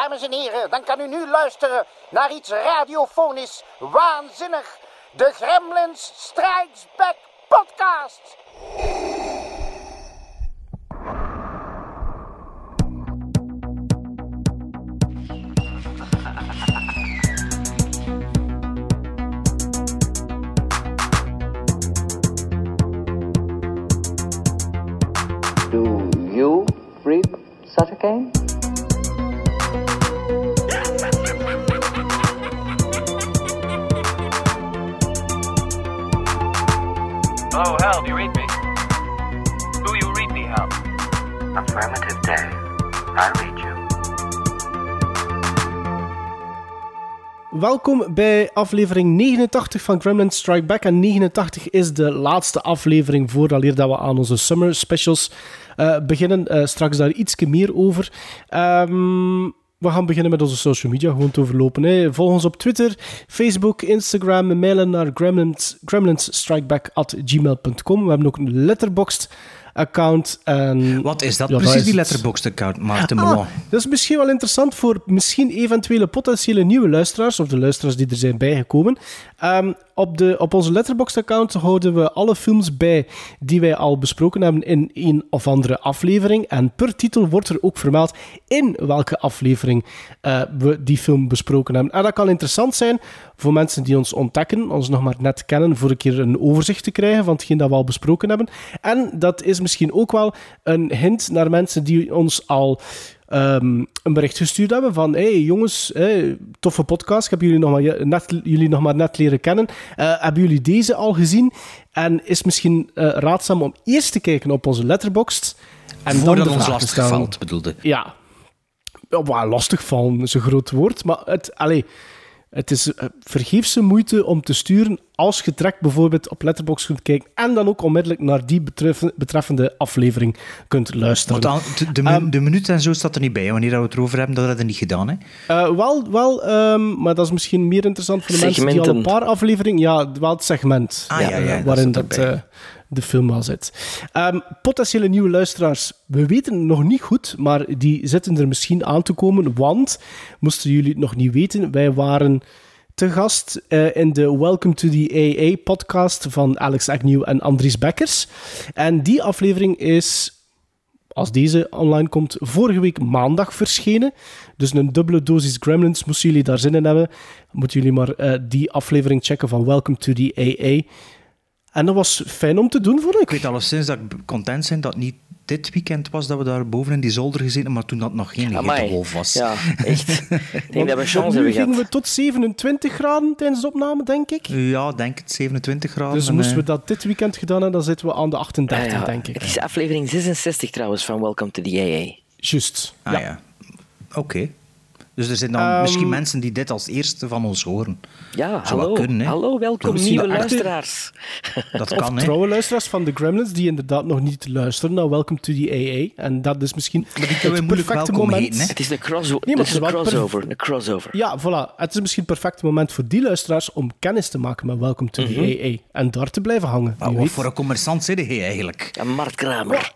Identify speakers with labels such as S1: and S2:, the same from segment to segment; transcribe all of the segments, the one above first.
S1: Dames en heren, dan kan u nu luisteren naar iets radiofonisch waanzinnig. De Gremlins Strikes Back podcast.
S2: Do you read such a game?
S3: Welkom bij aflevering 89 van Gremlin Strike Back. En 89 is de laatste aflevering voordat dat we aan onze summer specials eh, beginnen. Eh, straks daar iets meer over. Ehm, we gaan beginnen met onze social media gewoon te overlopen. Hè. Volg ons op Twitter, Facebook, Instagram. Mailen naar gremlins, gremlinsstrikeback.gmail.com. We hebben ook een letterboxd account. En
S4: Wat is dat
S3: Ja,
S4: precies,
S3: dat is
S4: die letterboxd-account, Maarten
S3: Ah,
S4: Melon?
S3: dat is misschien wel interessant voor misschien eventuele potentiële nieuwe luisteraars, of de luisteraars die er zijn bijgekomen. Ehm, op, de, op onze Letterboxd-account houden we alle films bij die wij al besproken hebben in een of andere aflevering. En per titel wordt er ook vermeld in welke aflevering eh, we die film besproken hebben. En dat kan interessant zijn voor mensen die ons ontdekken, ons nog maar net kennen, voor een keer een overzicht te krijgen van hetgeen dat we al besproken hebben. En dat is misschien ook wel een hint naar mensen die ons al ehm, een bericht gestuurd hebben van hey jongens, hey, toffe podcast, ik heb jullie nog maar net, jullie nog maar net leren kennen. Eh, hebben jullie deze al gezien? En is misschien eh, raadzaam om eerst te kijken op onze letterboxd en
S4: Voordat
S3: dan de
S4: ons lastig valt, bedoelde.
S3: Ja. Maar lastig vallen is een groot woord, maar het, allee, het is eh, vergeefse moeite om te sturen als je direct bijvoorbeeld op Letterboxd kunt kijken en dan ook onmiddellijk naar die betreffende, aflevering kunt luisteren.
S4: Dan, de, de,
S3: Ehm,
S4: de minuut en zo staat er niet bij. Wanneer dat we het erover hebben, dat hadden we niet gedaan. Hè?
S3: Eh, wel, wel ehm, maar dat is misschien meer interessant voor de mensen die al een paar afleveringen... Ja, wel het segment
S4: Ah, ja, ja,
S3: eh,
S4: dat
S3: waarin dat, eh, de film al zit. Ehm, potentiële nieuwe luisteraars, we weten nog niet goed, maar die zitten er misschien aan te komen, want, moesten jullie het nog niet weten, wij waren te gast eh, in de Welcome to the AA-podcast van Alex Agnew en Andries Bekkers. En die aflevering is als deze online komt, vorige week maandag verschenen. Dus een dubbele dosis Gremlins. Moesten jullie daar zin in hebben, moeten jullie maar eh, die aflevering checken van Welcome to the AA. En dat was fijn om te doen, vond ik.
S4: Ik weet alleszins dat ik content ben dat het niet dit weekend was dat we daar boven in die zolder gezeten, maar toen dat nog geen hittegolf was.
S5: Ja, echt. Ik denk dat we chance
S3: nu
S5: hebben
S3: gingen we tot 27 graden tijdens de opname, denk ik.
S4: Ja, denk het, 27 graden.
S3: Dus
S4: en,
S3: moesten we
S4: eh,
S3: dat dit weekend gedaan hebben, dan zitten we aan de 38,
S5: Ah, ja.
S3: denk ik.
S5: Het is aflevering 66 trouwens van Welcome to the AA.
S3: Juist.
S4: Ah, ja. Oké. Dus er zijn dan
S3: Ehm,
S4: misschien mensen die dit als eerste van ons horen.
S5: Ja,
S4: Zou
S5: hallo.
S4: wel kunnen, hè?
S5: hallo, welkom nieuwe luisteraars.
S4: Dat kan, hè?
S3: trouwe luisteraars van de Gremlins die inderdaad nog niet luisteren naar Welcome to the AA. En dat is misschien
S4: kunnen we
S3: het
S4: moeilijk
S3: perfecte
S4: welkom
S3: moment.
S4: heten, hè?
S5: Het is de, crosso
S3: Nee, maar
S5: het is een crossover. Een crossover.
S3: Ja, voilà. Het is misschien het perfecte moment voor die luisteraars om kennis te maken met Welcome to the AA. En daar te blijven hangen.
S4: Maar wat
S3: weet.
S4: voor een commerçant zit hij eigenlijk?
S5: En Mart Kramer.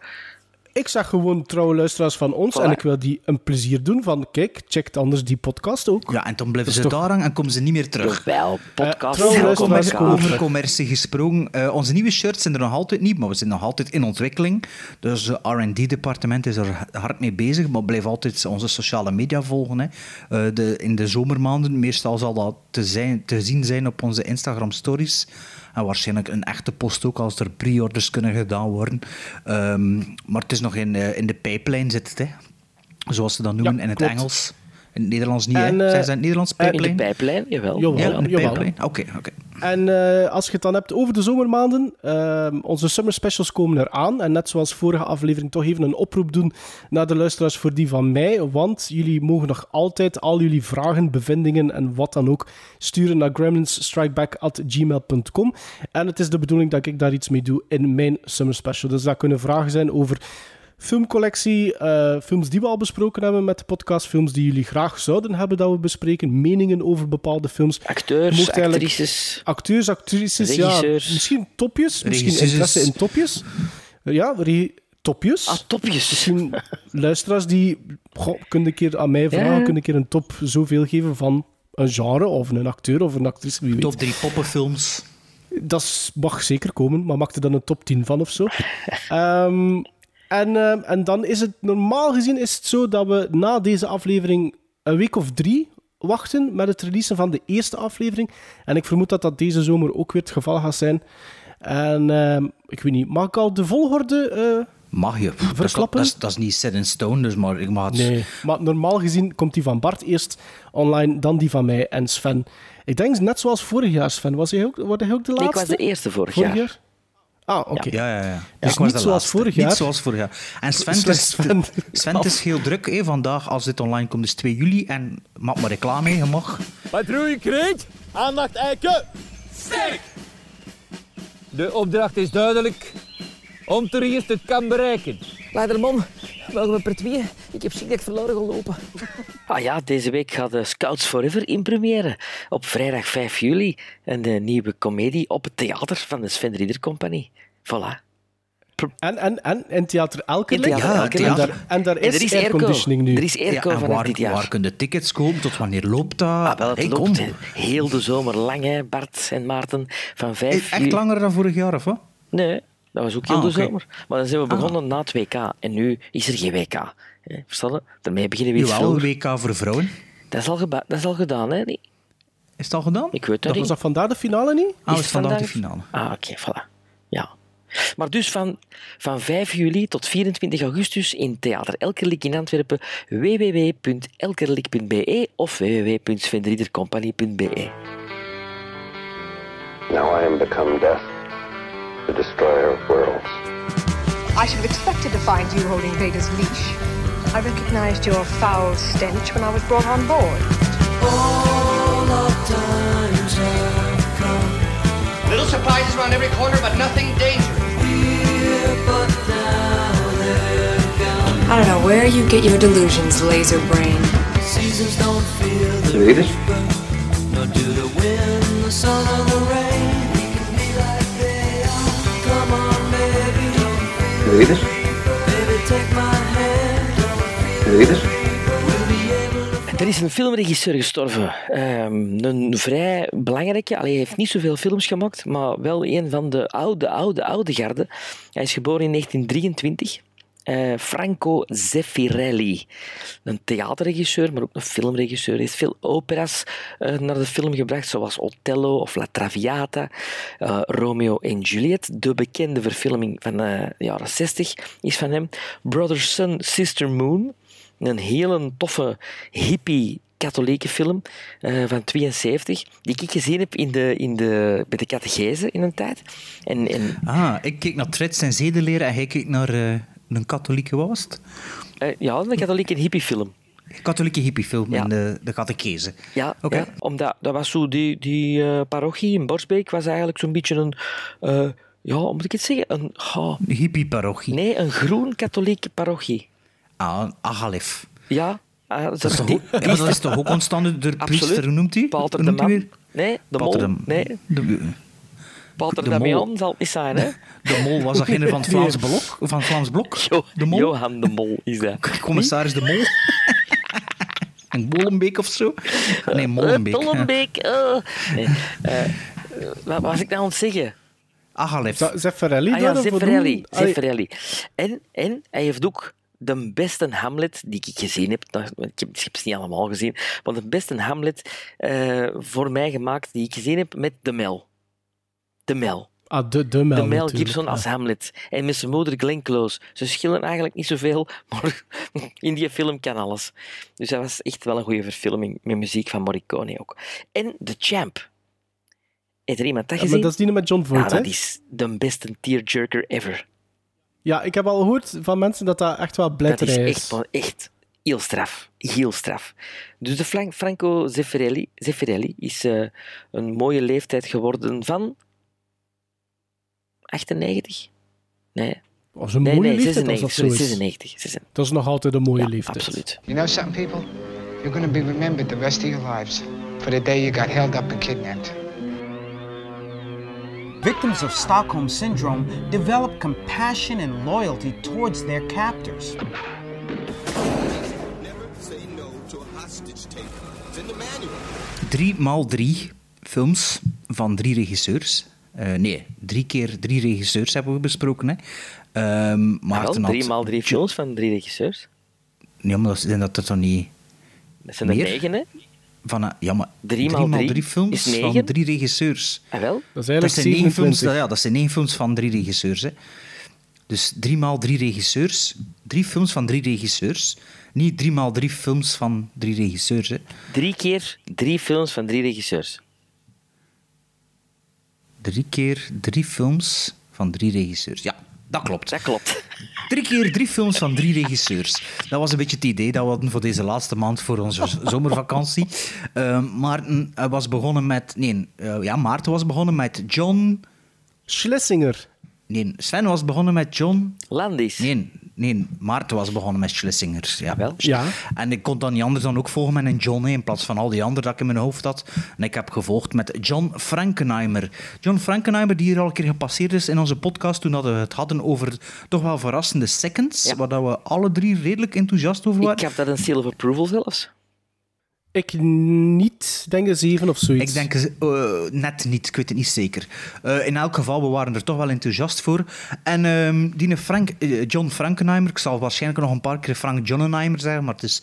S3: Ik zeg gewoon trouwe luisteraars van ons
S5: Voilà.
S3: en ik wil die een plezier doen van kijk, check anders die podcast ook.
S4: Ja, en dan blijven ze
S3: toch-
S4: daar hangen en komen ze niet meer terug.
S5: Wel, podcast.
S3: trouwe
S5: welkom
S3: luisteraars
S5: bij
S3: komen
S5: elkaar.
S4: Over commercie gesproken. eh, onze nieuwe shirts zijn er nog altijd niet, maar we zijn nog altijd in ontwikkeling. Dus het R&D-departement is er hard mee bezig, maar blijf altijd onze sociale media volgen. Hè. Eh, de, in de zomermaanden, meestal zal dat te, zijn, te zien zijn op onze Instagram-stories. En waarschijnlijk een echte post ook, als er pre-orders kunnen gedaan worden. Ehm, maar het is nog in, eh, in de pipeline zit het, hè. zoals ze dat noemen
S3: Ja,
S4: in het
S3: klopt.
S4: Engels. In het Nederlands niet,
S3: En,
S4: hè?
S3: eh,
S4: Zijn ze in het Nederlands
S5: In de pijplijn, jawel.
S3: Jawel.
S4: Ja, in de
S3: jawel.
S4: pipeline. Oké, oké.
S3: En eh, als je het dan hebt over de zomermaanden, ehm, onze summer specials komen eraan. En net zoals vorige aflevering toch even een oproep doen naar de luisteraars voor die van mij. Want jullie mogen nog altijd al jullie vragen, bevindingen en wat dan ook sturen naar gremlinsstrikeback.gmail.com. En het is de bedoeling dat ik daar iets mee doe in mijn summer special. Dus dat kunnen vragen zijn over filmcollectie, eh, films die we al besproken hebben met de podcast, films die jullie graag zouden hebben dat we bespreken, meningen over bepaalde films.
S5: Acteurs, actrices.
S3: Acteurs, actrices, ja, misschien topjes, misschien
S4: Regisseurs.
S3: interesse in topjes. Ja, re- topjes.
S5: Ah, topjes.
S3: Misschien luisteraars die goh, kunnen een keer aan mij vragen,
S5: Ja.
S3: kunnen een keer een top zoveel geven van een genre of een acteur of een actrice, wie weet.
S4: Top 3 poppenfilms.
S3: Dat mag zeker komen, maar maak er dan een top 10 van of zo. Ehm, en, ehm, en dan is het normaal gezien is het zo dat we na deze aflevering een week of drie wachten met het releasen van de eerste aflevering. En ik vermoed dat dat deze zomer ook weer het geval gaat zijn. En ehm, ik weet niet, mag ik al de volgorde? eh,
S4: Mag je. Dat is,
S3: Verklappen?
S4: dat, is, dat is niet set in stone, dus maar ik mag het...
S3: Nee, maar normaal gezien komt die van Bart eerst online, dan die van mij en Sven. Ik denk net zoals vorig jaar, Sven. Was hij ook, was hij ook de laatste?
S5: ik was de eerste vorig,
S3: vorig
S5: jaar.
S3: jaar? Ah, oké.
S4: Ja, ja, ja.
S3: Dus
S4: Ik was
S3: niet zoals vorig jaar.
S4: Niet zoals vorig jaar. En Sven,
S3: Sven-
S4: is,
S3: Sven-
S4: is heel druk. Hè. Vandaag, als dit online komt, is 2 juli. En maak maar reclame, je mag.
S6: Patrouille Kreet, aandacht eiken. Sterk! De opdracht is duidelijk. Om toerist het kan bereiken.
S7: Leiderman, mogen we per tweeën? Ik heb ziek dat ik verloren gelopen.
S5: Ah ja, deze week gaat de Scouts Forever in première. Op vrijdag 5 juli. En de nieuwe komedie op het theater van de Sven Rieder Compagnie. Voilà.
S3: En, en, en in Theater Elkerlijk.
S4: Ja.
S3: En daar, en daar
S5: En
S3: is,
S5: er is airco.
S3: airconditioning nu.
S5: Er is airco
S4: en
S5: vanaf
S4: waar,
S5: dit jaar.
S4: waar kunnen de tickets kopen? Tot wanneer loopt dat?
S5: Ah, wel, het
S4: Hey,
S5: loopt
S4: kom.
S5: heel de zomer lang, hè, Bart en Maarten. Van 5
S4: Echt
S5: juli.
S4: langer dan vorig jaar, of wat?
S5: Nee, dat was ook heel
S4: Ah,
S5: de
S4: oké.
S5: zomer. Maar dan zijn we begonnen na het WK. En nu is er geen WK. hè. Verstaan je? Daarmee beginnen we iets
S4: Jawel,
S5: vroeger.
S4: WK voor vrouwen.
S5: Dat is al, dat is al gedaan, hè? Nee,
S4: Is het al gedaan?
S5: ik weet dat
S3: Dat was dat vandaag de finale niet?
S4: Ah,
S5: Is
S4: is vandaag de
S5: vandaag-
S4: finale.
S5: Ah, oké, voilà. Ja. Maar dus van, van 5 juli tot 24 augustus in Theater Elkerlijk in Antwerpen www.elkerlijk.be of www.svendriedercompagnie.be
S8: Now I am become death, the destroyer of worlds.
S9: I should have expected to find you holding Vader's leash. I recognized your foul stench when I was brought on board.
S10: Little surprises around every corner, but nothing dangerous.
S9: I don't know where you get your delusions, laser brain.
S2: Read it. Read it.
S5: Er is een filmregisseur gestorven. Ehm, een vrij belangrijke. Allee, hij heeft niet zoveel films gemaakt, maar wel een van de oude, oude, oude garde. Hij is geboren in 1923. Eh, Franco Zeffirelli. Een theaterregisseur, maar ook een filmregisseur. Hij heeft veel opera's eh, naar de film gebracht, zoals Othello of La Traviata, eh, Romeo en Juliet. De bekende verfilming van de jaren 60 is van hem. Brother Sun, Sister Moon. Een hele toffe, hippie katholieke film van 72, die ik gezien heb in de, in de, bij de catechese in een tijd. En, en
S4: Ah, ik keek naar Trets en Zedenleren en hij keek naar een katholieke was het?
S5: eh, ja, een katholieke hippiefilm.
S4: Katholieke hippiefilm
S5: Ja.
S4: in de, de catechese.
S5: Ja,
S4: Oké.
S5: ja, omdat dat was zo, die, die eh, parochie in Borsbeek was eigenlijk zo'n beetje een, eh, ja, hoe moet ik het zeggen? Een, oh,
S4: hippie-parochie.
S5: nee, een groen katholieke parochie.
S4: Ah, Agalef.
S5: Ja, ah,
S4: Dat is, toch
S5: die-
S4: ook, ja, maar dat is toch ook ontstaan door de priester, noemt hij?
S5: Pater de Man. Nee, de
S4: Pater
S5: Mol.
S4: de-
S5: Nee,
S4: de,
S5: Pater
S4: de
S5: Damian zal het niet zijn, hè?
S4: de mol was degene van het Vlaams Blok? Van het Vlaams Blok?
S5: Jo,
S4: De mol?
S5: Johan de Mol is dat.
S4: Commissaris de Mol? Een Molenbeek of zo? Ah, Nee, Molenbeek.
S5: Eh, Tollenbeek. eh. Nee, eh, wat was ik nou aan het zeggen?
S4: Agalef.
S3: Za- Zeffirelli
S5: Ah ja, Zeffirelli. Zeffirelli. En, en hij heeft ook de beste Hamlet die ik gezien heb. Nou, Ik heb, ik heb ze niet allemaal gezien. Maar de beste Hamlet eh, voor mij gemaakt die ik gezien heb met de Mel. De Mel.
S3: Ah, de, de Mel
S5: de Mel
S3: natuurlijk,
S5: Gibson
S3: ja.
S5: als Hamlet. En met zijn moeder Glenn Close. Ze schillen eigenlijk niet zoveel, maar in die film kan alles. Dus dat was echt wel een goede verfilming met muziek van Morricone ook. En The Champ. Heeft er iemand dat
S3: Ja,
S5: gezien?
S3: maar dat is die met John Voight, hè?
S5: dat is de beste tearjerker ever.
S3: Ja, ik heb al gehoord van mensen dat dat echt wel
S5: Dat
S3: blijterij
S5: is
S3: is.
S5: echt, echt heel straf. Heel straf. Dus de Fran- Franco Zeffirelli, Zeffirelli is eh, een mooie leeftijd geworden van 98? Nee,
S3: Dat is een
S5: nee,
S3: mooie
S5: nee
S3: als
S5: 96.
S3: dat zo is.
S5: 96. 96.
S3: Dat is nog altijd een mooie
S5: Ja,
S3: leeftijd.
S5: absoluut.
S10: You know something, people? You're gonna be remembered the rest of your lives for the day you got held up and kidnapped.
S11: victims of Stockholm Syndrome develop compassion and loyalty towards their captors.
S4: Drie maal drie films van drie regisseurs. Eh, nee, drie keer drie regisseurs hebben we besproken. Hè. Ehm
S5: Maar wel,
S4: Maarten had-
S5: drie maal drie films van drie regisseurs.
S4: Ja, maar dat zijn dat er toch niet...
S5: Dat zijn er
S4: Meer?
S5: negen, hè?
S4: Van, eh, ja, maar
S5: Drie maal drie
S4: films
S5: is
S4: van drie regisseurs.
S5: Ah, wel?
S3: Dat is
S4: Dat
S3: eigenlijk
S4: zijn, negen films,
S3: 27.
S4: ja, dat zijn negen films van drie regisseurs. Hè. Dus drie maal drie regisseurs. Drie films van drie regisseurs. Niet drie maal drie films van drie regisseurs. Hè.
S5: Drie keer drie films van drie regisseurs.
S4: Drie keer drie films van drie regisseurs. Ja, dat klopt.
S5: Dat klopt.
S4: Drie keer drie films van drie regisseurs. Dat was een beetje het idee dat we hadden voor deze laatste maand voor onze zomervakantie. Uh, Maarten was begonnen met... Nee, eh, ja, Maarten was begonnen met John...
S3: Schlesinger.
S4: Nee, Sven was begonnen met John...
S5: Landis.
S4: Nee, nee Maarten was begonnen met Schlesinger. Ja.
S5: Wel?
S3: Ja.
S4: En ik kon dan niet anders dan ook volgen met een John, hè, in plaats van al die anderen dat ik in mijn hoofd had. En ik heb gevolgd met John Frankenheimer. John Frankenheimer, die hier al een keer gepasseerd is in onze podcast, toen dat we het hadden over toch wel verrassende seconds,
S5: Ja.
S4: waar dat we alle drie redelijk enthousiast over waren.
S5: Ik heb dat een seal of approval zelfs.
S3: Ik niet. Ik denk een 7 of zoiets.
S4: Ik denk eh, net niet, ik weet het niet zeker. Eh, in elk geval, we waren er toch wel enthousiast voor. En ehm die Frank, eh, John Frankenheimer, ik zal waarschijnlijk nog een paar keer Frank Johnnenheimer zeggen, maar het is,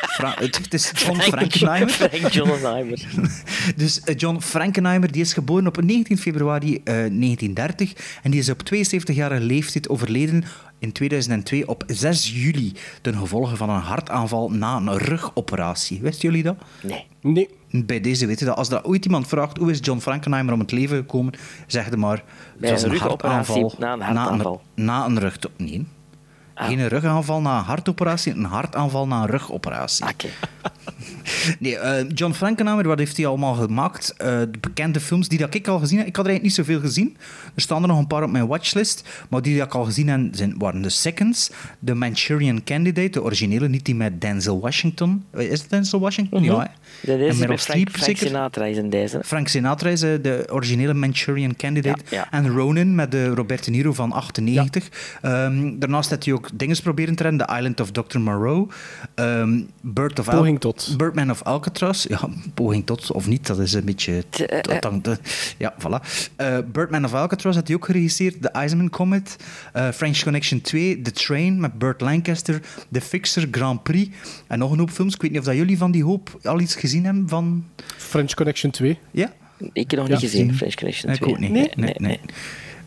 S4: Fra- het, het is John Frankenheimer.
S5: Frank Johnnenheimer.
S4: Dus John Frankenheimer die is geboren op 19 februari eh, 1930 en die is op 72-jarige leeftijd overleden in 2002 op 6 juli ten gevolge van een hartaanval na een rugoperatie. Wisten jullie dat?
S5: Nee.
S3: Nee.
S4: Bij deze weten dat als dat ooit iemand vraagt hoe is John Frankenheimer om het leven gekomen, zeg maar.
S5: Bij
S4: het was
S5: een rugoperatie
S4: hartaanval
S5: na een hartaanval.
S4: Na een, na een rug... Nee.
S5: Ah.
S4: Geen rugaanval na een hartoperatie, een hartaanval na een rugoperatie.
S5: Oké.
S4: Nee, eh, John Frankenheimer, wat heeft hij allemaal gemaakt? Eh, de bekende films die dat ik al gezien heb. Ik had er eigenlijk niet zoveel gezien. Er staan er nog een paar op mijn watchlist. Maar die dat ik al gezien heb, zijn, waren The Seconds, The Manchurian Candidate, de originele, niet die met Denzel Washington. Eh, Is het Denzel Washington? Ja, hè.
S5: Mhm. Dat
S4: En
S5: is met Frank, Frank? Sinatra is in deze.
S4: Frank Sinatra is de originele Manchurian Candidate.
S5: Ja, ja.
S4: En Ronin met de Robert De Niro van 98. Ehm, daarnaast heeft hij ook dingen proberen te redden. The Island of Dr. Moreau. ehm Bird of Al-
S3: Poging tot.
S4: Birdman of Alcatraz. Ja, poging tot of niet, dat is een beetje...
S5: Eh,
S4: hangt, eh, ja, voilà. Eh, Birdman of Alcatraz had hij ook geregisseerd. The Iceman Comet. eh, French Connection 2. The Train met Burt Lancaster. The Fixer, Grand Prix. En nog een hoop films. Ik weet niet of dat jullie van die hoop al iets gezien hebben van...
S3: French Connection 2.
S4: Ja?
S5: Ik heb nog
S3: Ja,
S5: niet gezien,
S4: gezien.
S5: French Connection
S4: Ik
S5: 2.
S4: ook niet.
S3: Nee?
S4: nee, nee.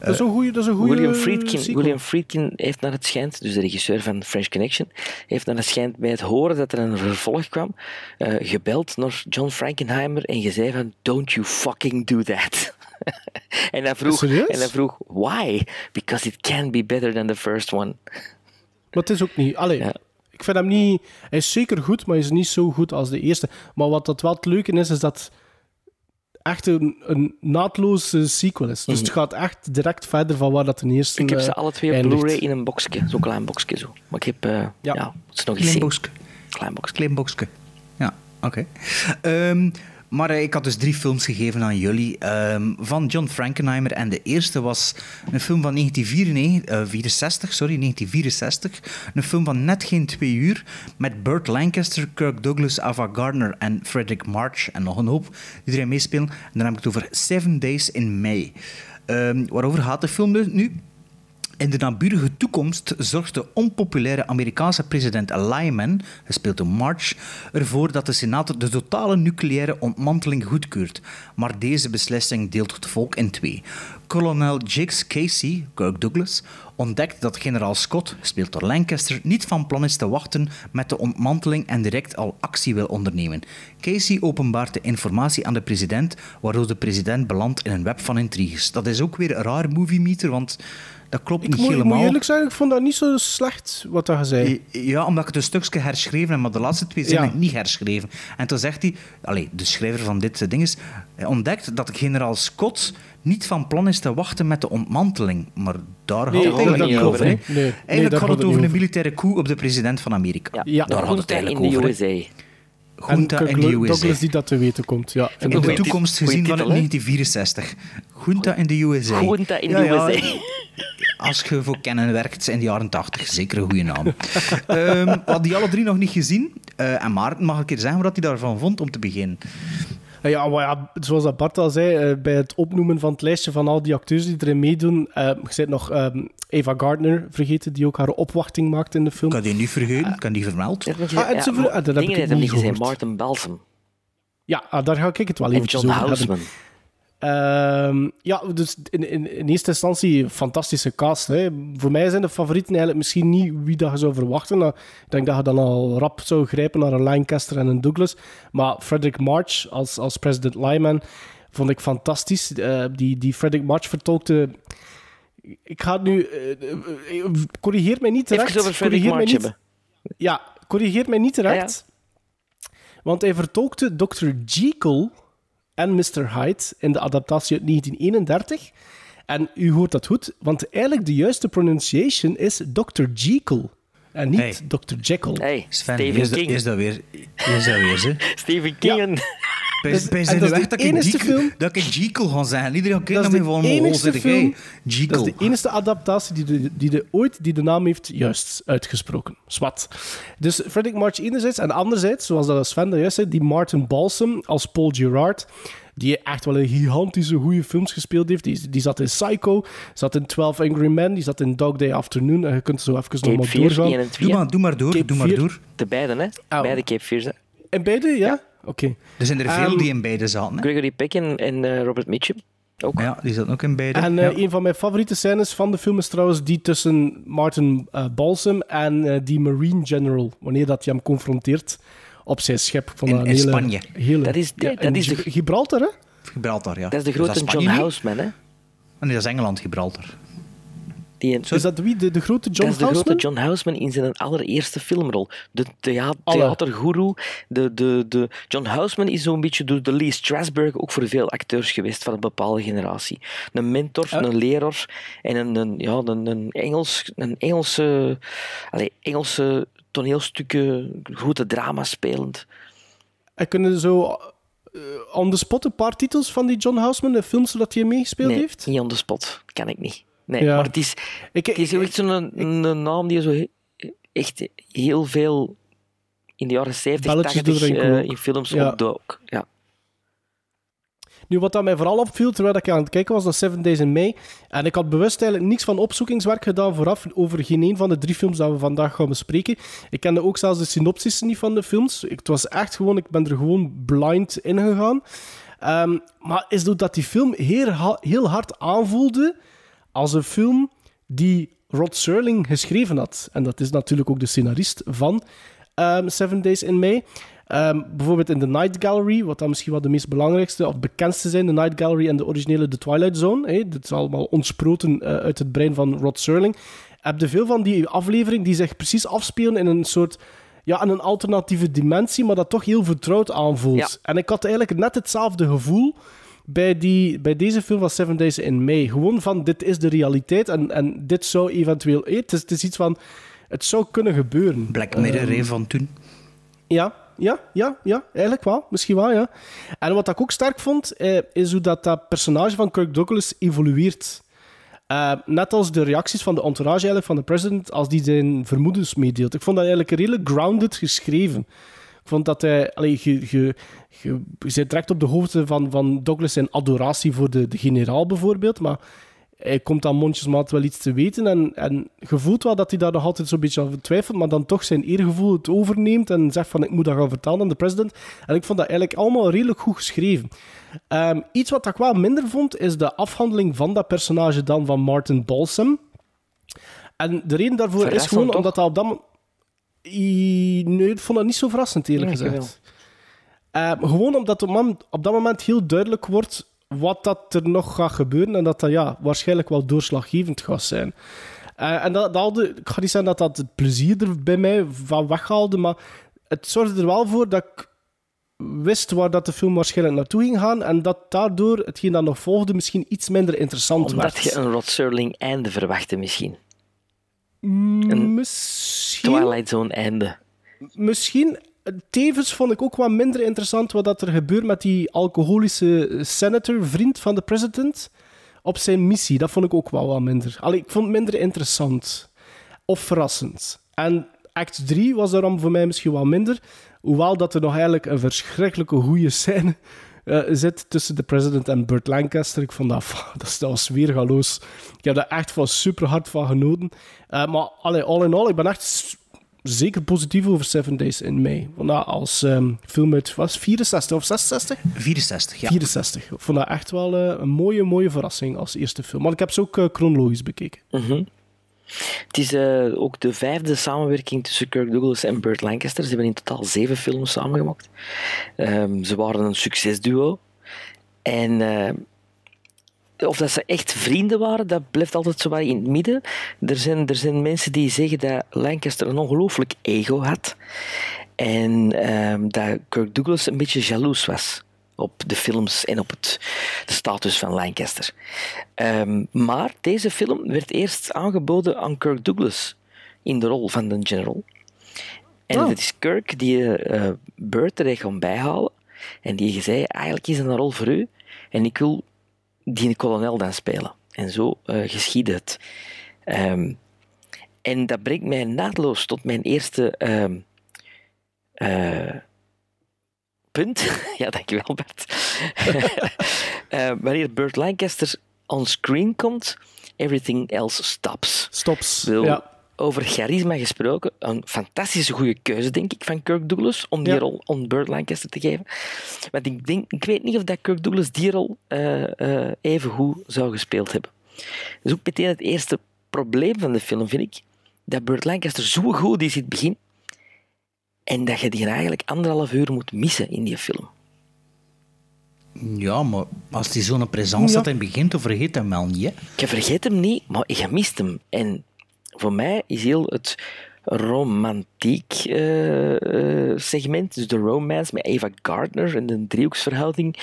S3: Dat is een goede. Dat is een goede
S5: William Friedkin,
S3: sequel.
S5: William Friedkin heeft naar het schijnt, dus de regisseur van French Connection, heeft naar het schijnt bij het horen dat er een vervolg kwam, eh, gebeld naar John Frankenheimer en gezegd van don't you fucking do that. en, hij vroeg, en hij vroeg, why? Because it can be better than the first one.
S3: Maar het is ook niet. Allee,
S5: Ja.
S3: ik vind hem niet. Hij is zeker goed, maar hij is niet zo goed als de eerste. Maar wat dat wel het leuke is, is dat echt een, een naadloze sequel is. Dus het gaat echt direct verder van waar dat de eerste.
S5: Ik heb ze
S3: eh,
S5: alle twee op. Blu-ray in een boxje, zo'n klein boxje zo. Maar ik heb, eh, ja. het is nog iets
S4: Klein boekske.
S5: Klein boxje.
S4: Klein. Ja, oké. Ehm, maar eh, ik had dus drie films gegeven aan jullie ehm, van John Frankenheimer. En de eerste was een film van 1964, eh, 64, sorry, 1964. Een film van net geen twee uur. Met Burt Lancaster, Kirk Douglas, Ava Gardner en Frederick March. En nog een hoop die erin meespelen. En dan heb ik het over Seven Days in May. Ehm, waarover gaat de film dus nu? In de naburige toekomst zorgt de onpopulaire Amerikaanse president Lyman, gespeeld door March, ervoor dat de Senaat de totale nucleaire ontmanteling goedkeurt. Maar deze beslissing deelt het volk in twee. Kolonel Jakes Casey, Kirk Douglas, ontdekt dat generaal Scott, gespeeld door Lancaster, niet van plan is te wachten met de ontmanteling en direct al actie wil ondernemen. Casey openbaart de informatie aan de president, waardoor de president belandt in een web van intriges. Dat is ook weer een raar movie meter, want dat klopt
S3: Ik
S4: niet
S3: moet, ik moet
S4: helemaal.
S3: eerlijk zeggen, ik vond dat niet zo slecht wat dat zei.
S4: Ja, omdat ik het een stukje herschreven heb, maar de laatste twee zinnen
S3: Ja.
S4: niet herschreven. En toen zegt hij, allez, de schrijver van dit eh, ding is, ontdekt dat generaal Scott niet van plan is te wachten met de ontmanteling. Maar daar
S3: Nee,
S4: gaat het eigenlijk niet over.
S3: Nee, nee,
S4: Eigenlijk gaat het over een militaire coup op de president van Amerika.
S5: Ja,
S3: Ja.
S4: daar gaat het eigenlijk
S5: in de
S4: over. Junta
S3: en
S4: in de USA.
S3: Douglas die dat te weten komt. Ja,
S4: In de toekomst
S5: goeie
S4: gezien van
S5: titel, hè?
S4: 1964. Junta in de USA.
S5: Junta in
S4: Ja,
S5: de
S4: ja,
S5: USA.
S4: Als je voor kennen werkt in de jaren 80, zeker een goede naam. Ehm we hadden die alle drie nog niet gezien. Eh, en Maarten mag een keer zeggen wat hij daarvan vond om te beginnen.
S3: Ja, maar ja, zoals dat Bart al zei, eh, bij het opnoemen van het lijstje van al die acteurs die erin meedoen, eh je zit nog ehm, Eva Gardner vergeten, die ook haar opwachting maakt in de film.
S4: Ik had die niet vergeten, ik had die vermeld.
S5: Ik
S3: Ah, en
S5: ja,
S3: ze ver-
S5: maar
S3: ah, dat heb ik niet
S5: niet gezien. Martin Balsam
S3: Ja, ah, daar ga ik het wel
S5: en
S3: even
S5: John
S3: over hebben. Ehm, ja, dus in, in, in eerste instantie een fantastische cast. Hè. Voor mij zijn de favorieten eigenlijk misschien niet wie dat je zou verwachten. Nou, ik denk dat je dan al rap zou grijpen naar een Lancaster en een Douglas. Maar Frederick March als, als president Lyman vond ik fantastisch. Eh, die, die Frederick March vertolkte... Ik ga het nu... eh, eh, corrigeer mij niet terecht.
S5: Even over Frederick
S3: corrigeer mij niet-
S5: hebben.
S3: Ja, corrigeer mij niet terecht. Want hij vertolkte Dr. Jekyll en Mr. Hyde in de adaptatie uit 1931. En u hoort dat goed, want eigenlijk de juiste pronunciation is Dr. Jekyll. En niet
S4: Hey.
S3: Dr. Jekyll.
S5: Hey,
S4: Sven,
S5: Stephen
S4: hier is, dat,
S5: King.
S4: is dat weer. Is dat weer, ze.
S5: Stephen King.
S3: Dus-
S4: bij zijn
S3: is
S4: echt
S3: de
S4: dat ik, Jekyll,
S3: film-
S4: dat ik Jekyll ga zeggen. Iedereen kijkt
S3: Dat
S4: naar
S3: is
S4: mij van, oh, zit?
S3: Dat is de enige adaptatie die de, die de, ooit die de naam heeft juist uitgesproken. Swat. Dus Frederick March enerzijds en anderzijds, zoals dat Sven daar juist zei, die Martin Balsam als Paul Gerard, die echt wel een gigantische goede films gespeeld heeft. Die, die zat in Psycho, zat in 12 Angry Men, die zat in Dog Day Afternoon. En je kunt zo even nog maar doorgaan.
S5: 1 en 2.
S4: Doe maar, doe maar door,
S3: Cape
S4: doe maar door.
S5: De beide, hè?
S3: Oh.
S5: Beide Cape Fears.
S3: En beide, ja? Oké.
S4: Er zijn er veel
S3: Ehm,
S4: die in beide zaten. Hè?
S5: Gregory Peck en, en eh, Robert Mitchum. Ook.
S4: Ja, die zaten ook in beide.
S3: En eh,
S4: ja.
S3: een van mijn favoriete scènes van de film is trouwens die tussen Martin eh, Balsam en die Marine General, wanneer dat hij hem confronteert op zijn schip. Van
S4: In-
S3: een
S4: in
S3: hele,
S4: Spanje.
S3: Hele,
S5: Dat is de-
S3: ja,
S5: dat
S3: in
S5: is de-
S3: Gib- Gibraltar, hè?
S4: Gibraltar, ja.
S5: Dat is de grote John? Houseman, hè?
S4: Nee, dat is Engeland, Gibraltar.
S5: Die,
S3: Is dat wie? De, de grote John
S5: dat is de
S3: Houseman?
S5: grote John Houseman in zijn allereerste filmrol. De thea theatergoeroe. De, de, de John Houseman is zo'n beetje door de Lee Strasberg ook voor veel acteurs geweest van een bepaalde generatie. Een mentor,
S3: Ja.
S5: een leraar en een, een, ja, een, een, Engels, een Engelse, allez, Engelse toneelstukken, grote drama spelend.
S3: En kunnen zo eh, on the spot een paar titels van die John Houseman, de films dat hij meegespeeld
S5: nee,
S3: heeft?
S5: niet on the spot. Kan ik niet. Nee,
S3: Ja.
S5: maar het is,
S3: Ik,
S5: het is echt zo'n naam die zo echt heel veel in de jaren 70,
S3: Belletjes
S5: 80
S3: erin
S5: eh,
S3: komen.
S5: in films
S3: Ja.
S5: opdook. Ja.
S3: Nu, wat dat mij vooral opviel terwijl ik aan het kijken was naar Seven Days in May, en ik had bewust eigenlijk niks van opzoekingswerk gedaan vooraf over geen een van de drie films dat we vandaag gaan bespreken. Ik kende ook zelfs de synopsis niet van de films. Ik, het was echt gewoon, ik ben er gewoon blind in gegaan. Ehm, maar is dat die film heel hard aanvoelde als een film die Rod Serling geschreven had. En dat is natuurlijk ook de scenarist van ehm, Seven Days in May. Ehm, bijvoorbeeld in The Night Gallery, wat dan misschien wel de meest belangrijkste of bekendste zijn, The Night Gallery en de originele The Twilight Zone. Dit is allemaal ontsproten eh, uit het brein van Rod Serling. Heb je veel van die afleveringen die zich precies afspelen in een soort ja, in een alternatieve dimensie, maar dat toch heel vertrouwd aanvoelt.
S5: Ja.
S3: En ik had eigenlijk net hetzelfde gevoel bij, die, bij deze film van Seven Days in May. Gewoon van, dit is de realiteit en, en dit zou eventueel... eh, Het is, het is iets van, het zou kunnen gebeuren.
S4: Black Mirror
S3: Ehm,
S4: van toen.
S3: ja, ja, ja, ja, eigenlijk wel. Misschien wel, ja. En wat ik ook sterk vond, eh, is hoe dat, dat personage van Kirk Douglas evolueert. Eh, net als de reacties van de entourage eigenlijk, van de president, als die zijn vermoedens meedeelt. Ik vond dat eigenlijk redelijk grounded geschreven. Ik vond dat hij... Allee, je, je, je, zit direct op de hoogte van, van Douglas zijn adoratie voor de, de generaal bijvoorbeeld, maar hij komt dan mondjesmaat wel iets te weten en, en je voelt wel dat hij daar nog altijd zo'n beetje aan twijfelt, maar dan toch zijn eergevoel het overneemt en zegt van ik moet dat gaan vertellen aan de president. En ik vond dat eigenlijk allemaal redelijk goed geschreven. Ehm, iets wat ik wel minder vond, is de afhandeling van dat personage dan van Martin Balsam. En de reden daarvoor is gewoon omdat dat op dat moment... I- Nee, ik vond dat niet zo verrassend, eerlijk gezegd. Eh, gewoon omdat op, man- op dat moment heel duidelijk wordt wat dat er nog gaat gebeuren en dat dat ja, waarschijnlijk wel doorslaggevend gaat zijn. Eh, en dat, dat ik ga niet zeggen dat dat het plezier er bij mij van weghaalde, maar het zorgde er wel voor dat ik wist waar dat de film waarschijnlijk naartoe ging gaan en dat daardoor hetgeen dat nog volgde misschien iets minder interessant
S5: Omdat
S3: werd.
S5: je een Rod Serling einde verwachtte misschien. Een
S3: Misschien...
S5: Twilight Zone einde.
S3: Misschien. tevens vond ik ook wat minder interessant wat dat er gebeurt met die alcoholische senator, vriend van de president, op zijn missie. Dat vond ik ook wel wat minder. Allee, ik vond het minder interessant. Of verrassend. En act 3 was daarom voor mij misschien wel minder. Hoewel dat er nog eigenlijk een verschrikkelijke goede scène uh, zit tussen de president en Burt Lancaster. Ik vond dat, dat, was weer galoos. Ik heb daar echt van super hard van genoten. Uh, maar allee, all in all, ik ben echt zeker positief over Seven Days in May. Vond dat als um, film uit was 64 of 66?
S4: 64, ja.
S3: 64. Ik vond dat echt wel uh, een mooie, mooie verrassing als eerste film. Maar ik heb ze ook chronologisch bekeken.
S5: Mm -hmm. Het is uh, ook de vijfde samenwerking tussen Kirk Douglas en Burt Lancaster. Ze hebben in totaal zeven films samengemaakt. Um, ze waren een succesduo. En of dat ze echt vrienden waren, dat blijft altijd zo in het midden. Er zijn, er zijn mensen die zeggen dat Lancaster een ongelooflijk ego had. En um, dat Kirk Douglas een beetje jaloers was op de films en op het, de status van Lancaster. Um, maar deze film werd eerst aangeboden aan Kirk Douglas in de rol van de general. En oh. het is Kirk die uh, Burt er gaat bijhalen. En die zei, eigenlijk is het een rol voor u. En ik wil die kolonel dan spelen. En zo uh, geschiedde het. Um, en dat brengt mij naadloos tot mijn eerste um, uh, punt. ja, dankjewel Bert. uh, wanneer Burt Lancaster on screen komt, everything else stops.
S3: Stops, Wil, ja
S5: over charisma gesproken, een fantastische goede keuze, denk ik, van Kirk Douglas om die rol on Burt Lancaster te geven. Want ik, denk, ik weet niet of dat Kirk Douglas die rol uh, uh, even goed zou gespeeld hebben. Dat is ook meteen het eerste probleem van de film, vind ik. Dat Burt Lancaster zo goed is in het begin en dat je die eigenlijk anderhalf uur moet missen in die film.
S4: Ja, maar als die zo'n presence ja. had en begint, dan vergeet hem wel niet. Hè?
S5: Je vergeet hem niet, maar je mist hem. En voor mij is heel het romantiek uh, segment, dus de romance met Eva Gardner en de driehoeksverhouding,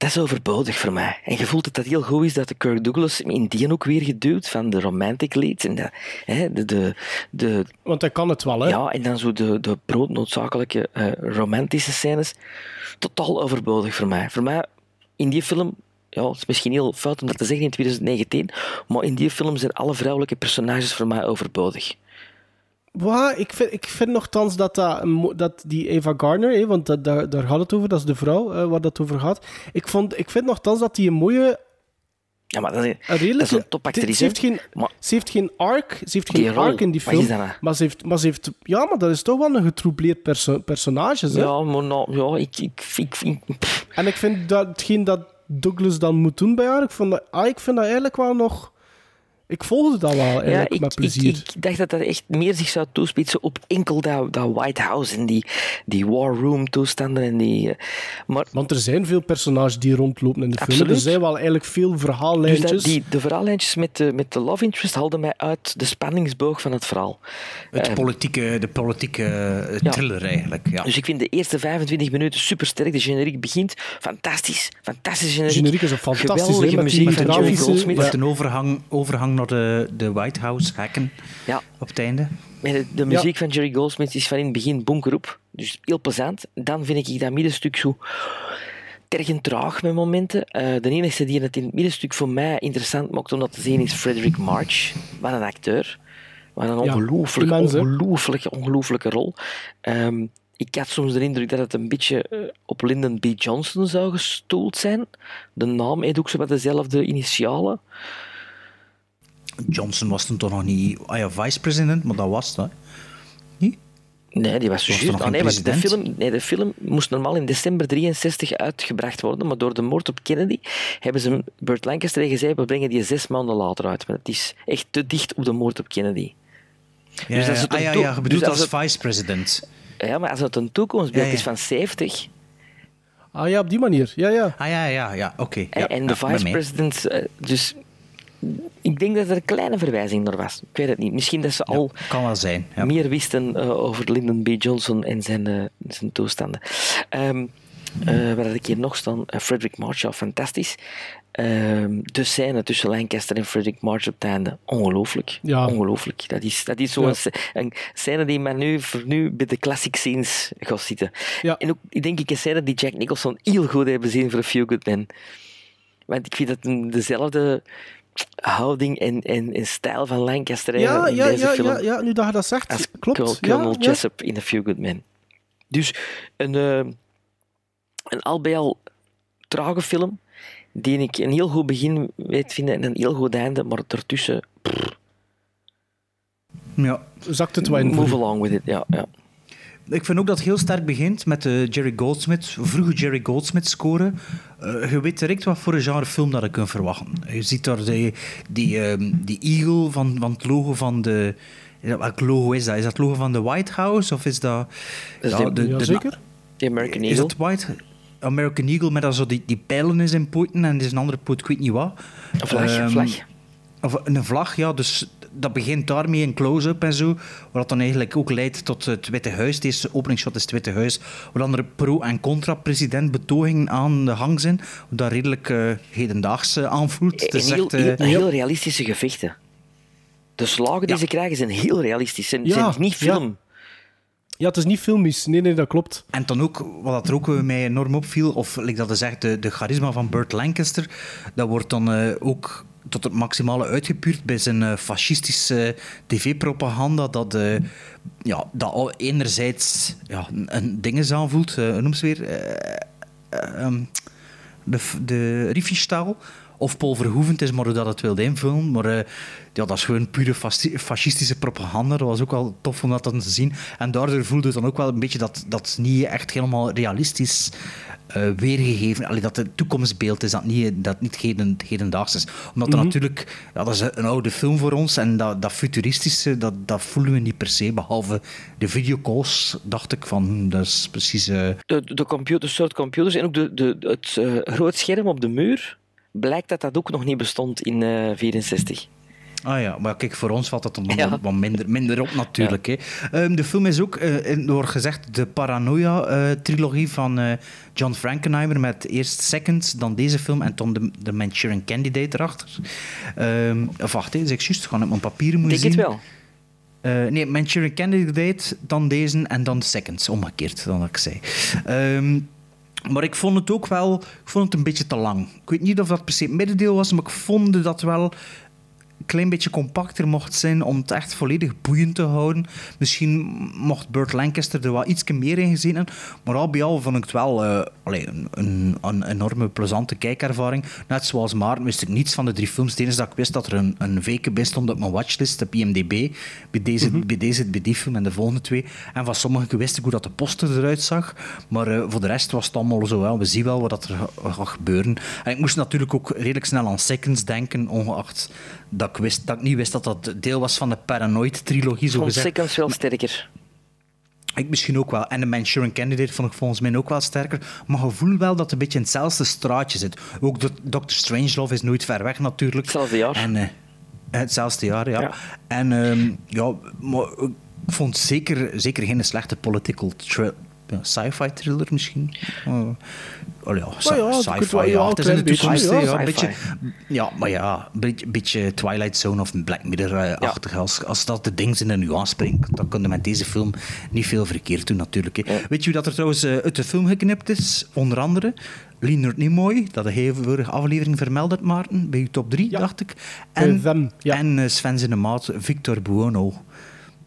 S5: dat is overbodig voor mij. En je voelt dat dat heel goed is dat de Kirk Douglas in die ook weer geduwd van de romantic leads. En de, hè, de, de, de,
S3: Want hij kan het wel, hè?
S5: Ja, en dan zo de, de broodnoodzakelijke uh, romantische scènes. Totaal overbodig voor mij. Voor mij, in die film, ja, het is misschien heel fout om dat te zeggen in 2019, maar in die film zijn alle vrouwelijke personages voor mij overbodig.
S3: Wow, ik, vind, ik vind nogthans dat, dat, dat die Eva Garner, hè, want dat, daar, daar gaat het over, dat is de vrouw uh, waar dat over gaat. Ik, vond, ik vind nogthans dat die een mooie
S5: ja, maar dat is, een, redelijke, dat is een topactrice.
S3: Ze heeft geen, maar, ze heeft geen arc, ze heeft geen rol, arc in die film. Nou? Maar ze, heeft, maar ze heeft... Ja, maar dat is toch wel een getroubleerd perso personage, hè?
S5: Ja, maar nou, ja, ik... ik, ik, ik
S3: en ik vind dat hetgeen dat Douglas dan moet doen bij haar. Ik, vond dat, ah, ik vind dat eigenlijk wel nog ik volgde dat wel eigenlijk ja, ik, met plezier.
S5: Ik, ik, dacht dat dat echt meer zich zou toespitsen op enkel dat, dat White House en die, die war room toestanden. En die, eh, maar,
S3: Want er zijn veel personages die rondlopen in de film. Er zijn wel eigenlijk veel verhaallijntjes. Dus
S5: die, de verhaallijntjes met de, met de love interest haalden mij uit de spanningsboog van het verhaal.
S4: Het um, politieke, de politieke ja. thriller eigenlijk. Ja.
S5: Dus ik vind de eerste 25 minuten super sterk. De generiek begint fantastisch. Fantastische generiek.
S3: De generiek is een fantastische
S5: Geweldige muziek van Goldsmith.
S4: Met een overhang, overhang naar de, de White House hacken
S5: ja.
S4: op het einde.
S5: De, de muziek ja. van Jerry Goldsmith is van in het begin bunkerop. Dus heel plezant. Dan vind ik dat middenstuk zo tergend traag met momenten. Uh, de enige die het in het middenstuk voor mij interessant maakt om dat te zien is Frederick March. Wat een acteur. Wat een ongelooflijke, ja, ongelooflijke, ongelooflijke rol. Um, ik had soms de indruk dat het een beetje uh, op Lyndon B. Johnson zou gestoeld zijn. De naam heeft ook zo wat dezelfde initialen.
S4: Johnson was toen toch nog niet ah ja, vice-president, maar dat was dat. Niet?
S5: Nee, die was, was juist. Oh, nee, de, film, nee, de film moest normaal in december 63 uitgebracht worden, maar door de moord op Kennedy hebben ze Burt Lancaster gezegd, we brengen die zes maanden later uit. Maar het is echt te dicht op de moord op Kennedy.
S4: Ja, dus als het ah, ja, ja, je bedoelt dus als, als vice-president.
S5: Ja, maar als het een toekomstbeeld ja, ja. is van 70...
S3: Ah ja, op die manier. Ja, ja.
S4: Ah ja, ja, ja. oké. Okay.
S5: Ja, en de vice-president... Uh, dus ik denk dat er een kleine verwijzing naar was. Ik weet het niet. Misschien dat ze ja, al
S4: kan wel zijn, ja.
S5: meer wisten uh, over Lyndon B. Johnson en zijn, uh, zijn toestanden. Um, Eh wat had ik hier nog staan? Eh, Frederick Marshall, fantastisch. Ehm, de scène tussen Lancaster en Frederick Marshall op het einde, ongelooflijk.
S3: Ja.
S5: Ongelooflijk. Dat is, dat is zo'n een scène die mij nu, voor nu bij de classic scenes gaat zitten.
S3: Ja.
S5: En ook, ik denk ik, een scène die Jack Nicholson heel goed hebben zien voor A Few Good Men. Want ik vind dat een, dezelfde houding en, en, en stijl van Lancaster
S3: Ja,
S5: in
S3: ja,
S5: deze
S3: ja,
S5: film
S3: ja, ja, nu dat je dat zegt,
S5: als
S3: klopt.
S5: Colonel
S3: ja.
S5: Jessup in A Few Good Men. Dus een, eh, een al bij al trage film, die ik een heel goed begin weet vinden en een heel goed einde, maar ertussen
S4: Ja.
S3: Zakt het wijn voor
S5: move along with it. Ja, ja.
S4: Ik vind ook dat het heel sterk begint met de Jerry Goldsmith, vroege Jerry Goldsmith score. Eh, je weet direct wat voor een genre film dat je kunt verwachten. Je ziet daar die, die, ehm, die eagle van, van het logo van de... Welk logo is dat? Is dat het logo van de White House? Of is dat...
S5: Dat is de-
S3: Jazeker.
S5: The American
S4: Is
S5: Eagle.
S4: het White... American Eagle met dan zo die, die pijlen in zijn poten en er is een andere poot, ik weet niet wat.
S5: Een vlag,
S4: Ehm,
S5: een vlag.
S4: Of een vlag, ja. Dus dat begint daarmee in close-up en zo. Wat dan eigenlijk ook leidt tot het Witte Huis. Deze openingsshot is het Witte Huis. Waar dan er pro- en contra-president betogingen aan de hang zijn. Wat dat redelijk eh, hedendaags eh, aanvoelt. Het is
S5: heel,
S4: echt, eh,
S5: heel, heel realistische gevechten. De slagen die
S4: Ja.
S5: ze krijgen zijn heel realistisch. Zijn,
S3: Ja,
S5: zijn niet film.
S3: Ja, het is niet filmisch. Nee, nee, dat klopt.
S4: En dan ook, wat er ook mij enorm opviel, of like dat is zegt, de, de charisma van Burt Lancaster, dat wordt dan eh, ook tot het maximale uitgepuurd bij zijn eh, fascistische tv-propaganda, dat, eh, ja, dat enerzijds ja, een, dinges aanvoelt, eh, noem ze weer? Ehm, de, de Riefenstahl. Of Paul Verhoeven, het is maar hoe dat het wilde invullen. Maar eh, ja, dat is gewoon pure fascistische propaganda. Dat was ook wel tof om dat dan te zien. En daardoor voelde het dan ook wel een beetje dat dat niet echt helemaal realistisch eh, weergegeven. Allee, dat het toekomstbeeld is, dat niet, dat niet heden, hedendaags is. Omdat er
S3: Mhm.
S4: natuurlijk, ja, dat is een oude film voor ons. En dat, dat futuristische, dat, dat voelen we niet per se. Behalve de videocalls, dacht ik van, hm, dat is precies... eh,
S5: De, de, computer, soort computers en ook de, de, het eh, groot scherm op de muur blijkt dat dat ook nog niet bestond in eh 64.
S4: Ah ja, maar kijk, voor ons valt dat dan
S5: Ja.
S4: wat minder, minder op natuurlijk. Hè. Ehm, de film is ook, eh, wordt gezegd, de Paranoia-trilogie van eh, John Frankenheimer met eerst Seconds, dan deze film en dan de, de Manchurian Candidate erachter. Ehm of wacht, hè, is ik juist, gaan op mijn papieren
S5: Ik
S4: moeten
S5: denk
S4: zien.
S5: het wel.
S4: Eh, nee, Manchurian Candidate, dan deze en dan Seconds, omgekeerd dan dat ik zei. Ehm, maar ik vond het ook wel, ik vond het een beetje te lang. Ik weet niet of dat per se het middendeel was, maar ik vond dat wel klein beetje compacter mocht zijn om het echt volledig boeiend te houden. Misschien mocht Burt Lancaster er wel iets meer in gezien hebben, maar al bij al vond ik het wel eh, allee, een, een, een enorme plezante kijkervaring. Net zoals Maarten wist ik niets van de drie films. Het dat ik wist dat er een, een VK bij stond op mijn watchlist op IMDb. Bij deze, bij deze, bij die film en de volgende twee. En van sommige wist ik hoe dat de poster eruit zag. Maar eh, voor de rest was het allemaal zo wel. We zien wel wat er ga- gaat gebeuren. En ik moest natuurlijk ook redelijk snel aan Seconds denken, ongeacht dat ik, wist, dat ik niet wist dat dat deel was van de Paranoid-trilogie, zo
S5: Vond. Seconds wel sterker.
S4: Ik misschien ook wel. En de Manchurian Candidate vond ik volgens mij ook wel sterker. Maar je voelt wel dat het een beetje in hetzelfde straatje zit. Ook Doctor Strangelove is nooit ver weg natuurlijk.
S5: Hetzelfde jaar.
S4: En, eh, hetzelfde jaar, ja.
S5: Ja.
S4: En ehm, ja, maar ik vond zeker, zeker geen slechte political. Ja, sci-fi thriller misschien. Uh, oh ja, sci-
S3: je
S4: sci-fi.
S3: ja, een
S4: het is in de toekomst.
S3: ja,
S4: een beetje, ja, maar ja, een beetje, beetje Twilight Zone of Black Mirror-achtig. Als, als dat de dingen zijn er nu aanspringt, dan kun je met deze film niet veel verkeerd doen natuurlijk. Hè. Weet je dat er trouwens eh, uit de film geknipt is? Onder andere Leonard Nimoy, dat de hele vorige aflevering vermeld had, Maarten, bij uw top 3, dacht ik. En, en eh, Sven zijn maat, Victor Buono.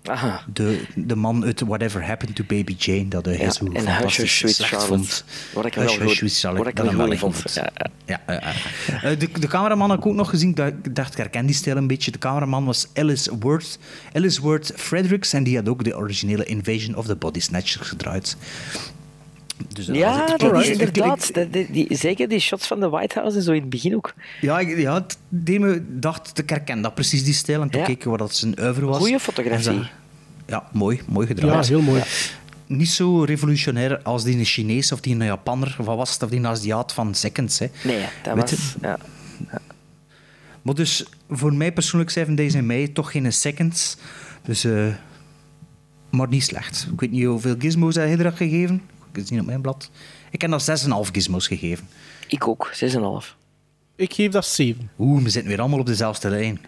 S5: Aha.
S4: De, de man uit Whatever Happened to Baby Jane, dat hij
S5: Ja,
S4: zo
S5: en
S4: fantastisch slecht
S5: Charlotte.
S4: vond.
S5: Wat ik
S4: Hush,
S5: wel
S4: Hush, Sweet Charlotte,
S5: wat ik
S4: dat
S5: wel
S4: hem
S5: goed
S4: wel
S5: vond.
S4: goed.
S5: Ja, ja.
S4: Ja, ja, ja. Eh, de, de cameraman had ik ook nog gezien. Dat, ik dacht, ik herken die stijl een beetje. De cameraman was Ellis Worth, Ellis Worth Fredericks. En die had ook de originele Invasion of the Body Snatchers gedraaid. Dus,
S5: Ja, dat is inderdaad.
S4: ik-
S5: die, die- zeker die shots van de White House en zo in het begin ook.
S4: Ja, ik, ja, deed me, dacht, ik herken dat precies, die stijl. En toen
S5: Ja.
S4: keek ik dat zijn oeuvre was.
S5: Goeie fotografie.
S4: Ja, mooi, mooi
S3: Ja,
S4: gedraaid.
S3: heel mooi.
S4: Niet zo revolutionair als die een Chinees of die een Japanner, of wat was het, of die een Aziat van Seconds. Hè.
S5: Nee, dat
S4: Weet je?
S5: was... Ja.
S4: Maar dus voor mij persoonlijk zijn deze in mei toch geen seconds. Dus, eh, maar niet slecht. Ik weet niet hoeveel gizmos hij er had gegeven. Gezien op mijn blad. Ik heb dat 6,5 gizmos gegeven.
S5: Ik ook, 6,5.
S3: Ik geef dat 7.
S4: Oeh, we zitten weer allemaal op dezelfde lijn.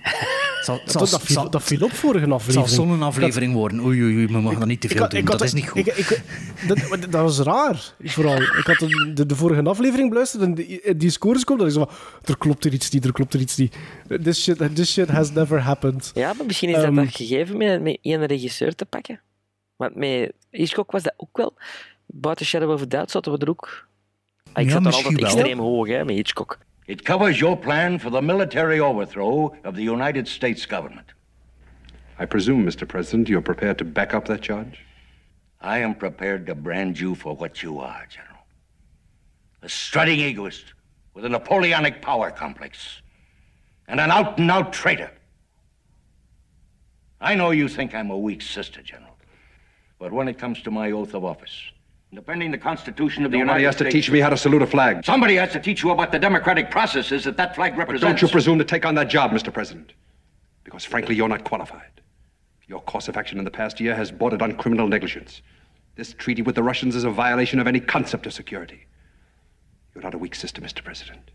S4: Zal, zal,
S3: Dat, dat, viel,
S4: zal-
S3: dat viel op vorige
S4: zal
S3: aflevering.
S4: zo'n aflevering worden. Oei, oei, oei, we mogen dat niet te veel doen.
S3: ik had
S4: dat is niet goed.
S3: ik- ik- dat, was raar, vooral. Ik had de, de, de vorige aflevering beluisterd en die, die scores komen. Dat ik zo van, er klopt er iets niet, er klopt er iets niet. This shit, this shit has never happened.
S5: Ja, maar misschien is
S3: Ehm,
S5: dat dat gegeven met, met één regisseur te pakken. Want met Hitchcock was dat ook wel. Buiten Shadow of a Doubt zaten we er ook. Ah, Ik
S8: Ja,
S5: zat er
S8: misschien
S5: altijd
S8: wel.
S5: extreem hoog hè, met Hitchcock.
S8: It covers your plan for the military overthrow of the United States government.
S12: I presume, Mr. President, you're prepared to back up that charge?
S8: I am prepared to brand you for what you are, General. A strutting egoist with a Napoleonic power complex. And an out and out traitor. I know you think I'm a weak sister, General. But when it comes to my oath of office, defending the Constitution of the
S12: Nobody
S8: United
S12: has to teach me how to salute a flag.
S8: Somebody has to teach you about the democratic processes that that flag
S12: But
S8: represents.
S12: don't you presume to take on that job, Mr. President. Because frankly, you're not qualified. Your course of action in the past year has bordered on criminal negligence. This treaty with the Russians is a violation of any concept of security. You're not a weak sister, Mr. President.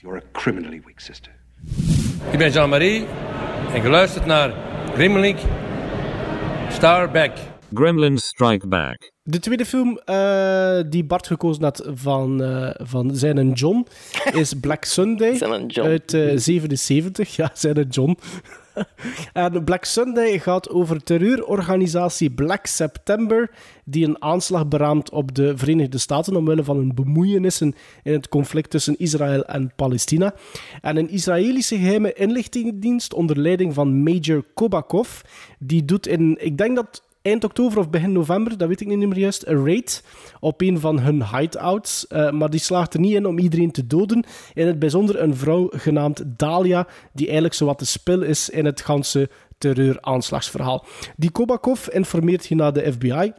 S12: You're a criminally weak sister.
S6: Ik ben Jean-Marie en geluisterd naar Grimmelink Starback.
S13: Gremlins Strike Back.
S3: De tweede film eh, die Bart gekozen had van, eh, van zijn en John is Black Sunday uit eh, 77. Ja, zijn en John. en Black Sunday gaat over terreurorganisatie Black September, die een aanslag beraamt op de Verenigde Staten omwille van hun bemoeienissen in het conflict tussen Israël en Palestina. En een Israëlische geheime inlichtingendienst onder leiding van Major Kobakov, die doet in, ik denk dat eind oktober of begin november, dat weet ik niet meer juist, een raid op een van hun hideouts. Eh, maar die slaagt er niet in om iedereen te doden. In het bijzonder een vrouw genaamd Dalia, die eigenlijk zowat de spil is in het ganse terreuraanslagsverhaal. Die Kobakov informeert hier naar de FBI.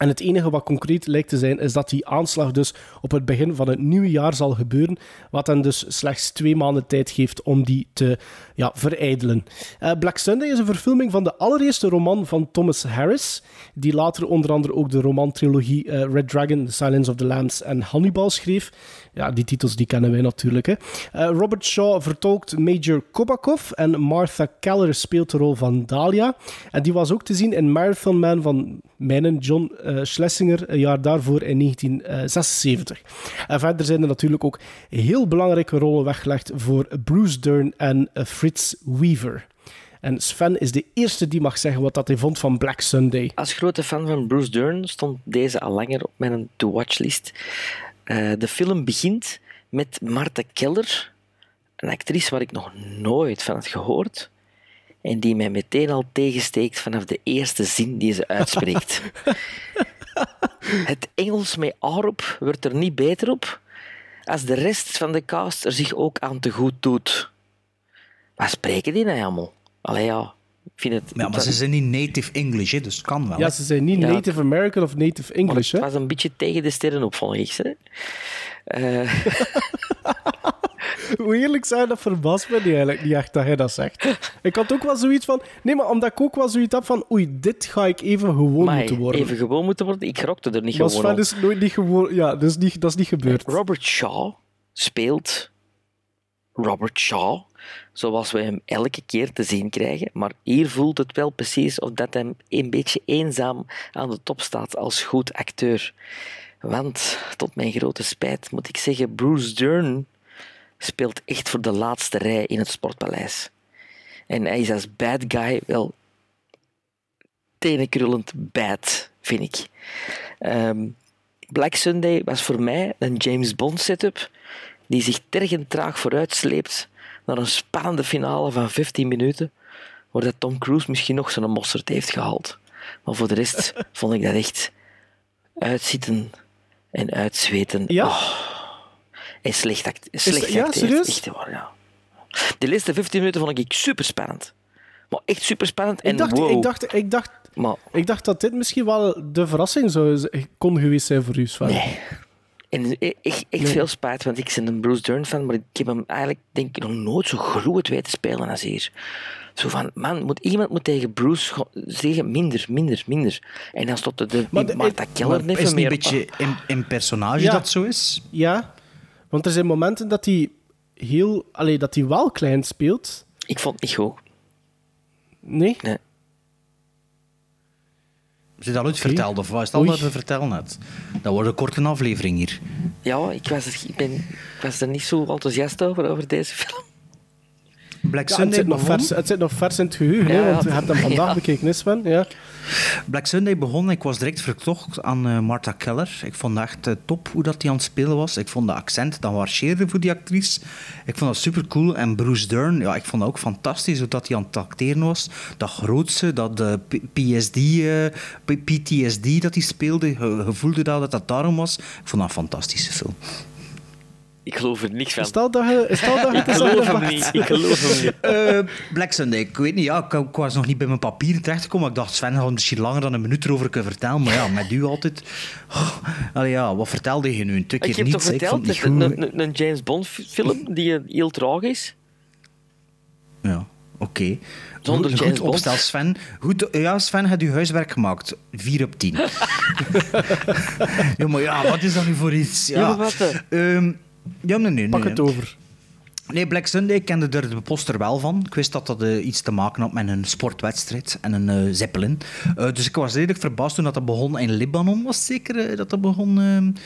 S3: En het enige wat concreet lijkt te zijn, is dat die aanslag dus op het begin van het nieuwe jaar zal gebeuren, wat hen dus slechts twee maanden tijd geeft om die te ja, verijdelen. Eh, Black Sunday is een verfilming van de allereerste roman van Thomas Harris, die later onder andere ook de romantrilogie eh, Red Dragon, The Silence of the Lambs en Hannibal schreef. Ja, die titels die kennen wij natuurlijk. Hè. Eh, Robert Shaw vertolkt Major Kobakov en Martha Keller speelt de rol van Dahlia. En die was ook te zien in Marathon Man van mijn John Schlesinger, een jaar daarvoor in 1976. En verder zijn er natuurlijk ook heel belangrijke rollen weggelegd voor Bruce Dern en eh, Fritz Weaver. En Sven is de eerste die mag zeggen wat dat hij vond van Black Sunday.
S5: Als grote fan van Bruce Dern stond deze al langer op mijn to-watch-list. Eh, de film begint met Martha Keller, een actrice waar ik nog nooit van had gehoord. En die mij meteen al tegensteekt vanaf de eerste zin die ze uitspreekt. Het Engels met Arup wordt er niet beter op als de rest van de cast er zich ook aan te goed doet. Wat spreken die nou allemaal? Allee ja, ik vind het...
S4: Ja, maar ze zijn niet native English, hè, dus het kan wel.
S3: Ja, ze zijn niet
S5: Ja.
S3: Native American of Native English.
S5: Het
S3: Hè?
S5: was een beetje tegen de sterren op, vond ik. Hè? Eh,
S3: Hoe eerlijk zijn, dat verbaast me niet, eigenlijk niet echt dat hij dat zegt. Ik had ook wel zoiets van... Nee, maar omdat ik ook wel zoiets heb van... Oei, dit ga ik even gewoon
S5: maar
S3: moeten worden.
S5: even gewoon moeten worden. Ik rokte er niet
S3: maar
S5: gewoon op.
S3: is nooit niet gewoon... Ja, dat is niet, dat is niet gebeurd.
S5: Robert Shaw speelt Robert Shaw zoals we hem elke keer te zien krijgen. Maar hier voelt het wel precies of dat hij een beetje eenzaam aan de top staat als goed acteur. Want, tot mijn grote spijt, moet ik zeggen, Bruce Dern speelt echt voor de laatste rij in het Sportpaleis. En hij is als bad guy wel tenenkrullend bad, vind ik. Ehm, Black Sunday was voor mij een James Bond setup die zich tergend traag vooruitsleept naar een spannende finale van 15 minuten, waar dat Tom Cruise misschien nog zijn mosterd heeft gehaald. Maar voor de rest vond ik dat echt uitzitten en uitzweten.
S3: Ja?
S5: Oh. En slecht, act slecht
S3: dat- ja, serieus?
S5: Echt waar, ja. De laatste 15 minuten vond ik super spannend. Maar echt super spannend. En
S3: Ik dacht,
S5: wow.
S3: ik, dacht, ik, dacht,
S5: Maar
S3: ik dacht dat dit misschien wel de verrassing zou, kon geweest zijn voor u, Sven.
S5: Nee. En e- echt, echt veel spijt, want ik ben een Bruce Dern fan, maar ik heb hem eigenlijk denk ik nog nooit zo groot weten spelen als hier. Zo van, man, moet, iemand moet tegen Bruce zeggen minder, minder, minder. En dan stopte de,
S3: Maar de-
S5: Martha Keller
S4: Maar
S5: even
S4: is het niet
S5: meer...
S4: een beetje in, in personage
S3: Ja.
S4: dat zo is?
S3: Ja, want er zijn momenten dat hij heel... Allee, dat hij wel klein speelt.
S5: Ik vond het niet goed.
S3: Nee?
S5: Nee.
S4: Is dit al
S3: Oké.
S4: uitverteld of wat is het al dat we vertellen net? Dat wordt een korte aflevering hier.
S5: Ja, ik was, er, ik, ben, ik was er niet zo enthousiast over, over deze film.
S4: Black
S3: Ja, het,
S4: Sunday
S3: zit nog vers, het zit nog vers in het geheugen,
S5: Ja,
S3: hè, want je hebt hem vandaag
S5: Ja.
S3: bekeken, is Sven? Ja.
S4: Black Sunday begon. Ik was direct verkocht aan eh, Martha Keller. Ik vond het echt eh, top hoe dat die aan het spelen was. Ik vond de accent dat marcheerde voor die actrice. Ik vond dat super cool. En Bruce Dern, ja, ik vond dat ook fantastisch hoe dat hij aan het acteren was. Dat grootste, dat PSD, eh, P- PTSD dat hij speelde. Je, je voelde dat, dat dat daarom was. Ik vond dat een fantastische film.
S5: Ik geloof er niks van.
S3: Stel dat je, stel dat je
S5: Ik geloof hem niet. Ik geloof hem niet.
S4: Eh, Black Sunday, ik weet niet, ja, ik, ik was nog niet bij mijn papieren terechtgekomen. Ik dacht, Sven had misschien langer dan een minuut erover kunnen vertellen. Maar ja, met u altijd... Oh, allee, ja, wat vertelde je nu? Een twee
S5: Ik
S4: keer
S5: heb toch
S4: niets. Ik
S5: verteld, dat
S4: niet
S5: een, James Bond fi- film die eh, heel traag is.
S4: Ja, oké.
S5: Zonder
S4: Goed,
S5: James
S4: goed
S5: Bond.
S4: opstel, Sven. Goed, ja, Sven had uw huiswerk gemaakt. 4 op 10. ja, maar ja, wat is dat nu voor iets? Ja,
S5: Ja, wat, eh?
S4: Ehm, ja nee, nee.
S3: Pak
S4: nee.
S3: het over.
S4: Nee, Black Sunday, ik kende er de poster wel van. Ik wist dat dat eh, iets te maken had met een sportwedstrijd en een eh, zeppelin. Eh, dus ik was redelijk verbaasd toen dat, dat begon in Libanon. Was het zeker dat dat begon... ik denk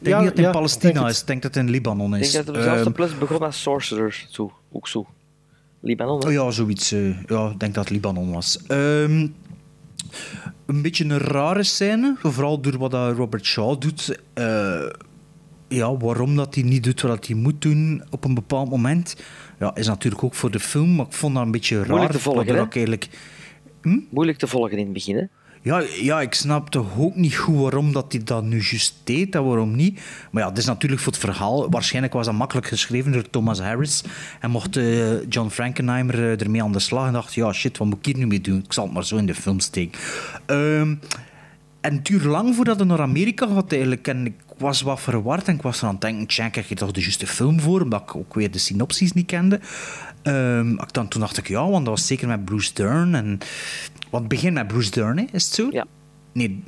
S3: Ja,
S4: niet dat het in
S3: ja,
S4: Palestina
S3: denk het.
S4: is. Ik denk dat het in Libanon
S5: Ik
S4: is.
S5: denk dat zelfste
S4: Ehm,
S5: plus begon als Sorcerer. Zo, ook zo. Libanon, hè?
S4: Oh ja, zoiets. eh, ja, ik denk dat het Libanon was. Ehm, een beetje een rare scène, vooral door wat dat Robert Shaw doet. Ja, waarom dat hij niet doet wat hij moet doen op een bepaald moment, ja, is natuurlijk ook voor de film, maar ik vond dat een beetje raar.
S5: Moeilijk te volgen,
S4: ik eigenlijk...
S5: Moeilijk te volgen in het begin, hè?
S4: Ja, ja, ik snapte ook niet goed waarom dat hij dat nu juist deed en waarom niet. Maar ja, het is natuurlijk voor het verhaal. Waarschijnlijk was dat makkelijk geschreven door Thomas Harris. En mocht eh, John Frankenheimer eh, ermee aan de slag en dacht, ja shit, wat moet ik hier nu mee doen? Ik zal het maar zo in de film steken. Ehm, en het duurde lang voordat hij naar Amerika gaat eigenlijk. En ik was wat verward en ik was er aan het denken, tja, krijg je toch de juiste film voor? Omdat ik ook weer de synopsis niet kende. Ehm, ik dan, toen dacht ik, ja, want dat was zeker met Bruce Dern. En, want het begint met Bruce Dern, hè? is het zo?
S5: Ja.
S4: Nee,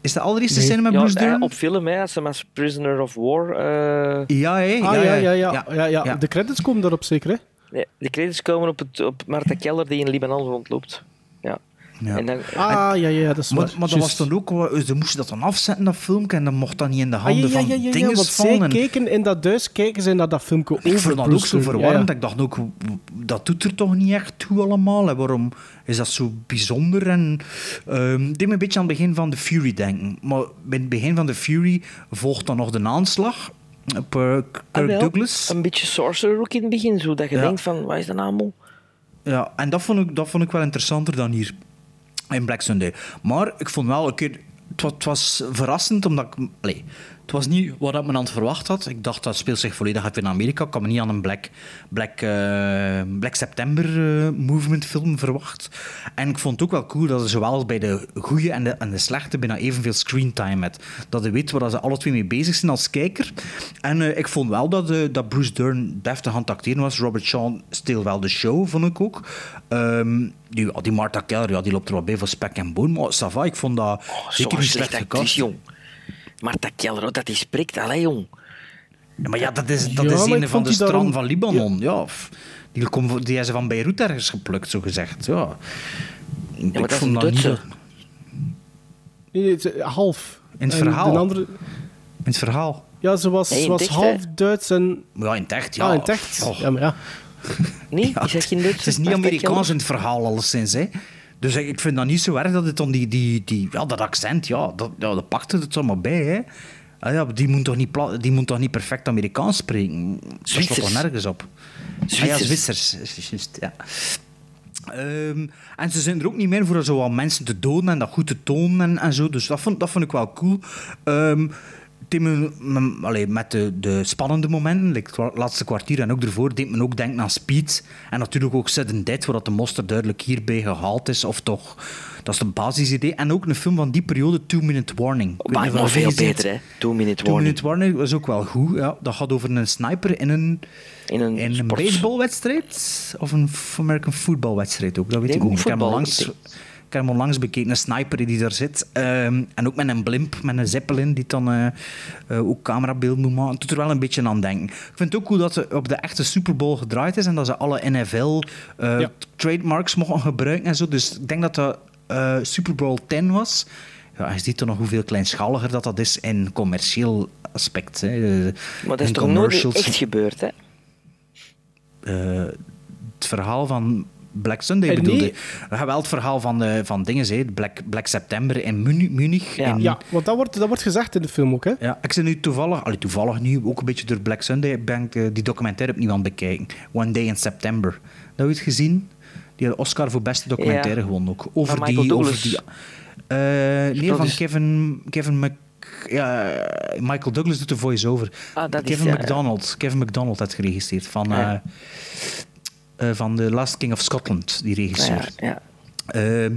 S4: is de allereerste
S3: Nee.
S4: scène met
S5: Ja,
S4: Bruce
S5: eh,
S4: Dern?
S5: op film, hè, als Prisoner of War... eh,
S4: Ja, hè?
S3: Ah, ja, ja, ja. ja, ja,
S4: ja.
S3: De credits komen daarop zeker, hè?
S5: nee, de credits komen op, het, op Martha Keller die in Libanon rondloopt. Ja.
S4: Ja.
S5: En dan,
S3: Ah, ja, ja, dat is
S4: Maar, maar dat was dan ook, ze moesten dat dan afzetten, dat filmpje, en dan mocht dat niet in de
S3: Ah,
S4: handen
S3: ja, ja,
S4: van
S3: ja, ja, ja,
S4: dinges
S3: want zij
S4: vallen. En-
S3: keken in dat thuis, kijken ze naar dat filmpje over
S4: Ik vond dat ook zo verwarrend.
S3: Ja,
S4: Ik dacht ook, dat doet er toch niet echt toe allemaal. En waarom is dat zo bijzonder? En ehm deed me een beetje aan het begin van The Fury denken. Maar bij het begin van The Fury volgt dan nog de aanslag op eh, Kirk
S5: Ah, wel,
S4: Douglas.
S5: Een beetje Sorcerer ook in het begin, zodat je
S4: Ja.
S5: denkt van, wat is dat nou allemaal?
S4: Ja, en dat vond, ik, dat vond ik wel interessanter dan hier in Black Sunday. Maar ik vond wel een keer... Het was, verrassend, omdat ik... het was niet wat ik me aan het verwacht had. Ik dacht, dat speelt zich volledig af in Amerika. Ik had me niet aan een Black, Black, eh, Black September eh, movement film verwacht. En ik vond het ook wel cool dat ze zowel bij de goede en de, en de slechte bijna evenveel screentime had. Dat je weet waar ze alle twee mee bezig zijn als kijker. En eh, ik vond wel dat, dat Bruce Dern deftig aan het acteren was. Robert Shaw stil wel de show, vond ik ook. Ehm, die, die Martha Keller, ja, die loopt er wel bij voor spek en boon. Maar ça va, ik vond dat
S5: Oh,
S4: zeker niet
S5: slecht
S4: gecast.
S5: jong. Keller, oh, dat die spreekt, allee, jong.
S4: Ja, maar ja, dat is, dat
S3: Ja,
S4: is
S3: maar
S4: een van de
S3: daarom-
S4: stranden van Libanon. Ja. Die, komt, die is van Beirut ergens geplukt, zo gezegd. Ja.
S5: maar
S4: ik
S5: dat is
S4: vond
S5: een
S4: dat niet... Dat-
S3: Nee, nee, het is, eh, half.
S4: In het
S3: En
S4: verhaal.
S3: De andere,
S4: In het verhaal.
S3: ja, ze was,
S5: Nee,
S3: was
S5: echt,
S3: half
S5: hè?
S3: Duits en...
S4: Ja, in het echt, ja.
S3: Ja, in.
S4: Oh.
S3: Ja, maar ja.
S5: Nee,
S4: Ja,
S5: is dat geen Duits?
S4: Het is niet Amerikaans in het verhaal, alleszins. Hè. Dus ik ik vind dat niet zo erg dat het dan die, die, die, ja, dat accent, ja, dat, ja, dat pakt het maar bij. Hè. Ah, ja, die, moet toch niet die moet toch niet perfect Amerikaans spreken? Dat slaat
S5: Zwitsers.
S4: toch nergens op? Ah, ja,
S5: Zwitsers.
S4: Zwitsers. Ja. Ehm, en ze zijn er ook niet meer voor zo wat mensen te doden en dat goed te tonen en, en zo. Dus dat vond, dat vond ik wel cool. Ehm, allee, met de, de spannende momenten, like het laatste kwartier en ook ervoor, deed me ook denken aan Speed. En natuurlijk ook Sudden Death, waar de monster duidelijk hierbij gehaald is. Of toch Dat is de basisidee. En ook een film van die periode, Two Minute Warning.
S5: Maar nog veel beter, hè? Two Minute
S4: Two
S5: Warning.
S4: Minute Warning was ook wel goed. Ja. Dat gaat over een sniper in een,
S5: in een,
S4: in een baseballwedstrijd. Of een American footballwedstrijd ook. Dat weet
S5: Ik
S4: ik
S5: ook
S4: Ik heb langs,
S5: Ik
S4: ik heb hem onlangs bekeken. Een sniper die daar zit. Ehm, en ook met een blimp, met een zeppelin, die dan eh, eh, ook camerabeeld moet maken. Het doet er wel een beetje aan denken. Ik vind het ook cool dat het op de echte Super Bowl gedraaid is en dat ze alle NFL eh, trademarks mogen gebruiken en zo. Dus ik denk dat dat eh, Super Bowl 10 was. Ja, je ziet toch nog hoeveel kleinschaliger dat, dat is in commercieel aspect. Hè.
S5: Maar dat is toch nooit
S4: commercials.
S5: echt gebeurd, hè?
S4: Eh, het verhaal van Black Sunday
S3: Eh,
S4: bedoelde.
S3: nee.
S4: Uh, wel het verhaal van, de, van dingen, hè. Black, Black September in Muni- Munich. in-
S3: Ja, want dat wordt, dat wordt gezegd in de film ook, hè?
S4: ja, ik zit nu toevallig, allee, toevallig nu, ook een beetje door Black Sunday, ben ik eh, die documentaire opnieuw aan het bekijken. One Day in September. Dat heb je het gezien? Die had Oscar voor beste documentaire
S5: Ja.
S4: gewonnen ook. Over
S5: Van
S4: die... Over die eh, nee, van
S5: is-
S4: Kevin, Kevin Mc... Ja, Michael Douglas doet de voice-over.
S5: Ah, is,
S4: Kevin
S5: ja,
S4: McDonald. Kevin McDonald had geregisseerd. Van, eh, van The Last King of Scotland, die regisseur.
S5: Ja, ja.
S4: Ehm,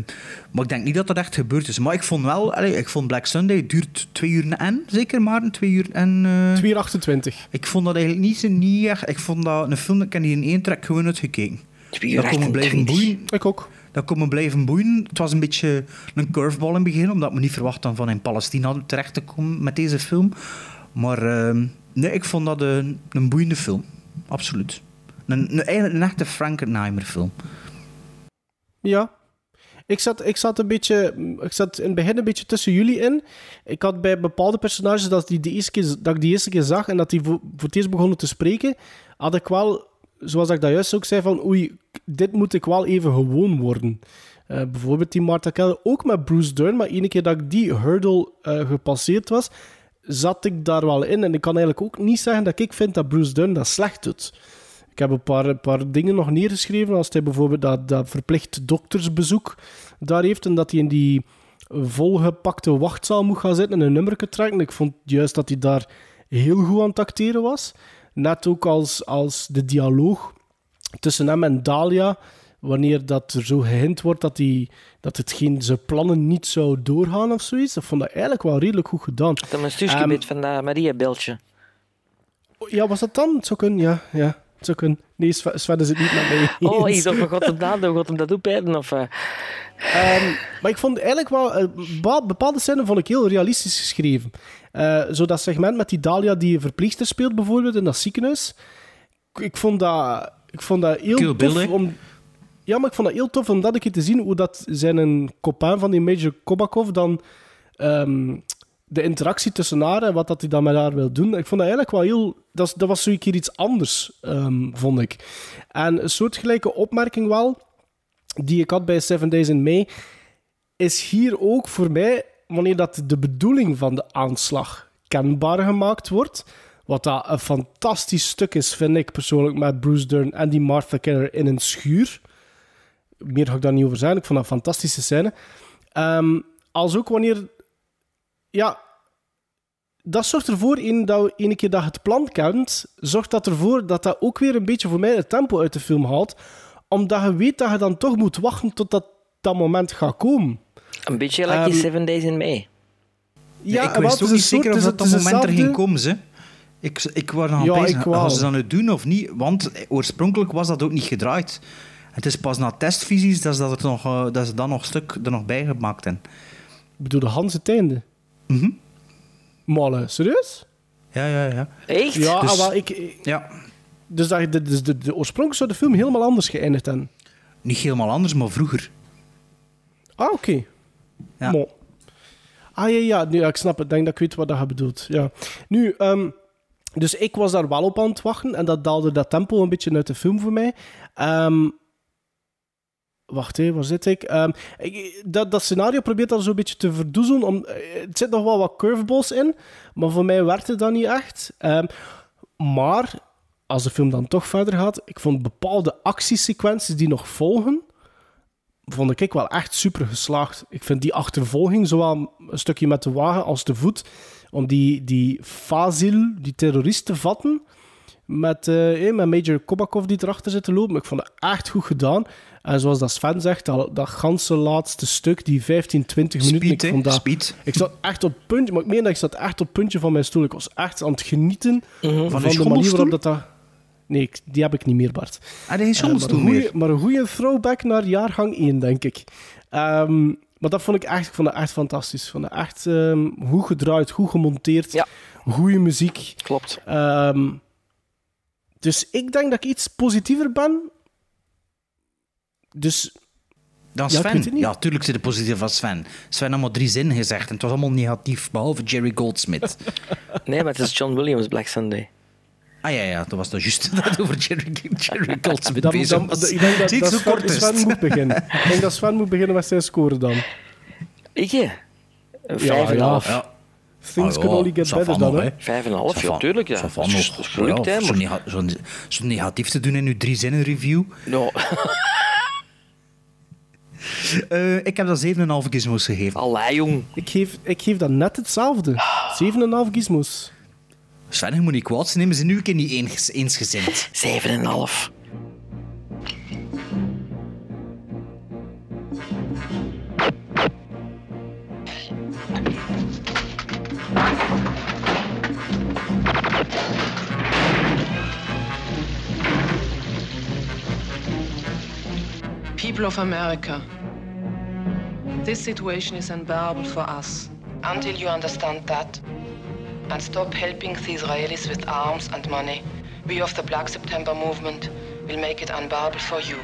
S4: maar ik denk niet dat dat echt gebeurd is. Maar ik vond wel, allee, ik vond Black Sunday duurt twee uur en, zeker maar, twee uur en... eh,
S3: 2 uur 28.
S4: ik vond dat eigenlijk niet, zo- niet echt... Ik vond dat een film, ik heb die in één trek gewoon uitgekeken.
S5: Twee uur
S4: Dat kon me blijven
S5: 28.
S4: boeien.
S3: Ik ook.
S4: Dat kon me blijven boeien. Het was een beetje een curveball in het begin, omdat we niet verwacht dan van in Palestina terecht te komen met deze film. Maar ehm, nee, ik vond dat een, een boeiende film. Absoluut. Een, echte Frankenheimer film.
S3: Ja. Ik zat, ik zat een beetje... Ik zat in het begin een beetje tussen jullie in. Ik had bij bepaalde personages dat, die de eerste keer, dat ik die eerste keer zag en dat die voor, het eerst begonnen te spreken, had ik wel, zoals ik dat juist ook zei, van oei, dit moet ik wel even gewoon worden. Eh, bijvoorbeeld die Martha Keller, ook met Bruce Dern, maar ene keer dat ik die hurdle eh, gepasseerd was, zat ik daar wel in. En ik kan eigenlijk ook niet zeggen dat ik vind dat Bruce Dern dat slecht doet. Ik heb een paar, een paar dingen nog neergeschreven. Als hij bijvoorbeeld dat, dat verplicht doktersbezoek daar heeft en dat hij in die volgepakte wachtzaal moet gaan zitten en een nummer trekken. Ik vond juist dat hij daar heel goed aan het acteren was. Net ook als, als de dialoog tussen hem en Dahlia, wanneer dat er zo gehind wordt dat, hij, dat het geen, zijn plannen niet zou doorgaan of zoiets. Ik vond dat eigenlijk wel redelijk goed gedaan.
S5: Dat is een stukje
S3: Ehm,
S5: van dat Maria-beltje.
S3: Ja, was dat dan? Het zou kunnen, ja. ja. Kunnen. Nee, Sven is het niet met mij
S5: Oh, ik dacht, hem dat doen? Gaat hem dat opeten? Of, eh?
S3: Ehm, maar ik vond eigenlijk wel... eh, bepa- bepaalde scènes vond ik heel realistisch geschreven. Eh, zo dat segment met die Dahlia die verpleegster speelt bijvoorbeeld in dat ziekenhuis. Ik, vond dat, ik vond dat heel tof om... Ja, maar ik vond dat heel tof om dat een keer te zien, hoe dat zijn een copain van die Major Kobakov dan... ehm, de interactie tussen haar en wat dat hij dan met haar wil doen. Ik vond dat eigenlijk wel heel... Dat, dat was zo een keer iets anders, ehm, vond ik. En een soortgelijke opmerking wel, die ik had bij Seven Days in May, is hier ook voor mij, wanneer dat de bedoeling van de aanslag kenbaar gemaakt wordt, wat dat een fantastisch stuk is, vind ik persoonlijk, met Bruce Dern en die Martha Keller in een schuur. Meer ga ik daar niet over zijn. Ik vond dat een fantastische scène. Ehm, als ook wanneer... Ja, dat zorgt ervoor, in dat we ene keer dat je het plan kent, zorgt dat ervoor dat dat ook weer een beetje voor mij het tempo uit de film haalt. Omdat je weet dat je dan toch moet wachten tot dat, dat moment gaat komen.
S5: Een beetje like die Seven Days in May.
S4: Ja, ik wist
S3: het
S4: ook
S3: is een
S4: niet zeker of
S3: het
S4: dat dat
S3: het
S4: moment er ging komen. Ze. Ik, ik was aan
S3: Ja,
S4: het gaan ze dat nu doen of niet? Want oorspronkelijk was dat ook niet gedraaid. Het is pas na testvisies dat ze, dat er nog, eh, dat ze dan nog stuk er nog bij gemaakt hebben.
S3: Ik bedoel, de Hans het einde.
S4: Mhm.
S3: Malle, serieus?
S4: Ja, ja, ja.
S5: Echt?
S3: Ja,
S4: Dus-
S3: ah, wel, ik,
S4: Ja,
S3: dus, dat, de, dus de, de oorspronkelijk zou de film helemaal anders geëindigd hebben.
S4: niet helemaal anders, maar vroeger.
S3: Ah, oké.
S4: Ja.
S3: Mo. Ah ja, ja, nu, ja, ik snap het. Ik denk dat ik weet wat dat je bedoelt. Ja. Nu, ehm, dus ik was daar wel op aan het wachten en dat daalde dat tempo een beetje uit de film voor mij. Ehm, wacht even, waar zit ik? Ehm, ik dat, dat scenario probeert dat zo'n beetje te verdoezelen. Om, eh, het zit nog wel wat curveballs in, maar voor mij werkte dat niet echt. Ehm, maar als de film dan toch verder gaat, ik vond bepaalde actiesequenties die nog volgen, vond ik wel echt super geslaagd. Ik vind die achtervolging, zowel een stukje met de wagen als te voet, om die, die Fazil, die terrorist, te vatten, met, eh, eh, met Major Kobakov die erachter zit te lopen. Ik vond het echt goed gedaan. En zoals dat Sven zegt, dat, dat ganse laatste stuk, die 15, 20 minuten.
S4: Speed,
S3: ik, vond dat,
S4: Speed.
S3: ik zat echt op het puntje, maar ik meen dat ik zat echt op het puntje van mijn stoel. Ik was echt aan het genieten
S4: Van
S3: van,
S4: de
S3: manier waarop dat... dat nee, die heb ik niet meer, Bart.
S4: Ah, die
S3: Eh,
S4: schommelstoel
S3: maar, een goeie- maar een goede throwback naar jaargang 1, denk ik. Ehm, maar dat vond ik echt, ik vond dat echt fantastisch. Ik vond dat echt ehm, goed gedraaid, goed gemonteerd. Goede muziek.
S5: Klopt.
S3: Ehm, dus ik denk dat ik iets positiever ben. Dus...
S4: Dan Sven. Ja, tuurlijk zit het positief van Sven. Sven had maar drie zinnen gezegd en het was allemaal negatief, behalve Jerry Goldsmith.
S5: Nee, maar het is John Williams Black Sunday.
S4: Ah ja, ja, dat was dan juist dat over Jerry, Jerry Goldsmith
S3: Dan,
S4: bezig
S3: dan,
S4: was.
S3: ik denk dat, dat Sven,
S4: kort is
S3: Sven
S4: het.
S3: moet beginnen. Ik denk dat Sven moet beginnen met zijn score dan.
S5: Ik? Een
S3: Ja,
S5: Vijf en half.
S4: Ja.
S3: Things
S4: kan
S3: can only get better dan, hè?
S5: Vijf en ja, tuurlijk. Ja. Dat is gelukt, hè.
S4: Zo, zo, zo, negatief te doen in uw drie zinnen review.
S5: No.
S4: uh, ik heb dat 7,5 gizmos gegeven.
S5: Allee, jong.
S3: Ik geef, ik geef dat net hetzelfde. 7,5 gizmos.
S4: Sven, je moet niet kwaad zijn, nemen zijn nu een keer niet eens, eensgezind.
S5: 7,5.
S14: People of America, this situation is unbearable for us. Until you understand that and stop helping the Israelis with arms and money, we of the Black September movement will make it unbearable for you.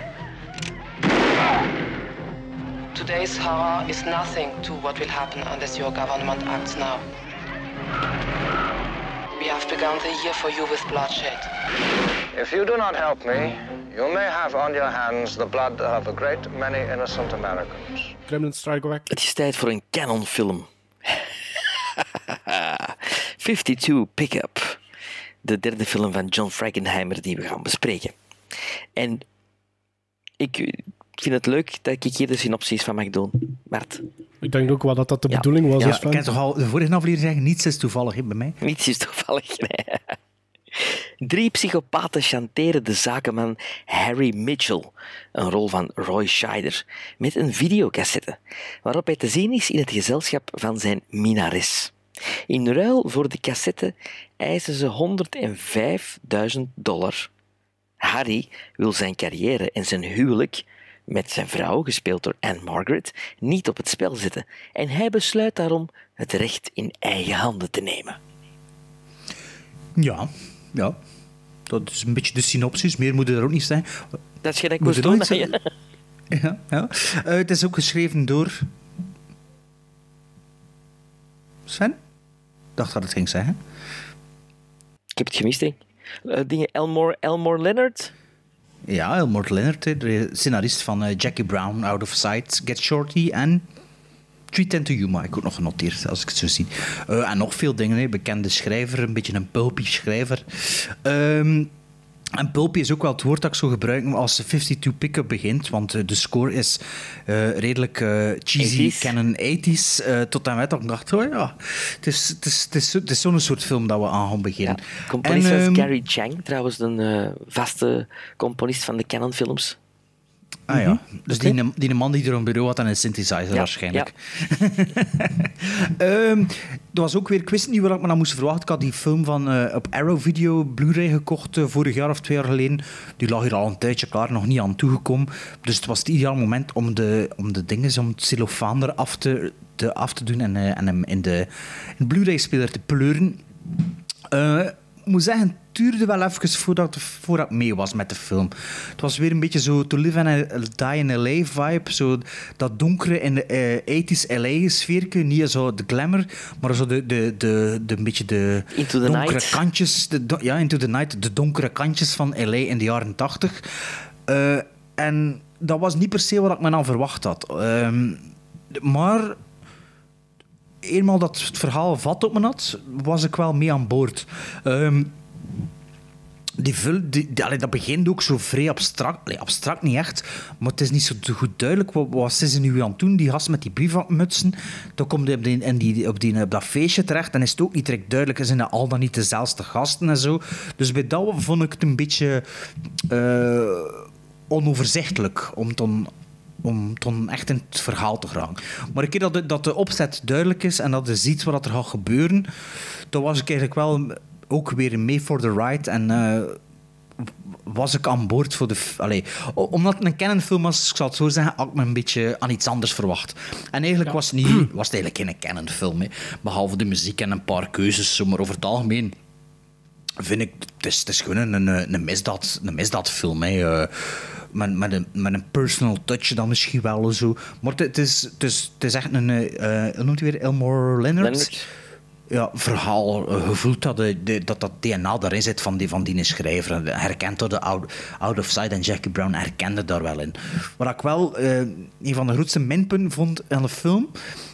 S14: Today's horror is nothing to what will happen unless your government acts now. We have begun the year for you with bloodshed.
S15: If you do not help me, you may have on your hands the blood of a great many innocent Americans.
S3: Kremlin Strike Back.
S5: Het is tijd voor een Canon-film. 52 Pickup. De derde film van John Frankenheimer die we gaan bespreken. En ik vind het leuk dat ik hier de synopsis van mag doen. Bart.
S3: Ik denk ook wel dat dat de bedoeling was.
S4: Ja, ik heb toch al de vorige aflevering zeggen, niets is toevallig hè, bij mij.
S5: Niets is toevallig. Nee. Drie psychopaten chanteren de zakenman Harry Mitchell, een rol van Roy Scheider, met een videocassette, waarop hij te zien is in het gezelschap van zijn minares. In ruil voor de cassette eisen ze 105.000 dollar. Harry wil zijn carrière en zijn huwelijk met zijn vrouw, gespeeld door Anne Margaret, niet op het spel zetten en hij besluit daarom het recht in eigen handen te nemen.
S4: Ja, ja. Dat is een beetje de synopsis. Meer moet er ook niet zijn.
S5: Dat is gelijk moest
S4: er
S5: doen.
S4: Ja, ja. Eh, het is ook geschreven door... Sven? Ik dacht dat het ging zeggen.
S5: Ik heb het gemist. Eh, dingen Elmore, Elmore Leonard?
S4: Ja, Elmore Leonard, de scenarist van eh, Jackie Brown, Out of Sight, Get Shorty en 310 to Yuma. Ik ook nog genoteerd, als ik het zo zie. Eh, en nog veel dingen, hè. bekende schrijver, een beetje een pulpy schrijver. Ehm, en pulpy is ook wel het woord dat ik zou gebruiken als de 52 pick-up begint, want eh, de score is eh, redelijk cheesy,
S5: 80s.
S4: canon 80s, eh, tot en met dat ik dacht, oh ja, het is, het is, het is, zo- het is zo'n soort film dat we aan gaan beginnen.
S5: Componist
S4: En, ehm,
S5: Gary Chang, trouwens een vaste componist van de Canon-films.
S4: Ah ja,
S5: Mhm.
S4: dus die, die man die er een bureau had en een synthesizer
S5: Ja,
S4: waarschijnlijk. Ehm, er was ook weer, ik wist niet waar ik me aan moest verwachten. Ik had die film van eh, op Arrow Video Blu-ray gekocht eh, vorig jaar of twee jaar geleden. Die lag hier al een tijdje klaar, nog niet aan toegekomen. Dus het was het ideaal moment om de, om de dingen, om het cellofaan eraf te, te, af te doen en, eh, en hem in de, in de Blu-ray-speler te pleuren. Ik moet zeggen, het duurde wel even voordat, voordat ik mee was met de film. Het was weer een beetje zo To Live and Die in L.A. vibe. Zo dat donkere in de eh, 80s LA-sfeerke. Niet zo de glamour, maar zo de, de, de, de, een beetje de
S5: Into the
S4: donkere
S5: Night.
S4: kantjes. De, ja, Into the Night. De donkere kantjes van L.A. in de jaren 80. Eh, en dat was niet per se wat ik me aan verwacht had. Ehm, maar eenmaal dat het verhaal vat op me had, was ik wel mee aan boord. Ehm, die film, die, die- dat begint ook zo vrij abstract. Abstract niet echt, maar het is niet zo goed duidelijk. Wat, wat zijn ze nu aan het doen? Die gast met die brievenmutsen. Dan komt hij op, die, in die, op, die, dat feestje terecht en is het ook niet direct duidelijk. Zijn dat al dan niet dezelfde gasten en zo? Dus bij dat vond ik het een beetje eh, onoverzichtelijk om dan om dan echt in het verhaal te geraken. Maar een keer dat de, dat de opzet duidelijk is en dat je ziet wat er gaat gebeuren, dan was ik eigenlijk wel ook weer mee voor de ride en eh, was ik aan boord voor de... Allee, omdat het een Canon-film was, ik zal het zo zeggen, had ik me een beetje aan iets anders verwacht. En eigenlijk was, het niet, was het eigenlijk geen Canon-film, hè. behalve de muziek en een paar keuzes, maar over het algemeen vind ik, het is, het is gewoon een, een, een, misdaad, een misdaadfilm. Hè. eh, met, met, een, met een personal touch dan misschien wel zo. Maar het, is, het, is, het is echt een, hoe noemt hij weer, Elmore Leonard?
S5: Leonard.
S4: Ja, verhaal. Je voelt dat, de, dat dat DNA erin zit van die, van die schrijver. En Herkent door de out, out of Sight en Jackie Brown herkende daar wel in. Wat ik wel een van de grootste minpunten vond aan de film,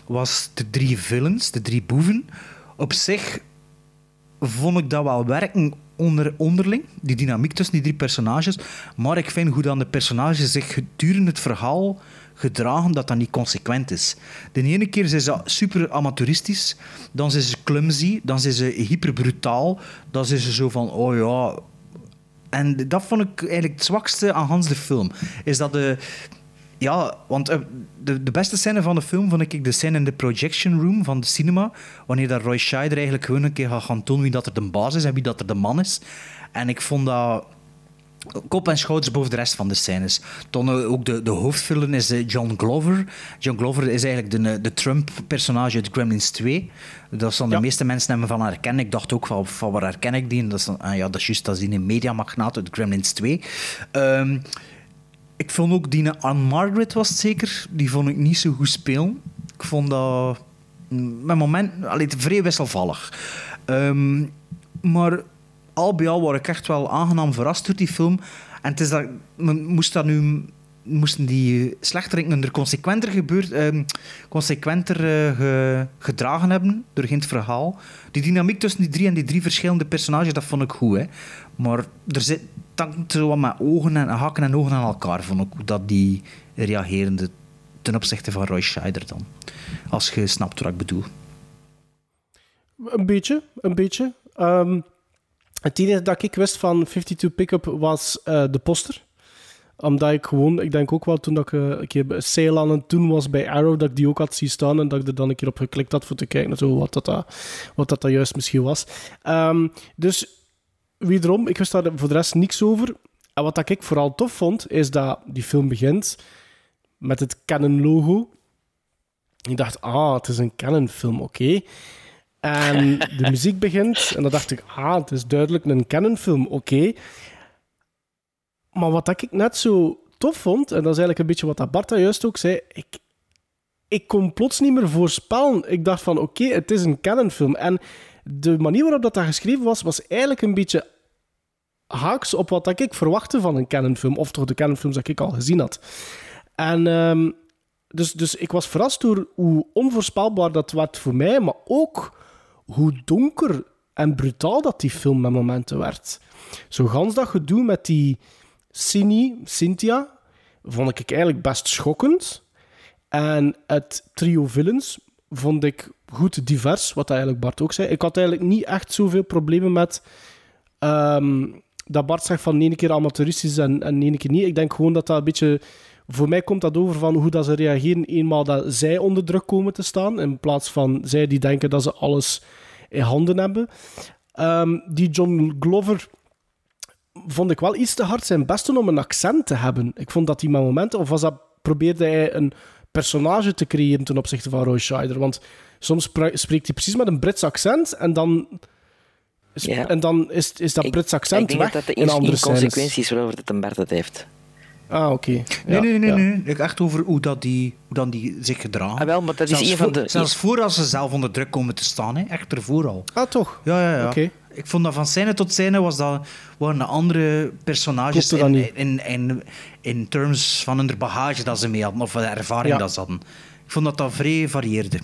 S4: was de drie villains, de drie boeven. Op zich vond ik dat wel werken onder, onderling, die dynamiek tussen die drie personages. Maar ik vind hoe dan de personages zich gedurende het verhaal gedragen, dat dat niet consequent is. De ene keer zijn ze super amateuristisch, dan zijn ze clumsy, dan zijn ze hyperbrutaal, dan zijn ze zo van, oh ja... En dat vond ik eigenlijk het zwakste aan Hans de film. Is dat de... Ja, want eh, de, de beste scène van de film vond ik de scène in de projection room van de cinema. Wanneer dat Roy Scheider eigenlijk gewoon een keer gaat gaan tonen wie dat er de baas is en wie dat er de man is. En ik vond dat kop en schouders boven de rest van de scènes. Dan eh, ook de, de hoofdvillain is eh, John Glover. John Glover is eigenlijk de, de Trump-personage uit Gremlins 2. Dat dan de meeste mensen hem van herkennen. Ik dacht ook van, van waar herken ik die? En dat is, ah ja, dat is juist dat is die een mediamagnaat uit Gremlins 2. Ehm, ik vond ook die Anne Margaret was het zeker. Die vond ik niet zo goed spelen. Ik vond dat mm, met moment allee, vrij wisselvallig. Ehm, maar al bij al word ik echt wel aangenaam verrast door die film. En het is dat, men moest dat nu, moesten die slechteriken er consequenter, gebeurd, ehm, consequenter eh, ge- gedragen hebben door het verhaal. Die dynamiek tussen die drie en die drie verschillende personages, dat vond ik goed. Hè. Maar er zit tankt zo wat met ogen en haken en ogen aan elkaar, vond hoe dat die reagerende ten opzichte van Roy Scheider dan. Als je snapt wat ik bedoel.
S3: Een beetje, een beetje. Ehm, het enige dat ik wist van 52 Pickup was eh, de poster. Omdat ik gewoon, ik denk ook wel toen dat ik eh, een keer bij sale aan het doen was bij Arrow, dat ik die ook had zien staan en dat ik er dan een keer op geklikt had voor te kijken zo, wat, dat, dat, wat dat, dat juist misschien was. Ehm, dus wederom, ik wist daar voor de rest niks over. En wat dat ik vooral tof vond, is dat die film begint met het Canon-logo. Ik dacht, ah, het is een Canon-film, oké. En de muziek begint en dan dacht ik, ah, het is duidelijk een Canon-film, oké. Maar wat dat ik net zo tof vond, en dat is eigenlijk een beetje wat dat Bart daar juist ook zei, ik, ik kon plots niet meer voorspellen. Ik dacht van, oké, het is een Canon-film. En de manier waarop dat, dat geschreven was, was eigenlijk een beetje haaks op wat ik verwachtte van een Canon-film, of toch de Canon-films dat ik al gezien had. En ehm, dus, dus ik was verrast door hoe onvoorspelbaar dat werd voor mij, maar ook hoe donker en brutaal dat die film met momenten werd. Zo gans dat gedoe met die Cini, Cynthia, vond ik eigenlijk best schokkend. En het trio villains vond ik goed divers, wat eigenlijk Bart ook zei. Ik had eigenlijk niet echt zoveel problemen met ehm, dat Bart zegt van ene keer amateuristisch en, en ene keer niet. Ik denk gewoon dat dat een beetje... Voor mij komt dat over van hoe dat ze reageren eenmaal dat zij onder druk komen te staan, in plaats van zij die denken dat ze alles in handen hebben. Ehm, die John Glover vond ik wel iets te hard zijn best om een accent te hebben. Ik vond dat hij met momenten, of was dat, probeerde hij een personage te creëren ten opzichte van Roy Scheider. Want soms spreekt hij precies met een Brits accent en dan,
S5: Ja.
S3: en dan is, is dat Brits accent
S5: ik denk
S3: weg
S5: dat dat de
S3: andere
S5: inconsequenties waarover dat een Bart het heeft.
S3: Ah, oké.
S4: Nee,
S3: Ja,
S4: nee, nee,
S3: ja.
S4: nee. Ik echt over hoe, dat die, hoe dan die zich gedragen.
S5: Ah, wel, maar dat is
S4: zelfs
S5: een van
S4: voor-
S5: de-
S4: Zelfs voordat ze zelf onder druk komen te staan, hè. echt ervoor al.
S3: Ah, toch?
S4: Ja, ja, ja.
S3: Oké.
S4: Ik vond dat van scène tot scène was dat, waren de andere personages in,
S3: niet?
S4: in, in, in terms van hun bagage dat ze mee hadden, of de ervaring
S3: Ja.
S4: dat ze hadden. Ik vond dat dat vrij varieerde.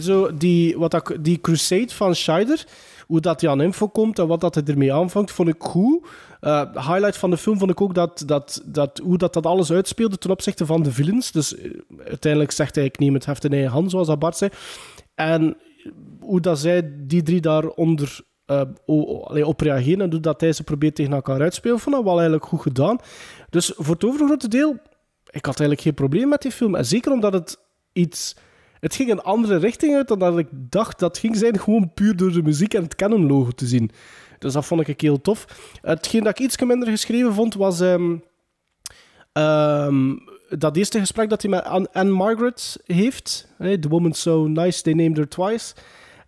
S3: Zo, die, wat dat, die Crusade van Scheider hoe dat hij aan info komt en wat dat hij ermee aanvangt, vond ik goed. Uh, highlight van de film vond ik ook dat, dat, dat, hoe dat, dat alles uitspeelde ten opzichte van de villains. Dus uh, uiteindelijk zegt hij, ik neem het heft in eigen hand, zoals dat Bart zei. En hoe dat zij, die drie daaronder uh, op reageren en hoe dat hij ze probeert tegen elkaar uitspelen, vond dat wel eigenlijk goed gedaan. Dus voor het overgrote deel, ik had eigenlijk geen probleem met die film. En zeker omdat het iets... Het ging een andere richting uit dan dat ik dacht dat ging zijn, gewoon puur door de muziek en het Canon-logo te zien. Dus dat vond ik heel tof. Hetgeen dat ik iets minder geschreven vond, was... Um, um, dat eerste gesprek dat hij met Anne Margaret heeft. The woman so nice, they named her twice.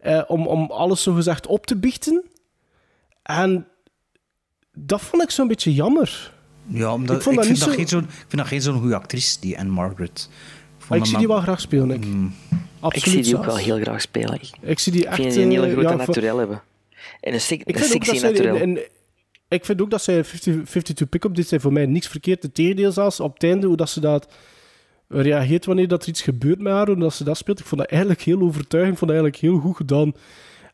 S3: Uh, om, om alles zo gezegd op te biechten. En dat vond ik zo'n beetje jammer.
S4: Ja, omdat, ik, vond dat ik, vind, dat geen zo... ik vind dat geen zo'n goede actrice, die Anne Margaret.
S3: Maar ik zie die wel graag spelen, ik.
S4: Mm.
S5: Absoluut ik zie die ook wel heel graag spelen.
S3: Ik zie die echt...
S5: Ik vind die een hele grote ja, naturel hebben. En een, sec een sexy naturel.
S3: En, ik vind ook dat zij 50, 52 pick-up, dit zijn voor mij niks verkeerd. Het tegendeel zelfs, op het einde, hoe dat ze dat reageert wanneer dat er iets gebeurt met haar, dat ze dat speelt. Ik vond dat eigenlijk heel overtuigend, ik vond dat eigenlijk heel goed gedaan.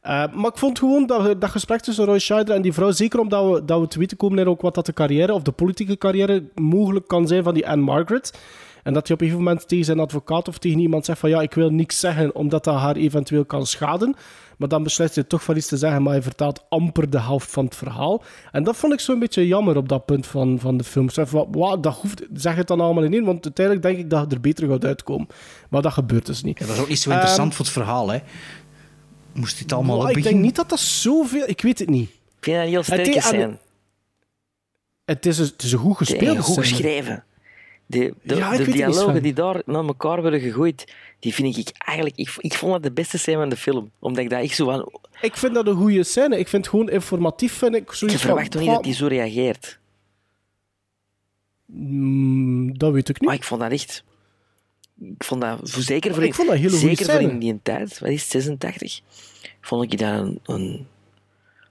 S3: Uh, maar ik vond gewoon dat, dat gesprek tussen Roy Scheider en die vrouw, zeker omdat we, dat we te weten komen ook wat dat de carrière, of de politieke carrière, mogelijk kan zijn van die Anne Margaret. En dat hij op een gegeven moment tegen zijn advocaat of tegen iemand zegt van ja, ik wil niks zeggen omdat dat haar eventueel kan schaden. Maar dan besluit hij toch van iets te zeggen, maar hij vertaalt amper de helft van het verhaal. En dat vond ik zo'n beetje jammer op dat punt van, van de film. Zeg, wat, dat hoeft, zeg het dan allemaal in één, want uiteindelijk denk ik dat het er beter gaat uitkomen. Maar dat gebeurt dus niet.
S4: Ja, dat is ook niet zo interessant um, voor het verhaal, hè? Moest het allemaal
S3: Ik denk niet dat dat zoveel... Ik weet het niet. Ik
S5: vind dat heel sterk zijn.
S3: Het is, een, het is een goed gespeeld.
S5: goed geschreven. De, de, ja, de dialogen die daar naar elkaar worden gegooid, die vind ik eigenlijk... Ik, ik vond dat de beste scène van de film. Omdat ik dat echt zo van...
S3: Ik vind dat een goede scène. Ik vind het gewoon informatief. Vind ik
S5: je verwacht toch niet dat hij zo reageert?
S3: Mm, dat weet ik niet.
S5: Maar ik vond dat echt... Ik vond dat, zeker voor,
S3: ik vond dat
S5: zeker
S3: voor
S5: in die tijd, wat is het, 86, vond ik dat een, een,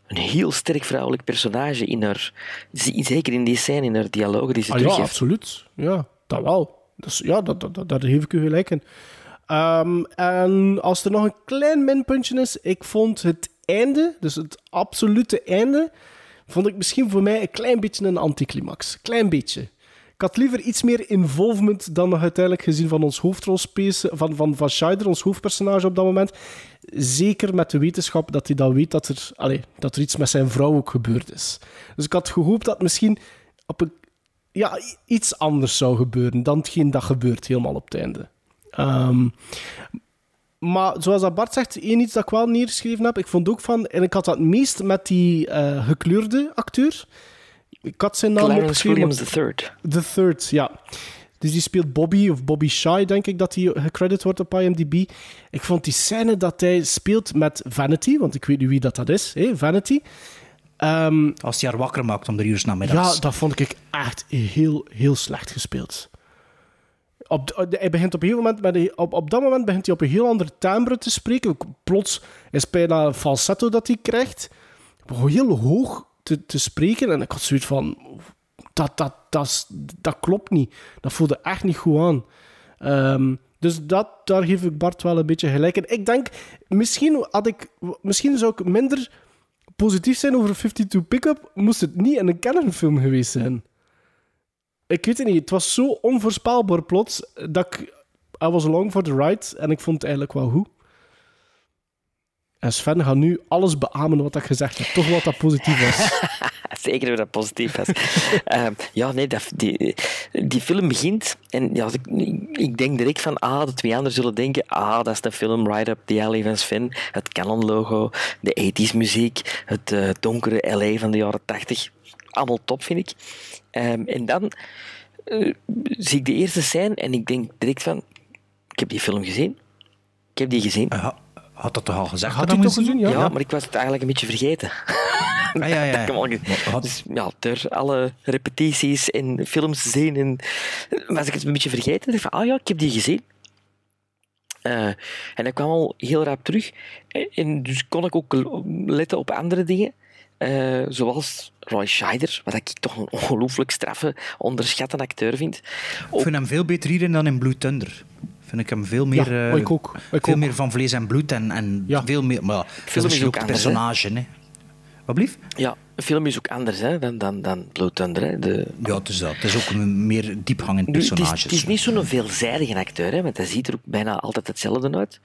S5: een heel sterk vrouwelijk personage in haar, zeker in die scène, in haar dialogen die ze
S3: ah, Ja, absoluut. Ja, dat wel. Dus, ja, dat, dat, dat, daar geef ik u gelijk in. Um, en als er nog een klein minpuntje is, ik vond het einde, dus het absolute einde, vond ik misschien voor mij een klein beetje een anticlimax. Klein beetje. Ik had liever iets meer involvement dan nog uiteindelijk gezien van ons hoofdrolspace, van, van, van Scheider, ons hoofdpersonage op dat moment. Zeker met de wetenschap dat hij dan weet dat er, allez, dat er iets met zijn vrouw ook gebeurd is. Dus ik had gehoopt dat misschien op een, ja, iets anders zou gebeuren dan hetgeen dat gebeurt helemaal op het einde. Um, maar zoals dat Bart zegt, één iets dat ik wel neergeschreven heb, ik vond ook van, en ik had dat meest met die uh, gekleurde acteur. Ik had zijn naam
S5: Clarence Williams III.
S3: The Third, ja. Dus die speelt Bobby, of Bobby Shy, denk ik dat hij gecredit wordt op IMDb. Ik vond die scène dat hij speelt met Vanity, want ik weet niet wie dat, dat is, hè? Vanity. Um,
S4: Als hij haar wakker maakt om drie uur namiddags.
S3: Ja, dat vond ik echt heel, heel slecht gespeeld. Op, hij begint op, een moment met een, op, op dat moment begint hij op een heel ander timbre te spreken. Plots is het bijna een falsetto dat hij krijgt. Heel hoog te, spreken. En ik had zoiets van... Dat, dat, dat, klopt niet. Dat voelde echt niet goed aan. Um, dus dat, daar geef ik Bart wel een beetje gelijk in. Ik denk, misschien, had ik, misschien zou ik minder positief zijn over 52 Pickup, moest het niet in een Canon-film geweest zijn. Ik weet het niet. Het was zo onvoorspelbaar plots dat ik... I was along for the ride en ik vond het eigenlijk wel goed. En Sven gaat nu alles beamen wat ik gezegd heb. Toch wat dat positief was.
S5: Zeker wat dat positief was. uh, ja, nee, dat, die, die film begint en ja, ik, ik denk direct van, ah, de twee anderen zullen denken, ah, dat is de film Ride Up the Alley van Sven, het Canon-logo, de 80s muziek, het uh, donkere LA van de jaren 80. Allemaal top, vind ik. Um, en dan uh, zie ik de eerste scène en ik denk direct van, ik heb die film gezien. Ik heb die gezien.
S4: Uh, had dat toch al gezegd?
S3: Had hij toch gezien? Ja.
S5: ja, maar ik was het eigenlijk een beetje vergeten.
S4: Ah, ja, ja.
S5: ja. Dus, ja, door alle repetities en films te zien en, was ik het een beetje vergeten. En dacht van, ah ja, ik heb die gezien. Uh, en dat kwam al heel rap terug. En, en, dus kon ik ook letten op andere dingen. Uh, zoals Roy Scheider, wat ik toch een ongelooflijk straffe, onderschatte acteur vind.
S4: Ik vind hem veel beter hierin dan in Blue Thunder. Vind ik hem veel meer,
S3: Ja,
S4: eh,
S3: ik ook. Ik
S4: veel
S3: ook.
S4: meer van vlees en bloed en, en veel meer. Maar ja,
S5: Film is
S4: misschien
S5: ook anders,
S4: personage. Hè. Wat blieft?
S5: Ja, een film is ook anders hè, dan, dan, dan Blood Thunder. Hè. De...
S4: Ja, het is dat. Het is ook een meer diepgangend
S5: Nu, het, is,
S4: personage.
S5: het is niet zo'n veelzijdige acteur, hè, want hij ziet er ook bijna altijd hetzelfde uit.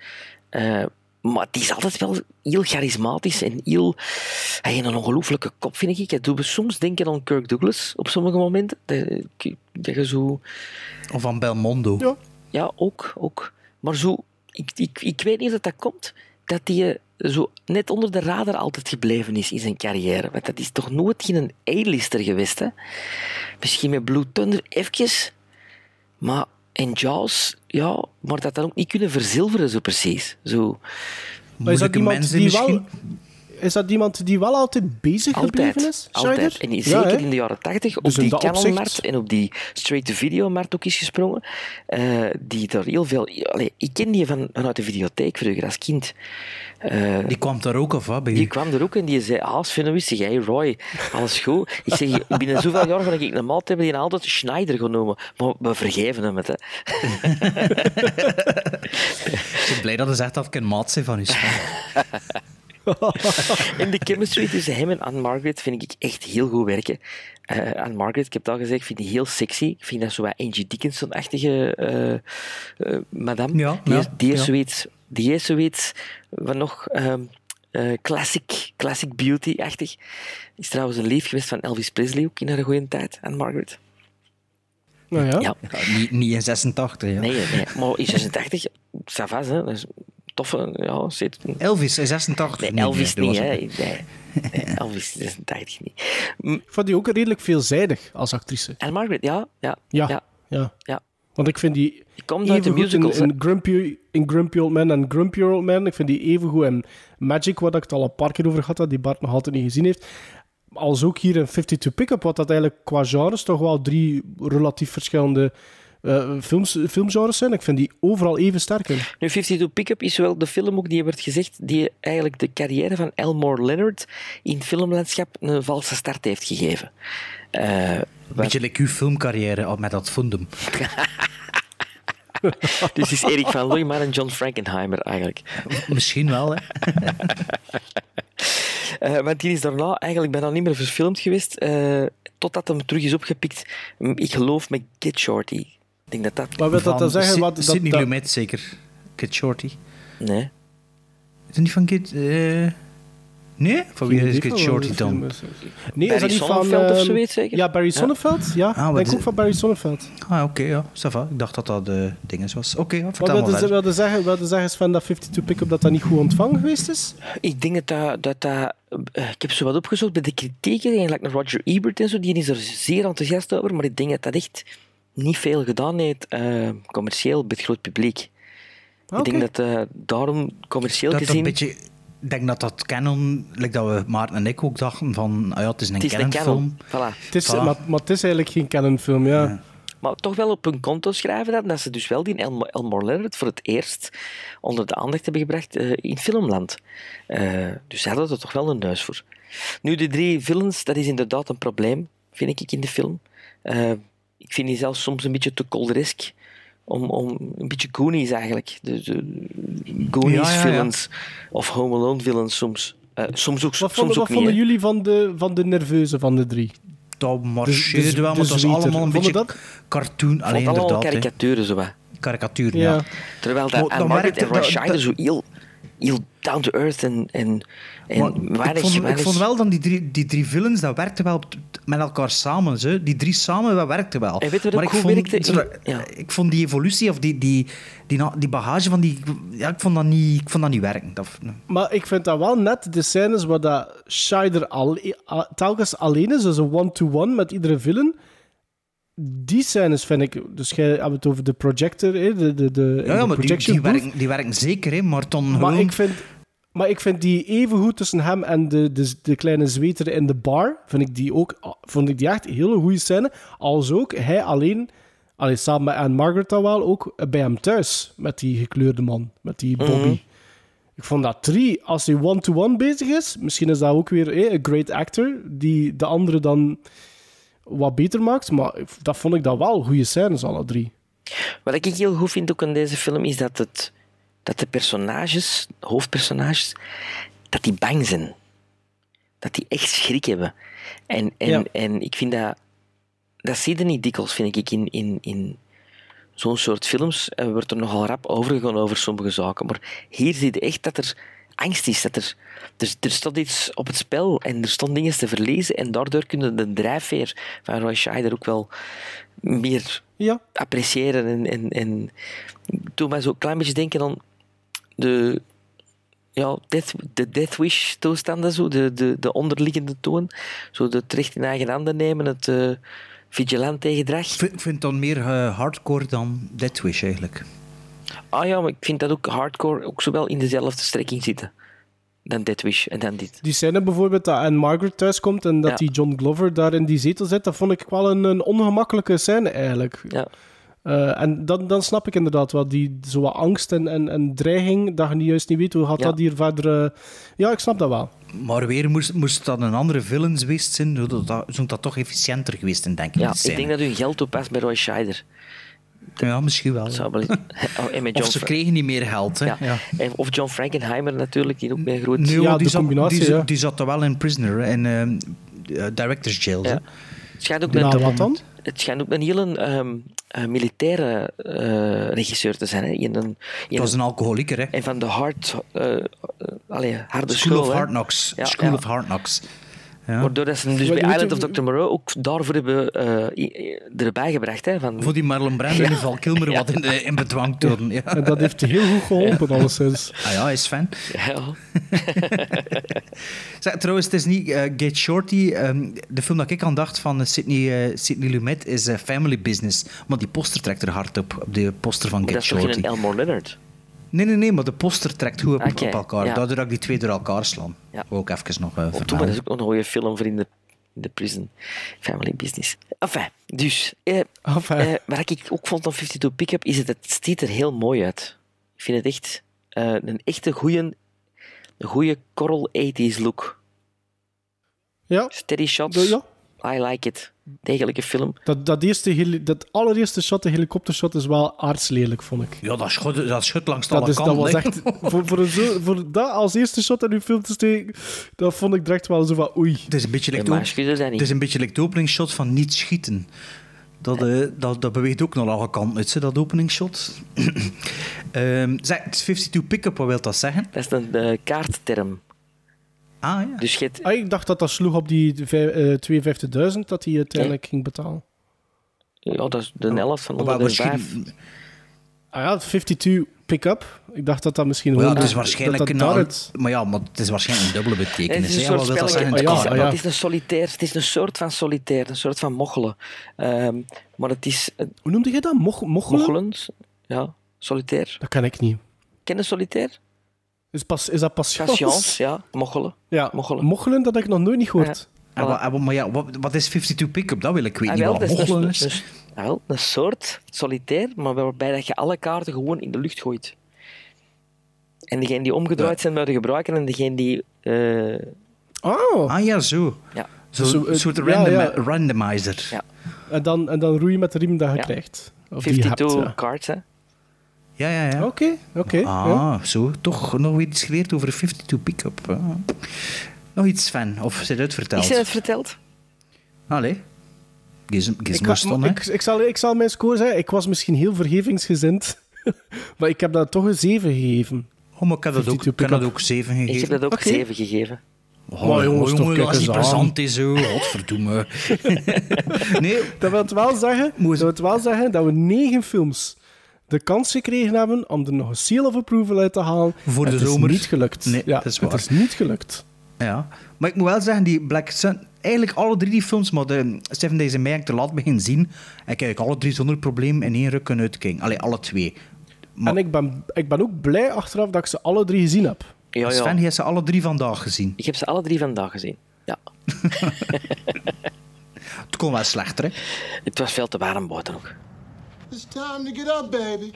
S5: Eh, maar het is altijd wel heel charismatisch en heel... Hij heeft een ongelooflijke kop, vind ik. Doet me soms denken aan Kirk Douglas op sommige momenten. Dat, dat je zo...
S4: Of aan Belmondo.
S3: Ja.
S5: Ja, ook. ook. Maar zo... Ik, ik, ik weet niet of dat komt, dat hij eh, zo net onder de radar altijd gebleven is in zijn carrière. Want dat is toch nooit geen A-lister geweest, hè? Misschien met Blue Thunder eventjes, maar en Jaws, ja, maar dat dan ook niet kunnen verzilveren zo precies. Zo.
S3: Maar is dat iemand die wel... Is dat iemand die wel altijd bezig gebleven
S5: Altijd,
S3: is?
S5: altijd.
S3: Schneider?
S5: En
S3: Ja,
S5: zeker in de jaren tachtig, op
S3: Dus
S5: die
S3: dat
S5: Canon-markt en op die straight-to-video-markt ook is gesprongen. eh, die daar heel veel... Allee, ik ken die van, vanuit de videotheek vroeger, als kind. Eh,
S4: Die kwam daar ook af, hè? bij
S5: die kwam er ook en die zei, ah, Sven, wist hey Roy, alles goed? Ik zeg, binnen zoveel jaar van ik een maat hebben die altijd Schneider genomen. Maar we vergeven hem het, hè.
S4: Ik ben blij dat hij zegt dat ik een maat ben van u.
S5: En de chemistry tussen hem en Anne-Margaret vind ik echt heel goed werken. Eh Anne-Margaret, ik heb het al gezegd, ik vind die heel sexy. Ik vind dat zo wat Angie Dickinson-achtige eh, eh, madame.
S4: Ja,
S5: die,
S4: ja,
S5: is, die, is zoiets, die is zoiets van nog ehm, eh, classic, classic beauty-achtig. Is trouwens een lief geweest van Elvis Presley ook in haar goede tijd, Anne-Margaret.
S3: Nou ja.
S5: Ja.
S4: Ja, niet, niet in 86, ja.
S5: Nee, nee, maar in 86, ça va, hè. Dat is toffe, ja, zit...
S4: Elvis in 86
S5: Nee,
S4: niet,
S5: Elvis
S4: nee,
S5: niet,
S4: dat was
S5: hè.
S4: het.
S5: Nee, nee, Elvis in 86 niet.
S3: Ik vond die ook redelijk veelzijdig als actrice.
S5: En Margaret, ja. Ja.
S3: Ja.
S5: ja.
S3: ja.
S5: ja.
S3: Want ik vind die
S5: komt uit de
S3: even goed in,
S5: musicals,
S3: in, Grumpy, in Grumpy Old Man en Grumpy Old Man. Ik vind die even goed in Magic, waar ik het al een paar keer over gehad had, die Bart nog altijd niet gezien heeft. Als ook hier in 52 Pickup, wat dat eigenlijk qua genres toch wel drie relatief verschillende eh, films, filmgenres zijn. Ik vind die overal even sterk in.
S5: Nu, 52 Pickup is wel de film ook die werd gezegd die eigenlijk de carrière van Elmore Leonard in het filmlandschap een valse start heeft gegeven. Eh,
S4: Beetje like uw filmcarrière al met dat fundum.
S5: dus het is Erik van Looy, maar een John Frankenheimer eigenlijk.
S4: Misschien wel, hè.
S5: Eh, want die is daarna eigenlijk bijna niet meer verfilmd geweest, eh, totdat hem terug is opgepikt. Ik geloof met Get Shorty. Ik denk dat dat...
S3: Maar wil dat dan zeggen... Wat, dat,
S4: Sidney
S3: dat-
S4: Lumet zeker. Kid Shorty.
S5: Nee.
S4: Is het niet van Kid... eh, Nee? Van wie is Kid Shorty dan?
S3: is het. Nee, is
S5: Barry
S3: dat niet van...
S5: Sonnenfeld of
S3: ehm,
S5: zoiets, zeker?
S3: Ja, Barry
S5: Ja.
S3: Sonnenfeld. Ja,
S4: Ah, wat
S3: denk
S4: is-
S3: ook van Barry Sonnenfeld.
S4: Ah, oké, ja. Ik dacht dat dat de dinges was. Oké, ja,
S3: Wat
S4: vertel maar
S3: wilde, zeggen, wilde zeggen Sven dat 52 Pickup dat dat niet goed ontvangen geweest is?
S5: Ik denk dat dat... dat, dat eh, ik heb zo wat opgezocht bij de kritieken, eigenlijk naar Roger Ebert en zo, die is er zeer enthousiast over, maar ik denk dat dat echt niet veel gedaan heeft eh, commercieel bij het groot publiek. Ik denk dat eh, daarom commercieel
S4: Dat dat
S5: gezien...
S4: een beetje... Ik denk dat dat Canon, like dat we Maarten en ik ook dachten van, ah ja, het is een Canon-film.
S5: Canon, voilà.
S3: Het is,
S4: Voilà.
S3: maar, maar het is eigenlijk geen Canon-film, ja.
S5: Maar toch wel op hun konto schrijven dat, dat ze dus wel die Elmo- Elmore Leonard voor het eerst onder de aandacht hebben gebracht eh, in filmland. Eh, dus ze hadden er toch wel een neus voor. Nu, de drie villains, dat is inderdaad een probleem, vind ik, in de film. Ik vind die zelfs soms een beetje te colderesk. Om, om een beetje Goonies eigenlijk. De, de Goonies
S4: Ja, ja, ja.
S5: villains. Of Home Alone villains soms. Eh, soms ook,
S3: Wat
S5: soms
S3: vonden,
S5: ook
S3: wat vonden jullie van de, van de nerveuze van de drie?
S4: Dat marcheerde
S3: de-
S4: wel, maar het was
S3: zwieter.
S4: allemaal een
S3: Vonden
S4: beetje
S3: dat?
S4: cartoon. Alleen
S5: allemaal
S4: inderdaad, hè.
S5: karikaturen zo wat.
S4: Karikatuur,
S3: Ja.
S4: ja.
S5: Terwijl
S4: Maar
S5: dat Anne Margaret en zo heel, heel down to earth en, en, en
S4: Maar ik, vond, ik wel dan die drie, die drie villains, dat werkte wel met elkaar samen. Zo. Die drie samen, dat werkte wel.
S5: En weet je wat
S4: maar ik vond,
S5: werkte? Ja.
S4: ik vond die evolutie of die, die, die, die bagage van die... Ja, ik vond dat niet, ik vond dat niet werken. Dat,
S3: Maar ik vind dat wel net de scènes waar dat Scheider al, telkens alleen is, dus een one-to-one met iedere villain. Die scènes vind ik... Dus jij hebt het over de projector, hè, de, de, de,
S4: ja, maar die, werken, die werken zeker, hè, maar dan
S3: Maar
S4: gewoon...
S3: ik, vind, maar ik vind die even goed tussen hem en de, de, de kleine zweter in de bar. Vind ik die ook, vond ik die echt een hele goede scène. Als ook hij alleen, allee, samen met Anne Margaret dan wel, ook bij hem thuis. Met die gekleurde man, met die Bobby.
S5: Mhm.
S3: Ik vond dat drie, als hij one-to-one bezig is, misschien is dat ook weer eh, een great actor, die de andere dan wat beter maakt. Maar dat vond ik dat wel goede scènes, alle drie.
S5: Wat ik heel goed vind ook in deze film is dat, het, dat de personages, hoofdpersonages, dat die bang zijn. Dat die echt schrik hebben. En, en,
S3: Ja.
S5: en ik vind dat... Dat zie je niet dikwijls, vind ik, in, in, in zo'n soort films. En wordt er nogal rap overgegaan over sommige zaken. Maar hier zie je echt dat er angst is. Dat er, er, er stond iets op het spel en er stond dingen te verlezen. En daardoor kunnen de drijfveer van Roy Scheider ook wel meer
S3: Ja.
S5: appreciëren. En, en, en toen mij zo'n klein beetje denken aan de, ja, death, de Death Wish toestanden, zo, de, de, de onderliggende toon. Zo het recht in eigen handen nemen, het uh, vigilante gedrag.
S4: Ik vind, ik vind het dan meer uh, hardcore dan Death Wish eigenlijk.
S5: Ah ja, maar ik vind dat ook hardcore ook zowel in dezelfde strekking zitten. Dan Death Wish en dan dit.
S3: Die scène bijvoorbeeld dat Anne Margaret thuiskomt en dat
S5: Ja.
S3: die John Glover daar in die zetel zit, dat vond ik wel een, een ongemakkelijke scène eigenlijk.
S5: Ja.
S3: Eh, en dan, dan snap ik inderdaad wel die zo wat angst en, en, en dreiging, dat je niet juist niet weet hoe gaat
S5: Ja.
S3: dat hier verder... eh, Ja, ik snap dat wel.
S4: Maar weer moest, moest dat een andere villains geweest zijn, zou dat, zou dat toch efficiënter geweest zijn, denk ik.
S5: Ja, ik denk dat u geld oppast bij Roy Scheider.
S4: Ja, misschien wel.
S5: Zou wel Oh, met
S4: Of ze kregen niet meer geld. Hè?
S5: Ja. Of John Frankenheimer natuurlijk, die ook meer groot...
S4: Nee,
S3: Ja,
S4: die,
S3: de
S4: zat,
S3: combinatie,
S4: die,
S3: ja.
S4: die zat er wel in Prisoner, in ehm, eh, Director's Jail. hè.
S5: Ja. Het schijnt ook
S3: Nou, wat dan?
S5: het schijnt ook een hele ehm, eh, militaire eh, regisseur te zijn. Hè? In een, in
S4: Dat was een alcoholieker, hè?
S5: En van de hard, eh, eh, allee, harde
S4: School, of
S5: hè.
S4: Hard Knocks.
S5: Ja,
S4: School
S5: ja.
S4: of Hard Knocks. Ja.
S5: Waardoor dat ze hem dus
S3: Maar
S5: bij Island of Dr. Moreau ook daarvoor hebben eh, erbij gebracht. Hè, van,
S4: Voor die Marlon Brando en die Val Kilmer wat in, de, in bedwang tonen. Ja.
S3: En dat heeft heel goed geholpen, alleszins.
S4: Ah ja, hij is fan.
S5: ja,
S4: Zeg, trouwens, het is niet eh, Get Shorty. ehm, de film dat ik aan dacht van eh, Sidney, eh, Sidney Lumet is Family Business. Maar die poster trekt er hard op, op de poster van
S5: maar
S4: Get
S5: dat is toch
S4: Shorty.
S5: Elmore Leonard?
S4: Nee, nee, nee, maar de poster trekt goed op, elkaar.
S5: ja.
S4: Daardoor dat ik die twee door elkaar slaan.
S5: Ja.
S4: Wou ik even nog uh,
S5: Op toe, maar dat is ook nog een goede film voor in de, in de prison family business. Enfin, dus... Eh,
S3: Enfin.
S5: eh, wat ik ook vond van 52 Pickup is het, het ziet er heel mooi uit. Ik vind het echt eh, een echte goede, een goede coral 80s look.
S3: Ja,
S5: Steady shots.
S3: ja.
S5: I like it. Degelijke film.
S3: Dat, dat, eerste, heli- dat allereerste shot, de helikoptershot, is wel aardslelijk, vond ik.
S4: Ja, dat schut, dat schut langs
S3: Dat,
S4: alle
S3: is, dat was echt... Voor, voor, een zo, voor dat als eerste shot in uw film te steken, dat vond ik direct wel zo van oei.
S4: Het is een beetje like het is een beetje like de openingsshot van niet schieten. Dat, eh, dat, dat beweegt ook naar alle kanten uit, hè, dat openingsshot. Ehm zeg, het is 52 pick-up, wat wil dat zeggen?
S5: Dat is een eh, kaartterm.
S4: Ah ja.
S5: Dus je
S3: Ah, ik dacht dat dat sloeg op die vij- eh, 52.000 dat hij uiteindelijk ging betalen.
S5: ja, dat is de helft van
S4: Maar
S5: 105.
S4: waarschijnlijk,
S3: Ah ja, 52 pick-up. Ik dacht dat dat misschien
S4: maar ja, het is
S3: dat-
S4: waarschijnlijk
S3: dat
S4: maar ja, maar het is waarschijnlijk een dubbele
S5: Het is
S4: betekenis.
S5: een
S4: dat
S3: ja,
S5: het, is,
S3: ja.
S5: het is een solitair. Het is een soort van solitair. Een soort van mochelen. Ehm, maar het is...
S3: Hoe noemde je dat? Moch, mochelen?
S5: mochelen. Ja, solitair.
S3: Dat ken ik niet.
S5: Ken je solitair?
S3: Is, pas, is dat passions?
S5: Patience, ja. Mochelen.
S3: Ja,
S5: Mochelen.
S3: mochelen. dat heb ik nog nooit niet gehoord.
S4: En en maar ja, wat, wat is 52 pick-up? Dat wil ik weten.
S5: Ah,
S4: niet wat
S5: is
S4: mochelen
S5: een,
S4: is.
S5: een- ah, wel, een soort solitair, maar waarbij dat je alle kaarten gewoon in de lucht gooit. En degene die omgedraaid zijn bij de gebruiker en degene die... eh,
S3: Oh.
S4: Ah ja, zo.
S5: ja.
S4: Zo,
S3: Zo, eh,
S4: een soort
S3: ja,
S4: random,
S3: ja.
S4: randomizer.
S5: Ja.
S3: En, dan, en dan roei je met de riem dat je
S5: Ja.
S3: krijgt. Of die je hebt.
S5: 52
S3: ja.
S5: cards, hè.
S4: Ja, ja, ja.
S3: Oké, oké.
S4: Ah,
S3: ja.
S4: zo. Toch nog iets geleerd over 52 pick-up. Ah. Nog iets, fan? Of is het uitverteld?
S5: Is je het verteld?
S4: Allee. Giz-
S3: Ik, ik, ik, zal, ik zal mijn score zeggen. Ik was misschien heel vergevingsgezind. maar ik heb dat toch een 7 gegeven.
S4: Oh, maar ik heb dat ook,
S3: 52
S4: ik heb dat
S3: pick-up.
S4: ook 7 gegeven.
S5: Ik heb dat ook
S3: Oké.
S5: 7 gegeven.
S4: Oh,
S3: Maar jongens,
S4: oh,
S3: toch,
S4: jongen,
S3: kijk
S4: als die plezant is, zo. Godverdomme. nee,
S3: Dat wil het wel zeggen, dat, wil het wel zeggen dat we negen films de kans gekregen hebben om er nog een seal of approval uit te halen.
S4: Voor de
S3: het
S4: zomer.
S3: is niet gelukt.
S4: Nee,
S3: ja,
S4: dat is waar.
S3: Het is niet gelukt.
S4: Ja, maar ik moet wel zeggen, die Black Sun, eigenlijk alle drie die films, maar de Seven Days in May te laat beginnen zien. En ik heb alle drie zonder probleem in één ruk kunnen uitkijken. Allee, alle twee. Maar
S3: En ik ben, ik ben ook blij achteraf dat ik ze alle drie gezien heb.
S5: Ja,
S4: Sven,
S5: ja.
S4: je hebt ze alle drie vandaag gezien.
S5: Ik heb ze alle drie vandaag gezien. Ja.
S4: Het kon wel slechter, hè.
S5: Het was veel te warm buiten ook.
S16: It's time to get up, baby.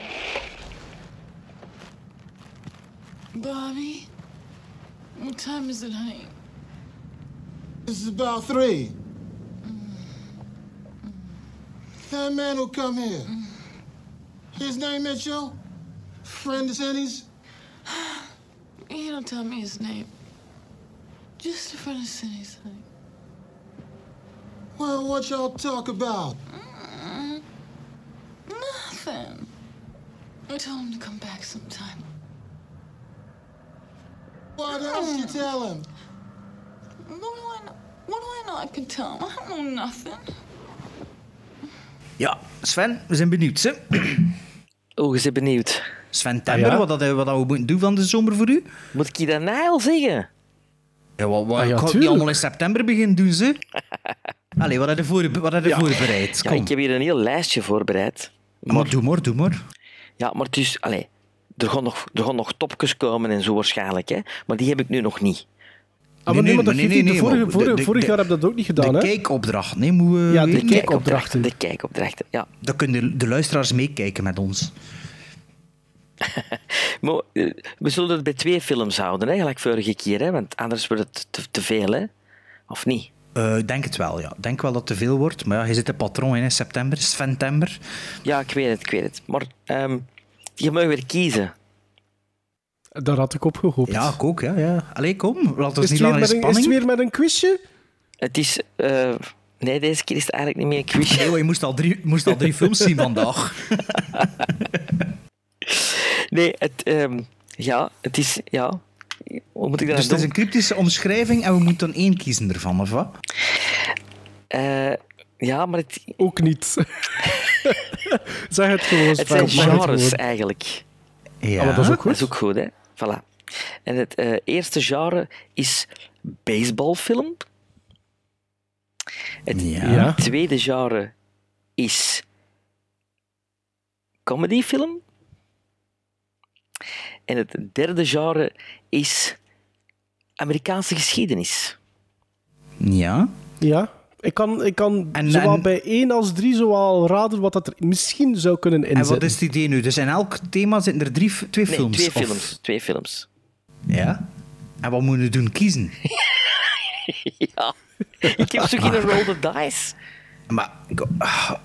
S17: Bobby? What time is it, honey?
S16: This is about three. That man will come here. His name, Mitchell? Friend of Cindy's?
S17: You don't tell me his name. Just a friend of Cindy's, honey.
S16: Well, what y'all talk about?
S17: Mm, nothing. I told him to come back sometime.
S16: What else you tell him?
S17: What do I know? What do I know? I can tell him. I don't know nothing.
S4: Ja, Sven, we zijn benieuwd. Hè?
S5: Oh, je bent benieuwd.
S4: Sven
S5: Ah, ja?
S4: wat, dat, wat dat we moeten doen van de zomer voor u?
S5: Moet ik je dat nou al zeggen?
S4: Ja, wat, wat,
S5: Ah, ja,
S4: ik allemaal in september beginnen doen, ze. Allee, wat heb je, voor, wat heb je
S5: Ja.
S4: voorbereid?
S5: Ja,
S4: Kom.
S5: ik heb hier een heel lijstje voorbereid.
S4: Maar doe maar, doe maar.
S5: Ja, maar het is... Allee, er gaan nog, er gaan nog topjes komen en zo waarschijnlijk, hè. Maar die heb ik nu nog niet.
S3: Ah, maar nee, maar. De vorige,
S4: maar
S3: vorige,
S4: de-
S3: vorig jaar heb ik dat ook niet gedaan,
S4: De kijkopdracht, nee, moet we
S3: Ja, de kijkopdrachten.
S5: De kijkopdrachten, ja.
S4: Dan kunnen de, de luisteraars meekijken met ons.
S5: Maar eh, we zullen het bij twee films houden, hè, gelijk vorige keer, hè, want anders wordt het te, te veel, hè? Of niet?
S4: Eh, Ik denk het wel, ja. Ik denk wel dat het te veel wordt. Maar ja, je zit een patroon in, hè, september, Sventember.
S5: Ja, ik weet het, ik weet het. Maar ehm, je mag weer kiezen.
S3: Daar had ik op gehoopt.
S4: Ja, ik ook, ja. ja. Allee, kom. Laat ons
S3: Is
S4: niet langer in
S3: met een, is het
S4: spanning.
S3: weer met een quizje?
S5: Het is... eh, nee, deze keer is het eigenlijk niet meer een quizje.
S4: Nee, je moest al drie, moest al drie films zien vandaag.
S5: Nee, het... ehm, ja, het is... Ja... Hoe moet ik dat
S4: Dus het
S5: doen?
S4: is een cryptische omschrijving en we moeten dan één kiezen ervan, of wat?
S5: Eh, ja, maar het,
S3: Ook niet. zeg het gewoon,
S5: het zijn genres eigenlijk.
S4: Ja.
S3: Ah, maar dat is ook goed.
S5: Dat is ook goed, hè? Voilà. En het eh, eerste genre is baseballfilm. Het
S4: Ja.
S3: Ja.
S5: tweede genre is comedyfilm. En het derde genre is Amerikaanse geschiedenis.
S4: Ja.
S3: Ja. Ik kan, ik kan
S4: En-
S3: zowel
S4: en-
S3: bij één als drie zowel raden wat dat er misschien zou kunnen
S4: En
S3: inzetten.
S4: wat is het idee nu? Dus in elk thema zitten er drie, twee
S5: Nee,
S4: films?
S5: twee
S4: of-
S5: films. Twee films.
S4: Ja. En wat moeten we doen? Kiezen?
S5: ja. Ik heb zo geen roll the dice.
S4: Maar,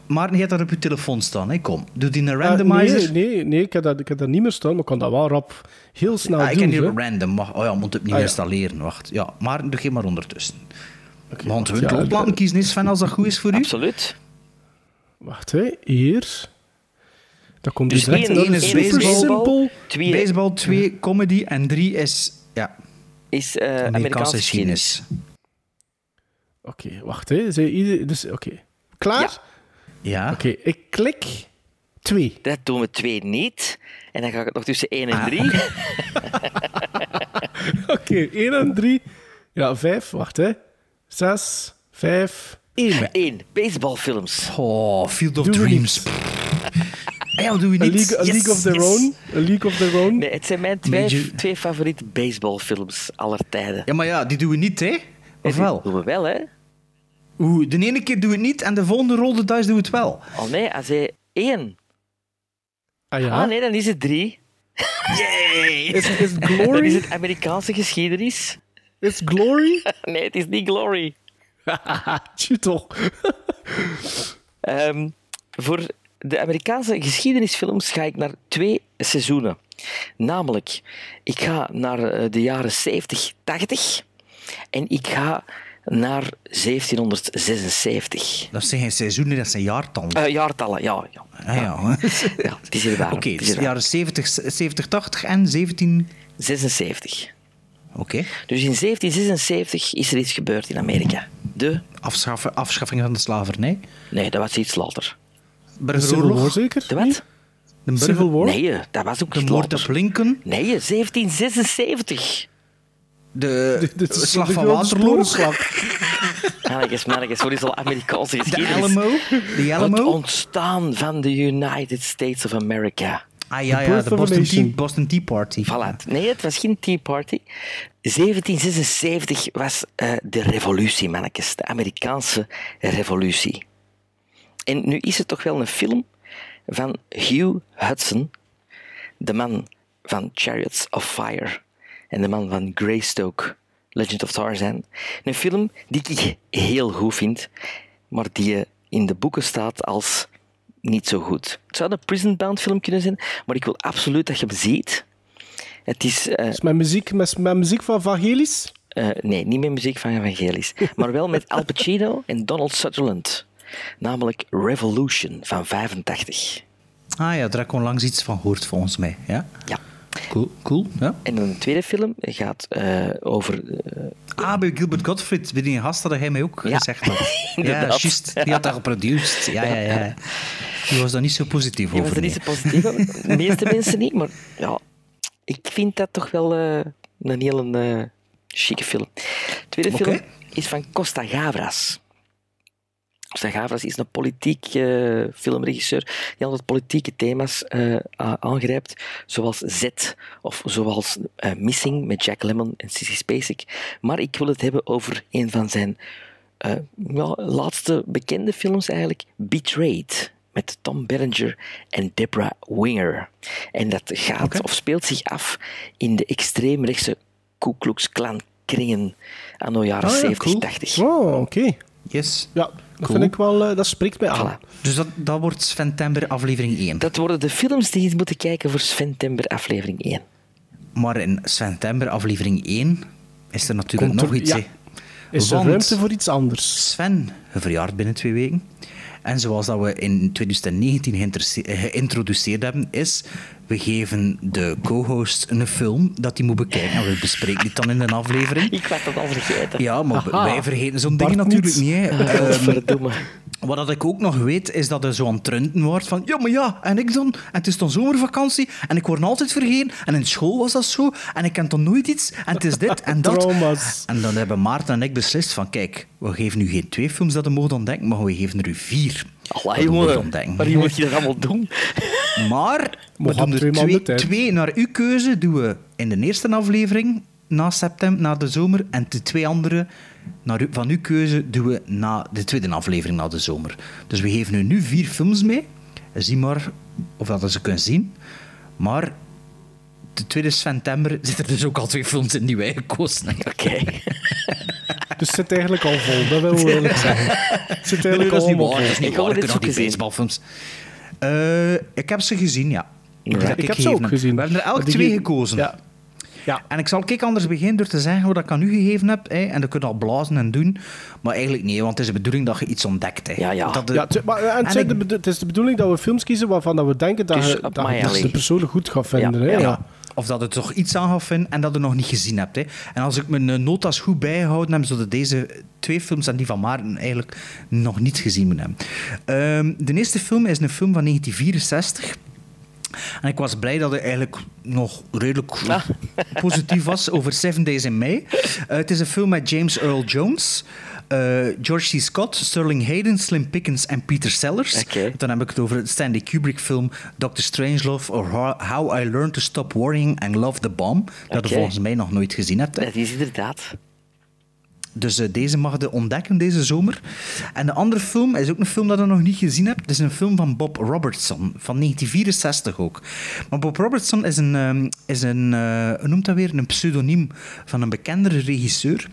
S4: Maarten, je hebt dat op je telefoon staan, hè? Kom. Doe die een
S3: Eh,
S4: randomizer.
S3: nee, nee, nee ik, heb dat, ik heb dat niet meer staan, maar ik kan dat wel rap heel snel
S4: ah, ik
S3: doen.
S4: heb hier
S3: hè.
S4: random. Wacht. Oh ja, moet het niet
S3: Ah, ja.
S4: installeren. Wacht. Ja, maar doe geen maar ondertussen. Want we
S3: ja, de-
S4: kiezen, is Sven, als dat goed is voor u.
S5: Absoluut.
S3: Wacht, hè. hier. Dat komt
S4: Dus
S3: direct.
S4: één,
S3: Dat
S4: één
S3: is
S4: baseball,
S3: simpel.
S5: Twee
S4: Baseball, twee comedy en drie is ja,
S5: is eh,
S4: Amerikaanse
S5: geschiedenis.
S3: Oké, wacht. Hè. Zij ieder- dus, oké. Klaar?
S5: Ja.
S4: Ja.
S3: Oké, ik klik twee.
S5: Dat doen we twee niet. En dan ga ik het nog tussen één en
S4: Ah,
S5: drie.
S3: Oké, één en drie. Ja, vijf. Wacht, hè. Zes, vijf, één.
S5: Eén. Baseballfilms.
S4: Oh, Field of
S3: Doen we
S4: Dreams. Ah, ja, wat doen we
S3: A
S4: niet?
S3: League, a
S4: Yes,
S3: League of Their
S4: yes.
S3: Own. A League of Their Own.
S5: Nee, het zijn mijn twee,
S4: Major-
S5: twee favoriete baseballfilms aller tijden.
S4: Ja, maar ja, die doen we niet, hè? Of wel?
S5: Doen we wel, hè?
S4: Oeh, de ene keer doen we het niet en de volgende dice doen we het wel.
S5: Oh nee, als hij één.
S3: Ah ja.
S5: Ah nee, dan is het drie.
S3: Is, is het
S5: Dan is
S3: Glory?
S5: het Amerikaanse geschiedenis.
S3: Is het Glory?
S5: Nee, het is niet Glory.
S3: Tjie toch.
S5: Ehm, voor de Amerikaanse geschiedenisfilms ga ik naar twee seizoenen. Namelijk, ik ga naar eh, de jaren 70, 80 en ik ga naar 1776.
S4: Dat zijn geen seizoenen, dat zijn jaartallen.
S5: Eh, jaartallen, ja. ja.
S4: ah, ja.
S5: ja het is hier waar.
S4: Oké,
S5: is
S4: dus jaren 70, 70, 80 en 17...
S5: 76.
S4: Oké.
S5: Dus in 1776 is er iets gebeurd in Amerika. De...
S4: Afschaffen, afschaffing van de slavernij.
S5: Nee, dat was iets later.
S4: Burgeroorlog.
S3: zeker?
S5: De wat?
S4: De
S3: Civil War?
S5: Nee, eh, dat was ook
S4: De
S5: iets
S4: moord
S5: later.
S4: op Lincoln.
S5: Nee, 1776.
S4: De,
S3: is
S4: slag
S3: de
S4: van Waterloo.
S5: Mannetjes, mannetjes, wat is al Amerikaanse
S4: De
S5: geschiedenis?
S4: Alamo. De
S5: Het
S4: Alamo.
S5: ontstaan van de United States of America.
S4: Ah ja, ja, de Boston Tea. Boston Tea Party.
S5: Voilà. Nee, het was geen Tea Party. 1776 was eh, de revolutie, mannetjes. De Amerikaanse revolutie. En nu is er toch wel een film van Hugh Hudson, de man van Chariots of Fire en de man van Greystoke, Legend of Tarzan. Een film die ik heel goed vind, maar die eh, in de boeken staat als niet zo goed. Het zou een Prison Bound film kunnen zijn, maar ik wil absoluut dat je hem ziet. Het is... eh,
S3: Is met muziek, met, met muziek van Vangelis?
S5: eh, nee, niet met muziek van Evangelis, maar wel met Al Pacino en Donald Sutherland. Namelijk Revolution van 85.
S4: Ah ja, daar heb ik onlangs iets van gehoord, volgens mij. Ja?
S5: Ja.
S4: Cool, cool. Ja.
S5: En een tweede film gaat eh, over... eh,
S4: Ah, bij Gilbert Gottfried, bij die gast had hij mij ook
S5: Ja.
S4: gezegd. Dat. ja, juist. Die had dat geproduceerd. Ja, ja, ja. Die was daar niet zo positief
S5: Je was
S4: over.
S5: er niet zo positief over. De meeste mensen niet, maar ja, ik vind dat toch wel eh, een hele eh chique film. De tweede film is van Costa Gavras. Costa Gavras is een politiek eh, filmregisseur die altijd politieke thema's eh, aangrijpt, zoals Z of zoals eh, Missing met Jack Lemmon en Sissy Spacek. Maar ik wil het hebben over een van zijn eh, ja, laatste bekende films eigenlijk, Betrayed, met Tom Berenger en Deborah Winger. En dat gaat of speelt zich af in de extreemrechtse Ku Klux Klan kringen aan de jaren
S3: Ah, ja,
S5: 70,
S3: cool.
S5: 80.
S3: Oh, oké.
S4: Yes.
S3: Ja, dat
S4: Cool.
S3: vind ik wel... eh, dat spreekt mij aan.
S4: Dus dat, dat wordt Sven Tember aflevering 1.
S5: Dat worden de films die je moet kijken voor Sven Tember aflevering 1.
S4: Maar in Sven Tember aflevering 1 is er natuurlijk
S3: Komt er-
S4: nog iets.
S3: ja. Is er ruimte voor iets anders?
S4: Sven verjaart binnen twee weken. En zoals dat we in 2019 geïnteresse- eh, geïntroduceerd hebben, is we geven de co-host een film dat hij moet bekijken. En we bespreken dit dan in een aflevering.
S5: Ik was dat al vergeten.
S4: Ja, maar wij vergeten zo'n dingen natuurlijk
S3: niet.
S4: niet. hè.
S5: Ah,
S4: Ehm. Wat dat ik ook nog weet, is dat er zo aan het trunten wordt van ja, maar ja, en ik dan? En het is dan zomervakantie en ik word altijd vergeten. En in school was dat zo. En ik ken dan nooit iets. En het is dit en dat.
S3: Trauma's.
S4: En dan hebben Maarten en ik beslist van kijk, we geven nu geen twee films dat je mogen ontdekken, maar we geven er u vier. Mocht
S5: jongen. Maar hoe moet je dat allemaal doen?
S4: Maar we doen er
S3: twee
S4: twee naar uw keuze doen we in de eerste aflevering na september, na de zomer. En de twee andere naar u- van uw keuze doen we na de tweede aflevering na de zomer. Dus we geven u nu vier films mee. Zie maar of dat ze kunnen zien. Maar de tweede september zitten er dus ook al twee films in die wij gekozen hebben.
S5: Oké.
S3: Dus het zit eigenlijk al vol, dat wil we eerlijk zeggen. Het zit
S4: Nee,
S3: eigenlijk
S4: dat is niet
S3: al
S4: waar. Dat is niet
S5: Ik
S4: waar. Ik die baseballfilms. Eh, ik heb ze gezien, ja.
S3: Ik heb ze ook gezien.
S4: We hebben er elk
S3: Die
S4: twee
S3: ge-
S4: gekozen.
S3: Ja. Ja.
S4: En ik zal kijk anders beginnen door te zeggen wat ik aan u gegeven heb. Hè, en dat kun je al blazen en doen. Maar eigenlijk niet, want het is de bedoeling dat je iets ontdekt. Hè.
S5: Ja, ja.
S4: Dat de-
S3: Ja, het, maar, en het,
S4: En
S3: zijn
S4: ik-
S3: de bedo- het is de bedoeling dat we films kiezen waarvan dat we denken dat,
S5: Dus
S3: je, dat, je- de persoon goed gaat vinden.
S5: Ja,
S3: hè?
S5: ja.
S3: Ja.
S4: Of dat het toch iets aan gaat vinden en dat je nog niet gezien hebt. Hè. En als ik mijn eh, notas goed bijgehouden heb, zouden deze twee films en die van Maarten eigenlijk nog niet gezien moeten hebben. Ehm, de eerste film is een film van 1964. En ik was blij dat hij eigenlijk nog redelijk positief was over Seven Days in May. Eh, het is een film met James Earl Jones, eh, George C. Scott, Sterling Hayden, Slim Pickens en Peter Sellers.
S5: Oké.
S4: Dan heb ik het over het Stanley Kubrick film Dr. Strangelove or How- I Learned to Stop Worrying and Love the Bomb. Dat je volgens mij nog nooit gezien hebt. hè.
S5: Dat is inderdaad.
S4: Dus eh, deze mag je ontdekken deze zomer. En de andere film is ook een film dat je nog niet gezien hebt. Het is een film van Bob Robertson, van 1964 ook. Maar Bob Robertson is een, ehm, is een eh, noemt dat weer? Een pseudoniem van een bekendere regisseur.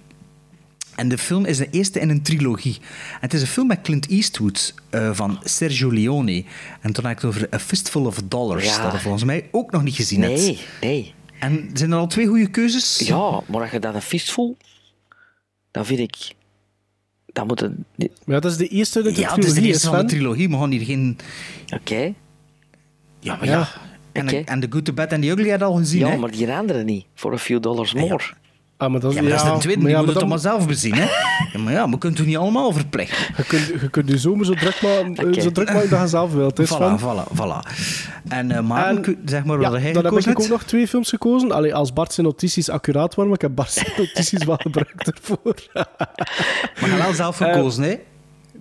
S4: En de film is de eerste in een trilogie. En het is een film met Clint Eastwood eh, van Sergio Leone. En toen heb ik het over A Fistful of Dollars,
S5: Ja.
S4: dat je volgens mij ook nog niet gezien hebt.
S5: Nee, nee.
S4: En zijn er al twee goede keuzes?
S5: Ja, maar als je dan een fistful, dan vind ik... Dan moet het...
S3: Maar ja, dat is de eerste uit de
S4: Ja, het is de
S3: trilogie,
S4: eerste van de trilogie. We gaan hier geen...
S5: Oké.
S4: Ja, maar
S3: Ja.
S4: ja. En,
S5: Oké.
S4: en The Good, The Bad and The Ugly had al gezien,
S5: Ja,
S4: hè?
S5: maar die andere niet. Voor a few dollars more.
S3: Ah, maar dat is,
S4: Ja, maar dat is de tweede,
S3: ja,
S4: moet
S3: maar
S4: het allemaal zelf bezien, hè? Ja, maar ja, we kunnen het niet allemaal verplichten.
S3: Je kunt, je kunt je zomer zo druk maken, eh,
S5: Oké.
S3: zo druk maken dat je zelf wilt. Hè?
S4: Voilà, voilà, voilà. En uh, Maarten,
S3: En-
S4: zeg maar
S3: Ja,
S4: wat hij
S3: dan heb
S4: gekozen
S3: ik ook nog twee films gekozen. Allee, als Bart zijn notities accuraat waren, maar ik heb Bart zijn notities wel gebruikt ervoor.
S4: Maar je wel zelf gekozen, hè?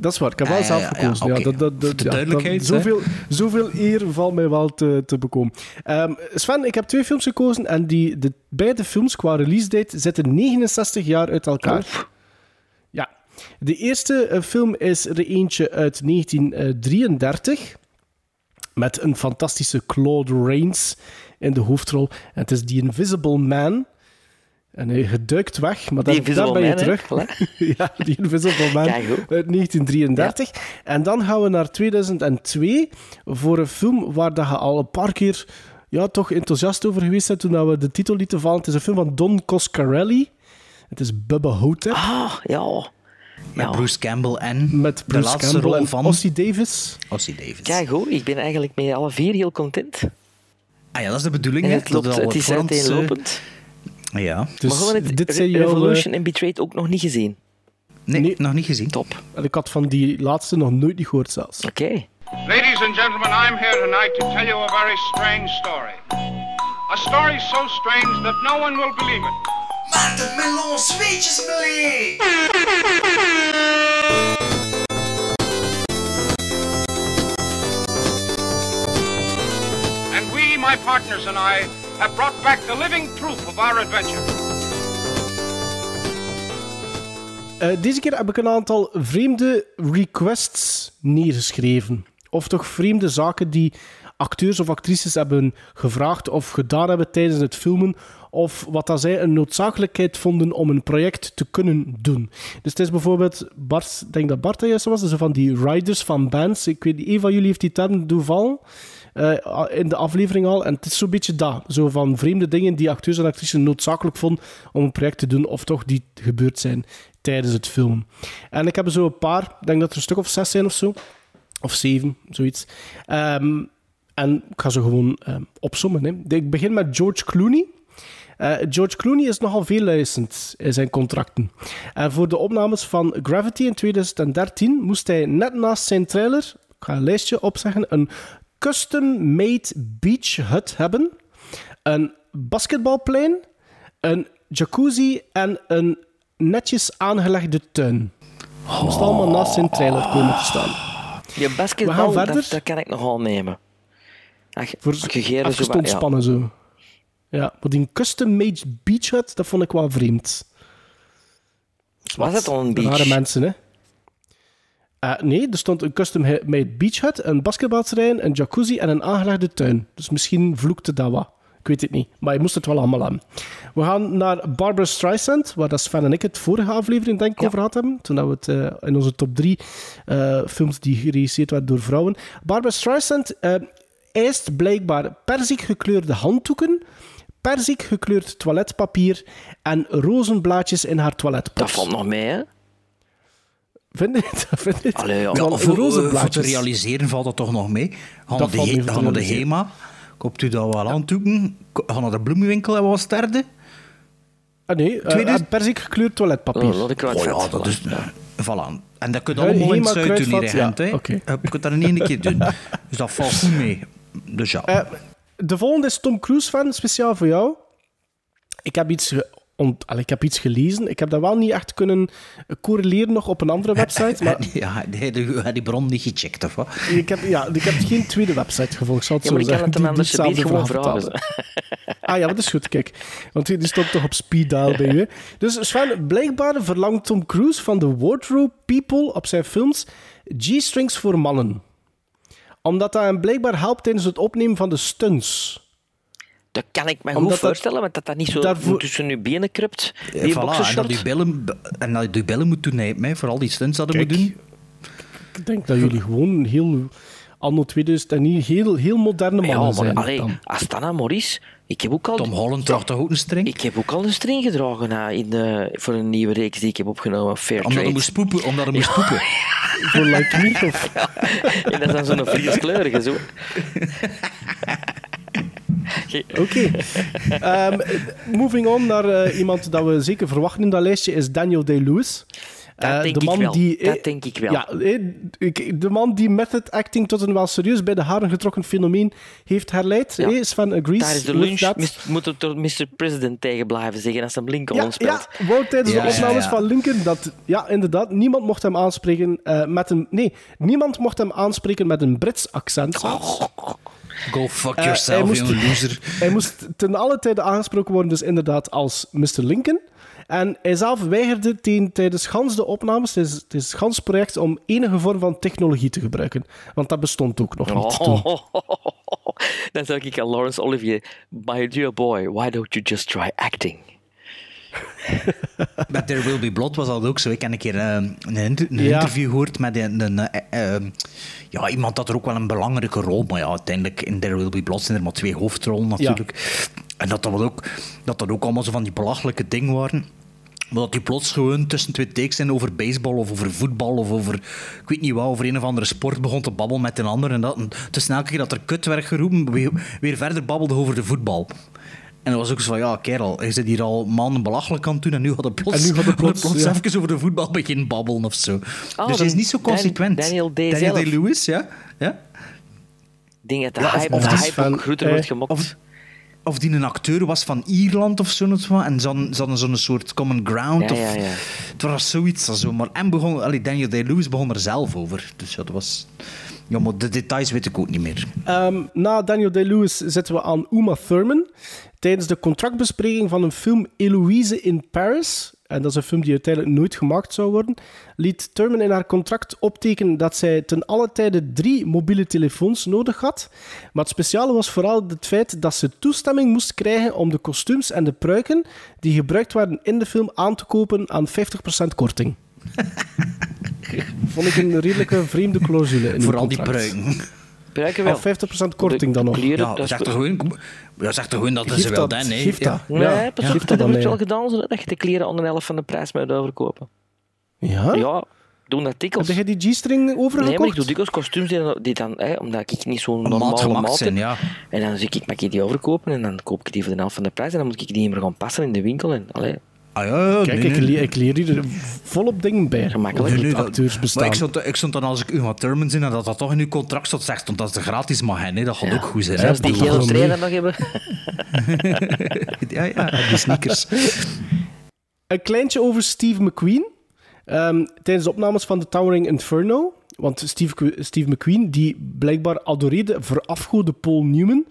S3: Dat is waar, ik heb wel zelf gekozen. Ja, dat, dat,
S4: de duidelijkheid,
S3: zoveel, zoveel eer valt mij wel te, te bekomen. Ehm, Sven, ik heb twee films gekozen en die, de beide films qua release date zitten 69 jaar uit elkaar. Ja. De eerste eh, film is er eentje uit 1933 met een fantastische Claude Rains in de hoofdrol. En het is The Invisible Man. En hij duikt weg, maar daar,
S5: Invisible
S3: ben je terug. ja, die Invisible Man
S5: Kijk,
S3: uit 1933. En dan gaan we naar 2002 voor een film waar dat je al een paar keer ja, toch enthousiast over geweest bent toen dat we de titel lieten vallen. Het is een film van Don Coscarelli. Het is Bubba Hotep.
S5: Ah, ja.
S4: Met Bruce Campbell en
S3: Met
S4: de laatste
S3: Campbell
S4: rol van
S3: Ossie Davis.
S4: Ossie Davis.
S5: Kijk hoor, ik ben eigenlijk met alle vier heel content.
S4: Ah ja, dat is de bedoeling.
S5: En
S4: hè,
S5: het, loopt,
S4: al
S5: het is
S4: voorhand, eh, Ja.
S5: maar
S3: Dus
S5: gewoon het
S3: dit
S5: Re-
S3: zijn jouw,
S5: Revolution en Betrayed ook nog niet gezien.
S4: Nee, nog niet gezien.
S5: Top.
S3: En ik had van die laatste nog nooit niet gehoord zelfs.
S5: Oké.
S18: Ladies and gentlemen, I'm here tonight to tell you a very strange story. A story so strange that no one will believe it.
S19: Watermelon zweetjesmelee!
S18: And we, my partners and I, have brought back the living proof of our adventure.
S3: Eh, deze keer heb ik een aantal vreemde requests neergeschreven. Of toch vreemde zaken die acteurs of actrices hebben gevraagd of gedaan hebben tijdens het filmen. Of wat dat zij een noodzakelijkheid vonden om een project te kunnen doen. Dus het is bijvoorbeeld, Bart, ik denk dat Bart dat juist was, dus van die riders van bands. Ik weet niet, een van jullie heeft die term doen eh, in de aflevering al. En het is zo'n beetje dat. Zo van vreemde dingen die acteurs en actrices noodzakelijk vonden om een project te doen, of toch die gebeurd zijn tijdens het filmen. En ik heb er zo een paar, ik denk dat er een stuk of zes zijn of zo. Of zeven, zoiets. Ehm, en ik ga ze gewoon ehm, opsommen. Hè. Ik begin met George Clooney. Eh, George Clooney is nogal veel licensed in zijn contracten. En voor de opnames van Gravity in 2013 moest hij net naast zijn trailer, ik ga een lijstje opzeggen, een custom-made beach hut hebben, een basketbalplein, een jacuzzi en een netjes aangelegde tuin. Het moest allemaal naast zijn trailer komen te staan.
S5: Je basketbal, dat, dat kan ik nogal nemen. Ach,
S3: Voor even
S5: zo, maar- ja.
S3: ontspannen zo. Ja, maar die custom-made beach hut, dat vond ik wel vreemd.
S5: Was het al een beach?
S3: Rare mensen, hè? Eh, nee, er stond een custom-made beach hut, een basketbalterrein, een jacuzzi en een aangelegde tuin. Dus misschien vloekte dat wat. Ik weet het niet, maar je moest het wel allemaal aan. We gaan naar Barbara Streisand, waar dat Sven en ik het vorige aflevering denk ik over gehad hebben. Toen we het eh, in onze top drie eh, films die geregisseerd werden door vrouwen. Barbara Streisand eist blijkbaar perzik gekleurde handdoeken, perzik gekleurd toiletpapier en rozenblaadjes in haar toiletpot.
S5: Dat valt nog mee, hè?
S3: Vind je het? Vind je het?
S5: Allee, ja.
S4: Ja,
S3: Van
S4: voor, voor te realiseren valt dat toch nog mee. Gaan de, he- gaan de. HEMA, koopt u dat wel aan toeken, gaan naar de bloemenwinkel en wat sterden.
S3: Ah nee, eh,
S4: Tweede-
S3: persik gekleurd toiletpapier.
S5: Oh,
S4: Oh ja, dat is... Voilà. En dat kun je allemaal in het zuid doen, hier,
S3: ja,
S4: hè. Je kunt dat in één keer doen. Dus dat valt goed mee. Dus ja.
S3: Eh, de volgende is Tom Cruise fan, speciaal voor jou. Ik heb iets, ont- Allee, ik heb iets gelezen. Ik heb dat wel niet echt kunnen correleren nog op een andere website. Maar
S4: Ja, die, die, die, die bron niet gecheckt, of wat?
S3: ik heb, ja, ik heb geen tweede website gevolgd. zal het
S5: Ja, maar
S3: zo
S5: ik kan
S3: zeggen,
S5: het hem gewoon vragen.
S3: Ah ja, dat is goed, kijk. Want die die stond toch op speed dial bij u. Dus Sven, blijkbaar verlangt Tom Cruise van de Wardrobe People op zijn films G-strings voor mannen. Omdat dat hem blijkbaar helpt tijdens het opnemen van de stunts.
S5: Dat kan ik me
S3: Omdat
S5: goed
S3: dat-
S5: voorstellen, want dat dat niet zo
S3: daarvoor-
S5: tussen je benen krupt. Die
S4: voilà, en dat je bellen, en dat je bellen moet toenemen, hè, voor al die stunts dat je moet
S3: Kijk.
S4: doen.
S3: Ik denk dat jullie gewoon heel... Anno 2009 heel, heel moderne mannen
S5: Ja, maar
S3: zijn.
S5: allee,
S3: dan.
S5: Astana Maurice, ik heb ook al...
S4: Tom Holland draagt toch ook een string?
S5: Ik heb ook al een string gedragen hè, in de, voor een nieuwe reeks die ik heb opgenomen, Fair
S4: Omdat
S5: Trade.
S4: hij moest poepen. Omdat hij moest poepen.
S3: Voor Like Me of...
S5: En dat is dan zo'n frieskleurige zo.
S3: Oké. Ehm, moving on naar eh, iemand dat we zeker verwachten in dat lijstje is Daniel Day-Lewis.
S5: Dat
S3: Eh,
S5: denk
S3: de
S5: ik
S3: man
S5: wel.
S3: Die,
S5: Dat denk ik wel.
S3: Ja, eh, ik- de man die method acting tot een wel serieus bij de haren getrokken fenomeen heeft herleid.
S5: Ja.
S3: Eh, Sven agrees
S5: Daar is de lunch, mis- moet het door Mr. President tegen blijven zeggen als hem Lincoln
S3: Ja,
S5: speelt.
S3: ja, wou tijdens
S4: Ja,
S3: de opnames
S4: ja.
S3: van Lincoln dat... Ja, inderdaad, niemand mocht hem aanspreken eh, met een... Nee, niemand mocht hem aanspreken met een Brits accent.
S4: Go fuck
S3: Eh,
S4: yourself,
S3: hij moest-
S4: loser.
S3: Hij moest ten alle tijde aangesproken worden, dus inderdaad als Mr. Lincoln. En hij zelf weigerde tijdens gans de opnames, tijdens het is gans project, om enige vorm van technologie te gebruiken. Want dat bestond ook nog niet toen.
S5: Dan zeg ik aan Laurence Olivier, my dear boy, why don't you just try acting?
S4: Met There Will Be Blood was dat ook zo. Ik heb een keer eh, een, inter- een
S3: Ja.
S4: interview gehoord met een, een, eh, eh, ja, iemand dat er ook wel een belangrijke rol, maar ja, uiteindelijk in There Will Be Blood zijn er maar twee hoofdrollen natuurlijk. En dat dat, ook, dat dat ook allemaal zo van die belachelijke dingen waren. Maar dat die plots gewoon tussen twee takes zijn over baseball of over voetbal of over, ik weet niet wat, over een of andere sport begon te babbelen met een ander. En dat, en tussen elke keer dat er kut werd geroepen, weer, weer verder babbelde over de voetbal. En dat was ook zo van, ja, kerel, je zit hier al maanden belachelijk aan het doen en nu gaat het plots,
S3: En nu gaat het plots,
S4: plots
S3: ja.
S4: even over de voetbal beginnen babbelen of zo.
S5: Oh,
S4: dus hij is niet zo
S5: Dan-
S4: consequent.
S5: Daniel zelf.
S4: Day-Lewis, ja. ja.
S5: Denk dat de
S4: Ja, of-
S5: hype,
S4: of
S5: de hype
S4: van,
S5: ook groter
S4: eh,
S5: wordt gemokt.
S4: Of, of die een acteur was van Ierland of zo. En ze hadden, ze hadden zo'n soort common ground.
S5: Ja,
S4: of,
S5: ja, ja.
S4: Het was zoiets. Zo. Maar en begon, allee, Daniel Day-Lewis begon er zelf over. Dus ja, dat was... Ja, maar de details weet ik ook niet meer.
S3: Ehm, na Daniel Day-Lewis zitten we aan Uma Thurman. Tijdens de contractbespreking van een film Eloise in Paris, en dat is een film die uiteindelijk nooit gemaakt zou worden, liet Thurman in haar contract optekenen dat zij ten alle tijde drie mobiele telefoons nodig had. Maar het speciale was vooral het feit dat ze toestemming moest krijgen om de kostuums en de pruiken die gebruikt waren in de film aan te kopen aan 50% korting. Vond ik een redelijke vreemde clausule in
S4: Vooral die
S3: contract.
S4: pruiken.
S5: Pruiken
S3: Al 50% korting dan nog.
S4: Ja, zeg toch gewoon, ja, zeg toch gewoon dat
S3: Geef
S4: ze wel
S3: dat,
S4: dan, hè.
S3: geef dat.
S4: Ja.
S5: Nee, pas
S3: Ja. dat
S5: dat wordt
S3: nee.
S5: wel gedaan zodat je de kleren onder de helft van de prijs moet overkopen.
S3: Ja?
S5: Ja, doen dat dikwijls.
S3: Heb je die G-string overgekocht?
S5: Nee, maar ik doe dikwijls kostuums die, dan- die dan, hè, omdat ik niet zo'n
S4: maat
S5: normale
S4: gemaakt
S5: maat
S4: zijn,
S5: heb.
S4: ja.
S5: En dan zeg ik, mag ik die overkopen? En dan koop ik die voor de helft van de prijs. En dan moet ik die niet meer gaan passen in de winkel. En, allee,
S4: Ah, ja, ja,
S3: Kijk,
S4: nee,
S3: ik,
S4: nee.
S3: leer, ik leer hier volop dingen bij.
S5: Gemakkelijk.
S3: Over
S4: Nee,
S3: het
S4: nee, dat-
S3: acteursbestaan.
S4: Maar ik stond, ik stond dan als ik Uma Thurman zin en dat dat toch in uw contract stond, zegt, want dat is de gratis mag hè, dat gaat ook goed zijn. hè.
S5: zelfs die gele dan nog hebben.
S4: ja, ja, die sneakers.
S3: Een kleintje over Steve McQueen. Ehm, tijdens de opnames van The Towering Inferno. Want Steve, Steve McQueen, die blijkbaar adoreerde verafgoede Paul Newman.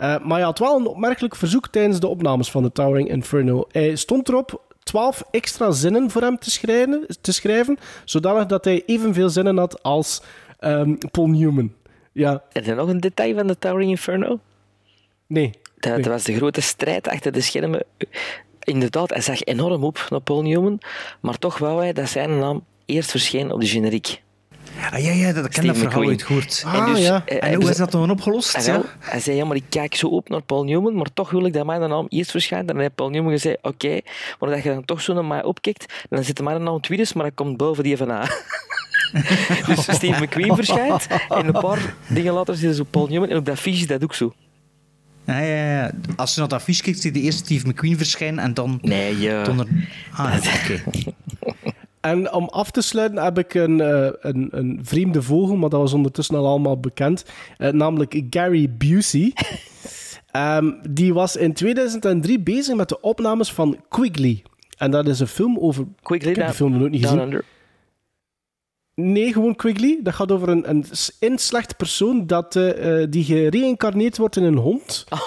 S3: Eh, maar hij had wel een opmerkelijk verzoek tijdens de opnames van The Towering Inferno. Hij stond erop 12 extra zinnen voor hem te schrijven, te schrijven zodanig dat hij evenveel zinnen had als ehm, Paul Newman. Ja,
S5: Is er nog een detail van de Towering Inferno?
S3: nee.
S5: Dat,
S3: nee.
S5: dat was de grote strijd achter de schermen. Inderdaad, hij zag enorm op naar Paul Newman. Maar toch wou hij dat zijn naam eerst verscheen op de generiek.
S4: Ah, ja, ja, dat ik ken dat verhaal uit gehoord.
S3: Ah,
S5: en dus,
S3: ja.
S4: En hoe is dat dan opgelost?
S5: En
S4: Ja?
S5: wel, hij zei, ja, maar ik kijk zo op naar Paul Newman, maar toch wil ik dat mijn naam eerst verschijnt. En dan heeft Paul Newman gezegd, oké, maar dat je dan toch zo naar mij opkijkt, dan zit mijn naam tweede, maar hij komt boven die van A. dus Steve McQueen verschijnt, en een paar dingen later zit zo Paul Newman, en op dat fiche is dat ook zo.
S4: Ja, ja, ja. Als je naar dat affiche kijkt, zie je eerst Steve McQueen verschijnen en dan...
S5: Nee, ja.
S4: dan er... Ah, oké.
S3: En om af te sluiten heb ik een, eh, een, een vreemde vogel, maar dat was ondertussen al allemaal bekend. eh, namelijk Gary Busey. Ehm, die was in 2003 bezig met de opnames van Quigley. En dat is een film over...
S5: Quigley,
S3: ik heb
S5: Down-
S3: film nog nooit niet gezien.
S5: Under.
S3: Nee, gewoon Quigley. Dat gaat over een, een s- in slecht persoon dat, eh, die gereïncarneerd wordt in een hond.
S5: Oh.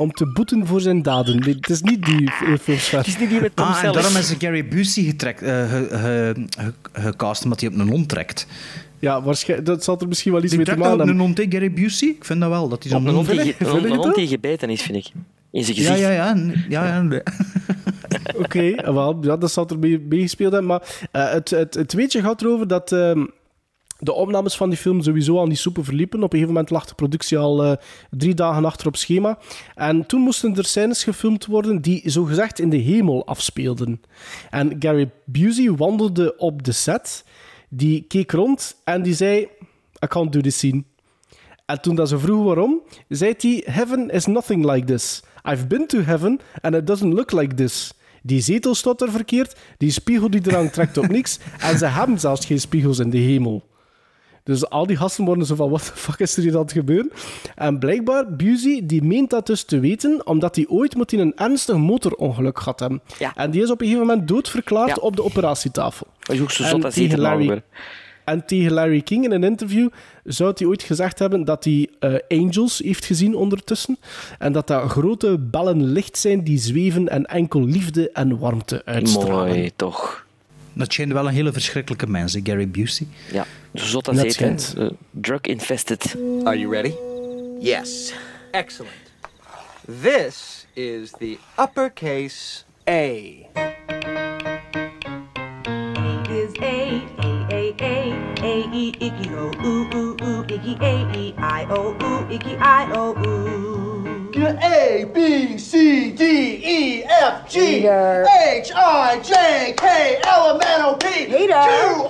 S3: Om te boeten voor zijn daden. Nee, het is niet die eh, film.
S5: Het is niet die met Tom
S4: Ah, en daarom is Gary Busey getrekt, eh, ge, ge, ge- gecast, omdat hij op een hond trekt.
S3: Ja, waarschijnlijk, dat zal er misschien wel iets
S4: Die
S3: mee te maken
S4: dat op een
S3: hebben.
S4: hond, hè, Gary Busey? Ik vind dat wel, dat hij
S5: Op een
S3: dat?
S5: die gebeten is, vind ik. In zijn
S4: Ja,
S5: gezicht.
S4: ja, ja. ja, ja nee.
S3: Oké, ah, wel, ja, dat zal er mee, meegespeeld hebben. Maar eh, het, het, het weetje gaat erover dat ehm, de opnames van die film sowieso al niet super verliepen. Op een gegeven moment lag de productie al eh, drie dagen achter op schema. En toen moesten er scènes gefilmd worden die zogezegd in de hemel afspeelden. En Gary Busey wandelde op de set. Die keek rond en die zei... I can't do this scene. En toen dat ze vroegen waarom, zei hij: Heaven is nothing like this. I've been to heaven and it doesn't look like this. Die zetel staat er verkeerd, die spiegel die eraan trekt op niks, en ze hebben zelfs geen spiegels in de hemel. Dus al die gasten worden zo van, what the fuck is er hier aan het gebeuren? En blijkbaar, Busey, die meent dat dus te weten, omdat hij ooit moet hij een ernstig motorongeluk gehad hebben.
S5: Ja.
S3: En die is op een gegeven moment doodverklaard
S5: Ja.
S3: op de operatietafel.
S5: Dat is ook zo
S3: En
S5: zot als
S3: tegen Larry-. En tegen Larry King in een interview zou hij ooit gezegd hebben dat hij eh, angels heeft gezien ondertussen. En dat dat grote bellen licht zijn die zweven en enkel liefde en warmte uitstralen.
S5: Mooi, toch.
S4: Dat schijnt wel een hele verschrikkelijke mens, hè, Gary Busey.
S5: Ja, zo zot als
S3: Dat
S5: eten.
S3: schijnt.
S5: eh, Drug-infested.
S20: Are you ready? Yes. Excellent. This is the uppercase
S11: A. A.
S20: is A, A, A, A, A, E, icky, O, ooh, ooh, ooh, icky, A, E, I, O, ooh, icky, I, O, ooh.
S16: A, B, C, D, E, F, G, H, I, J, K, L, M, N, O, P, Q,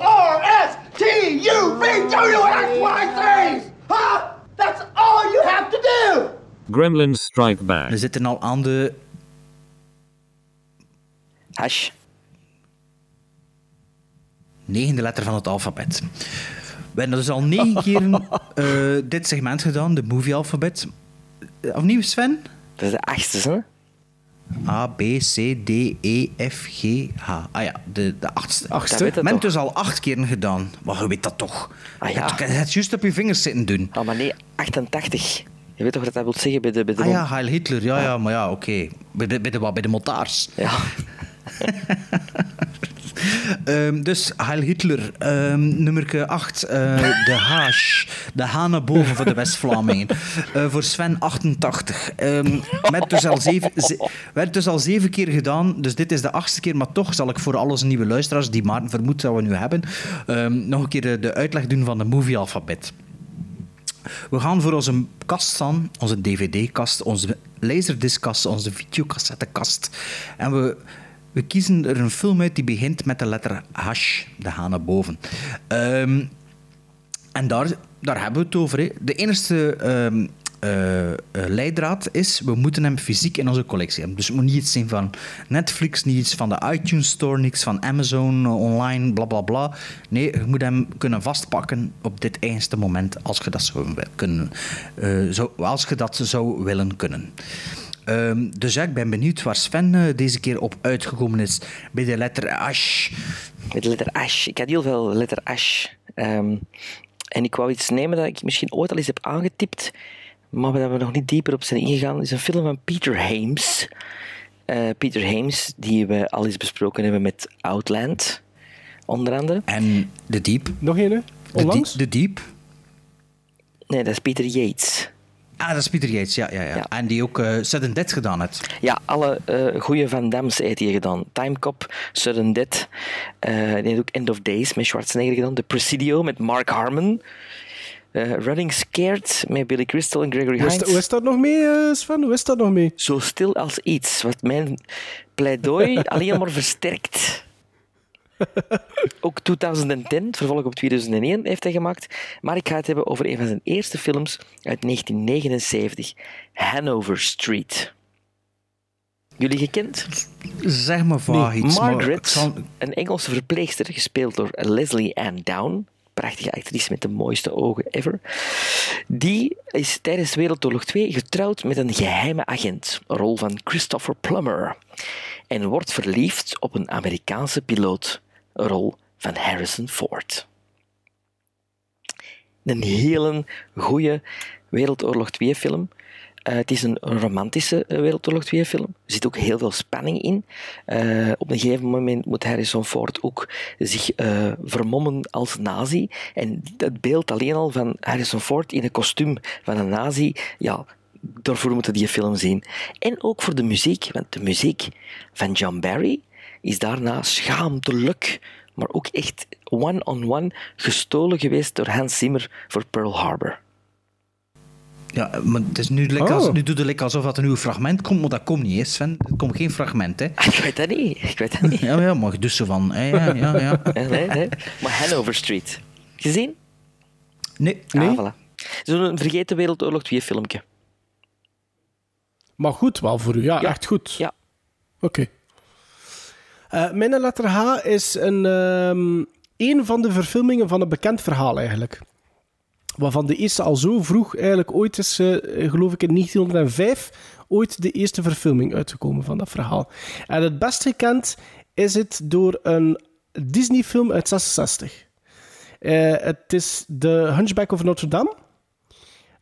S16: R, S, T, U, V, W, X, Y, Z. Huh? That's all you have to do.
S13: Gremlins Strike Back.
S4: We zitten al aan de
S5: Hash.
S4: negende letter van het alfabet. We hebben dus al negen keer eh, dit segment gedaan, de movie-alfabet. Eh, Opnieuw, Sven?
S5: Dat is de achtste, hè?
S4: A, B, C, D, E, F, G, H. Ah ja, de, de achtste.
S5: Achtste? Dat weet het
S4: Men dus al acht keer gedaan. Maar je weet dat toch?
S5: Ah,
S4: Je
S5: ja.
S4: het juist op je vingers zitten doen.
S5: Oh, maar nee, 88. Je weet toch wat dat wil zeggen bij de... Bij de
S4: Ah ja, Heil Hitler. Ja, ja, maar ja, oké. Bij, de, bij, de, wat? bij de motaars.
S5: Ja.
S4: Ehm, dus Heil Hitler, ehm nummer 8, de Haas, de naar boven voor de West-Vlamingen. Eh, voor Sven 88. Ehm met dus al zeven, ze- werd dus al zeven keer gedaan, dus dit is de achtste keer, maar toch zal ik voor al onze nieuwe luisteraars, die Maarten vermoedt dat we nu hebben, nog een keer de, de uitleg doen van de movie-alfabet. We gaan voor onze kast staan, onze dvd-kast, onze laserdiskkast, onze videocassettekast. En we, we kiezen er een film uit die begint met de letter hash, de H naar boven. Ehm, en daar, daar hebben we het over. De enige ehm, eh, eh, leidraad is, we moeten hem fysiek in onze collectie hebben. Dus het moet niet iets zijn van Netflix, niet iets van de iTunes Store, niks van Amazon eh, online, bla bla bla. Nee, je moet hem kunnen vastpakken op dit eigenste moment, als je dat zou kunnen. zo, als je dat zou willen kunnen. Ehm, dus ja, ik ben benieuwd waar Sven eh, deze keer op uitgekomen is bij de letter Ash.
S5: Met de letter Ash. Ik had heel veel letter Ash. Ehm, en ik wou iets nemen dat ik misschien ooit al eens heb aangetipt, maar waar we nog niet dieper op zijn ingegaan. Het is een film van Peter Hames. Eh, Peter Hames, die we al eens besproken hebben met Outland, onder andere.
S4: En The Deep.
S3: Nog een, hè? Onlangs?
S4: De Deep.
S5: Nee, dat is Peter Yates.
S4: Ah, dat is Peter Yates, ja. ja, ja. En die ook uh, Sudden Death gedaan heeft.
S5: Ja, alle uh, goede Van Dams heeft hij gedaan. Time Cop, Sudden Death. Uh, die heeft ook End of Days met Schwarzenegger gedaan. The Presidio met Mark Harmon. Uh, Running Scared met Billy Crystal en Gregory Hines.
S3: hoe is dat nog mee, uh, Sven? Hoe is dat nog mee?
S5: Zo stil als iets, wat mijn pleidooi alleen maar versterkt. Ook 2010, het vervolg op 2001, heeft hij gemaakt. Maar ik ga het hebben over een van zijn eerste films uit 1979. Hanover Street. Jullie gekend?
S4: Zeg maar vaag
S5: Nee,
S4: iets. maar
S5: Margaret,
S4: zal-
S5: een Engelse verpleegster, gespeeld door Leslie Ann Down. Prachtige actrice met de mooiste ogen ever. Die is tijdens Wereldoorlog 2 getrouwd met een geheime agent, een rol van Christopher Plummer. En wordt verliefd op een Amerikaanse piloot, rol van Harrison Ford. Een hele goede Wereldoorlog 2 film. Uh, het is een romantische uh, Wereldoorlog 2 film. Er zit ook heel veel spanning in. Uh, op een gegeven moment moet Harrison Ford ook zich vermommen als nazi. En het beeld alleen al van Harrison Ford in een kostuum van een nazi, ja, daarvoor moeten die film zien. En ook voor de muziek, want de muziek van John Barry is daarna schaamtelijk, maar ook echt one-on-one gestolen geweest door Hans Zimmer voor Pearl Harbor.
S4: Ja, maar het is nu, lekker als,
S3: Oh.
S4: nu doet het lekker alsof dat een nieuw fragment komt, maar dat komt niet, hè, Sven. Er komt geen fragment, hè.
S5: Ik weet dat niet. Ik weet dat niet.
S4: Ja, ja, maar dus zo van, hè, ja, ja, ja.
S5: Nee, nee, nee. Maar Hanover Street. Gezien?
S4: Nee.
S5: Ah, voilà. Zo'n vergeten Wereldoorlog 2 filmpje.
S3: Maar goed, wel voor u. Ja,
S5: Ja.
S3: echt goed.
S5: Ja.
S3: Oké. Mijn letter H is een, ehm, een van de verfilmingen van een bekend verhaal eigenlijk. Waarvan de eerste al zo vroeg eigenlijk ooit is, eh, geloof ik in 1905, ooit de eerste verfilming uitgekomen van dat verhaal. En het best gekend is het door een Disney-film uit 66. Eh, het is The Hunchback of Notre Dame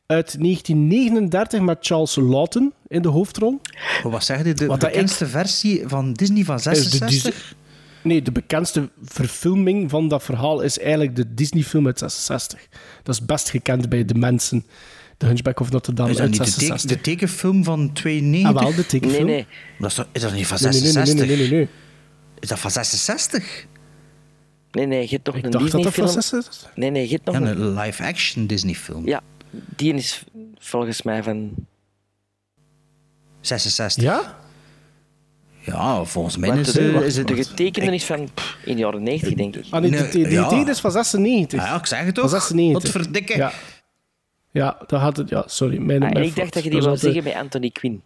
S3: uit 1939 met Charles Lawton in de hoofdrol.
S4: Maar wat zeg je, de
S3: Wat dat
S4: bekendste versie van Disney van
S3: Is de
S4: 66?
S3: Dis- nee, de bekendste verfilming van dat verhaal is eigenlijk de Disney-film uit 66. Dat is best gekend bij de mensen The Hunchback of Notre Dame
S4: Is dat
S3: uit
S4: niet de, teken-
S3: 66.
S4: de tekenfilm van 92?
S3: Ah, wel, de tekenfilm.
S5: Nee, nee.
S4: Dat is, toch- is dat niet van
S3: Nee, nee, nee,
S4: 66?
S3: nee, nee, nee, nee, nee.
S4: Is dat van 66?
S5: Nee, nee, je hebt nog
S3: Ik
S5: een
S3: dacht dat dat van
S5: Disney-film.
S3: 66
S5: Nee, nee, je hebt nog
S4: Ja,
S5: een...
S4: een live-action Disney-film.
S5: Ja, die is volgens mij van...
S4: 66.
S3: Ja?
S4: Ja, volgens mij
S5: Wat
S4: is,
S5: de,
S4: eh, is het...
S5: de getekende is van pff, in de jaren 90, denk ik.
S3: Ah, nee, de,
S4: ja.
S3: van 96.
S4: Ah, ja, ik zeg het
S3: Van
S4: toch?
S3: 96.
S4: Wat verdikke.
S3: Ja. Ja, dat had het... Ja, sorry. Mijn,
S5: Ah,
S3: mijn
S5: ik dacht dat je die wou
S3: altijd-
S5: zeggen bij Anthony Quinn.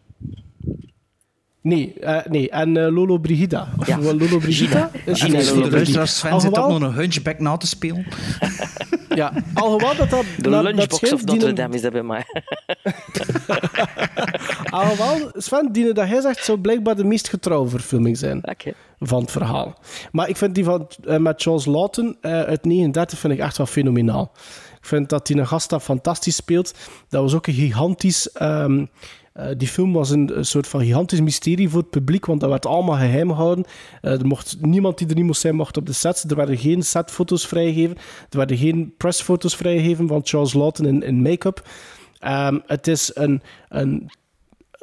S3: Nee, eh, nee. En eh, Lolo Brigida. Of
S5: Ja.
S3: Lolo Brigida?
S5: Gina.
S3: Is
S5: Gina
S3: is
S5: Lolo
S4: Sven zit op nog een hunchback na te spelen.
S3: Ja, alhoewel dat dat...
S5: De
S3: dat- dat
S5: lunchbox
S3: schijnt
S5: of Notre Dame is dat bij mij.
S3: Alhoewel, Sven, die dat hij zegt, zou blijkbaar de meest getrouwe verfilming zijn van het verhaal. Maar ik vind die van, eh, met Charles Lawton eh, uit 39 vind ik echt wel fenomenaal. Ik vind dat die een gast dat fantastisch speelt. Dat was ook een gigantisch... ehm, eh, die film was een, een soort van gigantisch mysterie voor het publiek, want dat werd allemaal geheim gehouden. Eh, er mocht, niemand die er niet moest zijn, mocht op de sets. Er werden geen setfoto's vrijgegeven. Er werden geen pressfoto's vrijgegeven van Charles Lawton in, in make-up. Ehm, het is een, een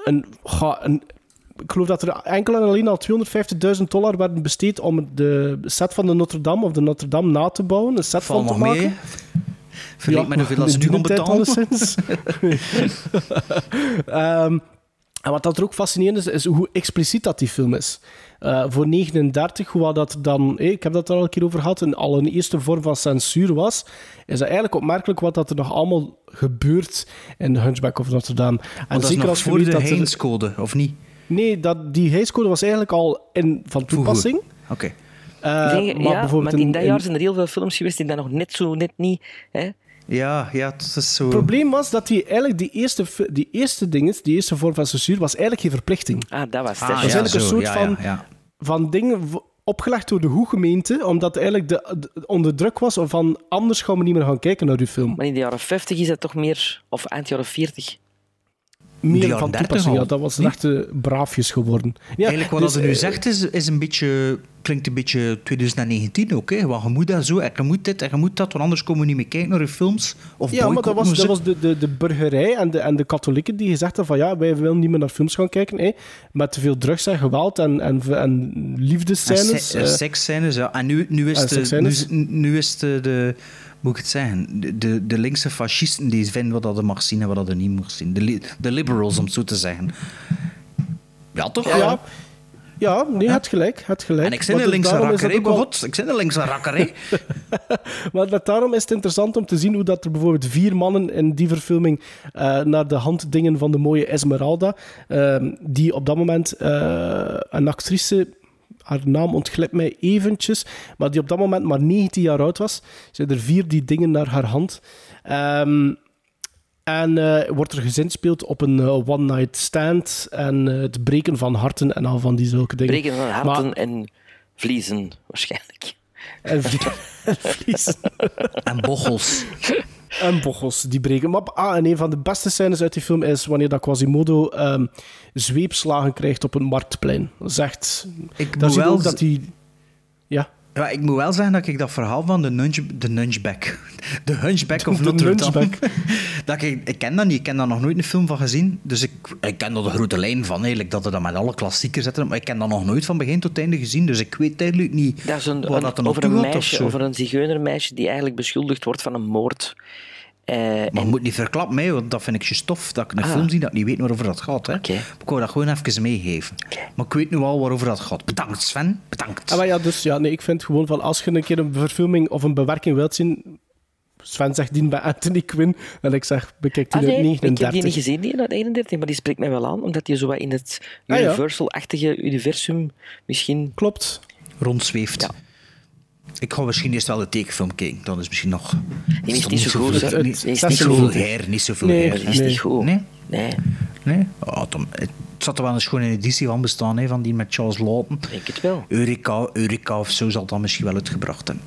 S3: een, ga, een, ik geloof dat er enkel en alleen al 250.000 dollar werden besteed om de set van de Notre Dame of de Notre Dame na te bouwen, een set
S4: Val
S3: van te
S4: nog
S3: maken.
S4: mee. Verleek met hoeveel als ze nu gaan betalen.
S3: Ehm, en wat dat er ook fascinerend is, is hoe expliciet dat die film is. Eh, voor 39, hoewel dat dan, eh, ik heb dat er al een keer over gehad, een, al een eerste vorm van censuur was, is dat eigenlijk opmerkelijk wat dat er nog allemaal gebeurt in The Hunchback of Notre Dame. En
S4: Want dat nog
S3: als je
S4: voor de
S3: dat
S4: Heinz-code, of niet?
S3: Nee, dat, die hijscode was eigenlijk al in, van toepassing.
S4: Oké.
S3: Maar
S5: ja,
S3: bijvoorbeeld
S5: maar in
S3: in-
S5: dat jaar zijn er heel veel films geweest die dat nog net zo net niet... Hè?
S4: Ja, ja, het is zo...
S3: Het probleem was dat die eigenlijk die eerste, die eerste dinges, die eerste vorm van censuur, was eigenlijk geen verplichting.
S5: Ah, dat was het.
S4: Ah,
S3: dat is
S4: ja,
S3: eigenlijk een soort
S4: ja,
S3: van,
S4: ja, ja.
S3: van dingen opgelegd door de hoe-gemeente, omdat eigenlijk de, de- onder druk was van anders gaan we niet meer gaan kijken naar uw film.
S5: Maar in de jaren 50 is dat toch meer... Of eind jaren 40.
S3: Meer van
S4: 30
S3: toepassing,
S4: al,
S3: ja, dat was
S4: niet?
S3: echt eh, braafjes geworden. Ja,
S4: Eigenlijk wat
S3: dus,
S4: u nu
S3: eh,
S4: zegt is, is een beetje, klinkt een beetje 2019 ook. Hè? Want je moet dat zo en je moet dit en je moet dat, want anders komen we niet meer kijken naar je films. Of
S3: Ja, maar dat was, dat was de, de, de burgerij en de, en de katholieken die gezegd hebben van ja, wij willen niet meer naar films gaan kijken. Hè, met te veel drugs en geweld en, en, en
S4: En
S3: liefdescènes.
S4: se- en
S3: eh,
S4: seksscènes, ja. En nu, nu is de, nu, is- nu is het de, de, moet ik het zeggen, de, de, de linkse fascisten die vinden wat dat mag zien en wat dat je niet mag zien. De, li- de liberals, om het zo te zeggen. Ja, toch?
S3: ja, ja, nee, je hebt gelijk. je hebt gelijk.
S4: En ik zit een linkse
S3: wel-
S4: begot. Ik zit een linkse rakkerij.
S3: Maar dat, daarom is het interessant om te zien hoe dat er bijvoorbeeld vier mannen in die verfilming eh, naar de handdingen van de mooie Esmeralda, ehm, die op dat moment eh, een actrice, haar naam ontglipt mij eventjes, maar die op dat moment maar 19 jaar oud was, zijn er vier die dingen naar haar hand. Ehm, en eh, wordt er gezinspeeld op een eh, one-night stand en eh, het breken van harten en al van die zulke dingen.
S5: Breken van harten
S3: Maar-
S5: en vliezen, waarschijnlijk.
S3: en vlie- en vlies.
S4: en bochels.
S3: En bochels, die breken. Ah, en een van de beste scènes uit die film is wanneer dat Quasimodo ehm, zweepslagen krijgt op een marktplein. Echt...
S4: Ik
S3: je
S4: wel
S3: dat hij... Ja.
S4: Ik moet wel zeggen dat ik dat verhaal van de, nunch, de Nunchback, de Hunchback of
S3: De
S4: Notre Dame,
S3: Nunchback.
S4: dat ik, ik ken dat niet, ik ken daar nog nooit een film van gezien, dus ik, ik ken er de grote lijn van, eigenlijk, dat er dan met alle klassiekers zitten, maar ik ken dat nog nooit van begin tot einde gezien, dus ik weet eigenlijk niet
S5: Dat is een,
S4: dat er
S5: over, een meisje,
S4: zo.
S5: over een zigeunermeisje die eigenlijk beschuldigd wordt van een moord. Eh,
S4: Maar je moet niet verklappen mij, want dat vind ik je stof, dat ik een
S5: Ah.
S4: film zie dat ik niet weet waarover dat gaat. Hè. Ik wou dat gewoon even meegeven. Maar ik weet nu al waarover dat gaat. Bedankt Sven, bedankt.
S3: Ah, maar ja, dus ja, nee, ik vind gewoon van als je een keer een verfilming of een bewerking wilt zien. Sven zegt die bij Anthony Quinn en ik zeg bekijk die
S5: Ah,
S3: uit
S5: nee, ik
S3: 39.
S5: heb die niet gezien, die uit 31, maar die spreekt mij wel aan, omdat die zo wat in het
S3: Ah, ja.
S5: Universal-achtige universum misschien...
S3: Klopt.
S4: Rondzweeft.
S5: Ja.
S4: Ik ga misschien eerst wel de tekenfilm kijken, dan is misschien nog...
S5: Die is niet zo goed, hè.
S4: Niet,
S5: is
S4: niet zoveel her, niet zoveel
S3: Nee,
S4: her.
S5: Die is
S3: Nee.
S5: niet goed.
S4: Nee?
S5: Nee,
S4: Nee? Oh, dan, het zat er wel een schone editie van bestaan, hè, van die met Charles Lawton.
S5: ik denk het wel.
S4: Eureka, Eureka of zo zal dat misschien wel uitgebracht hebben.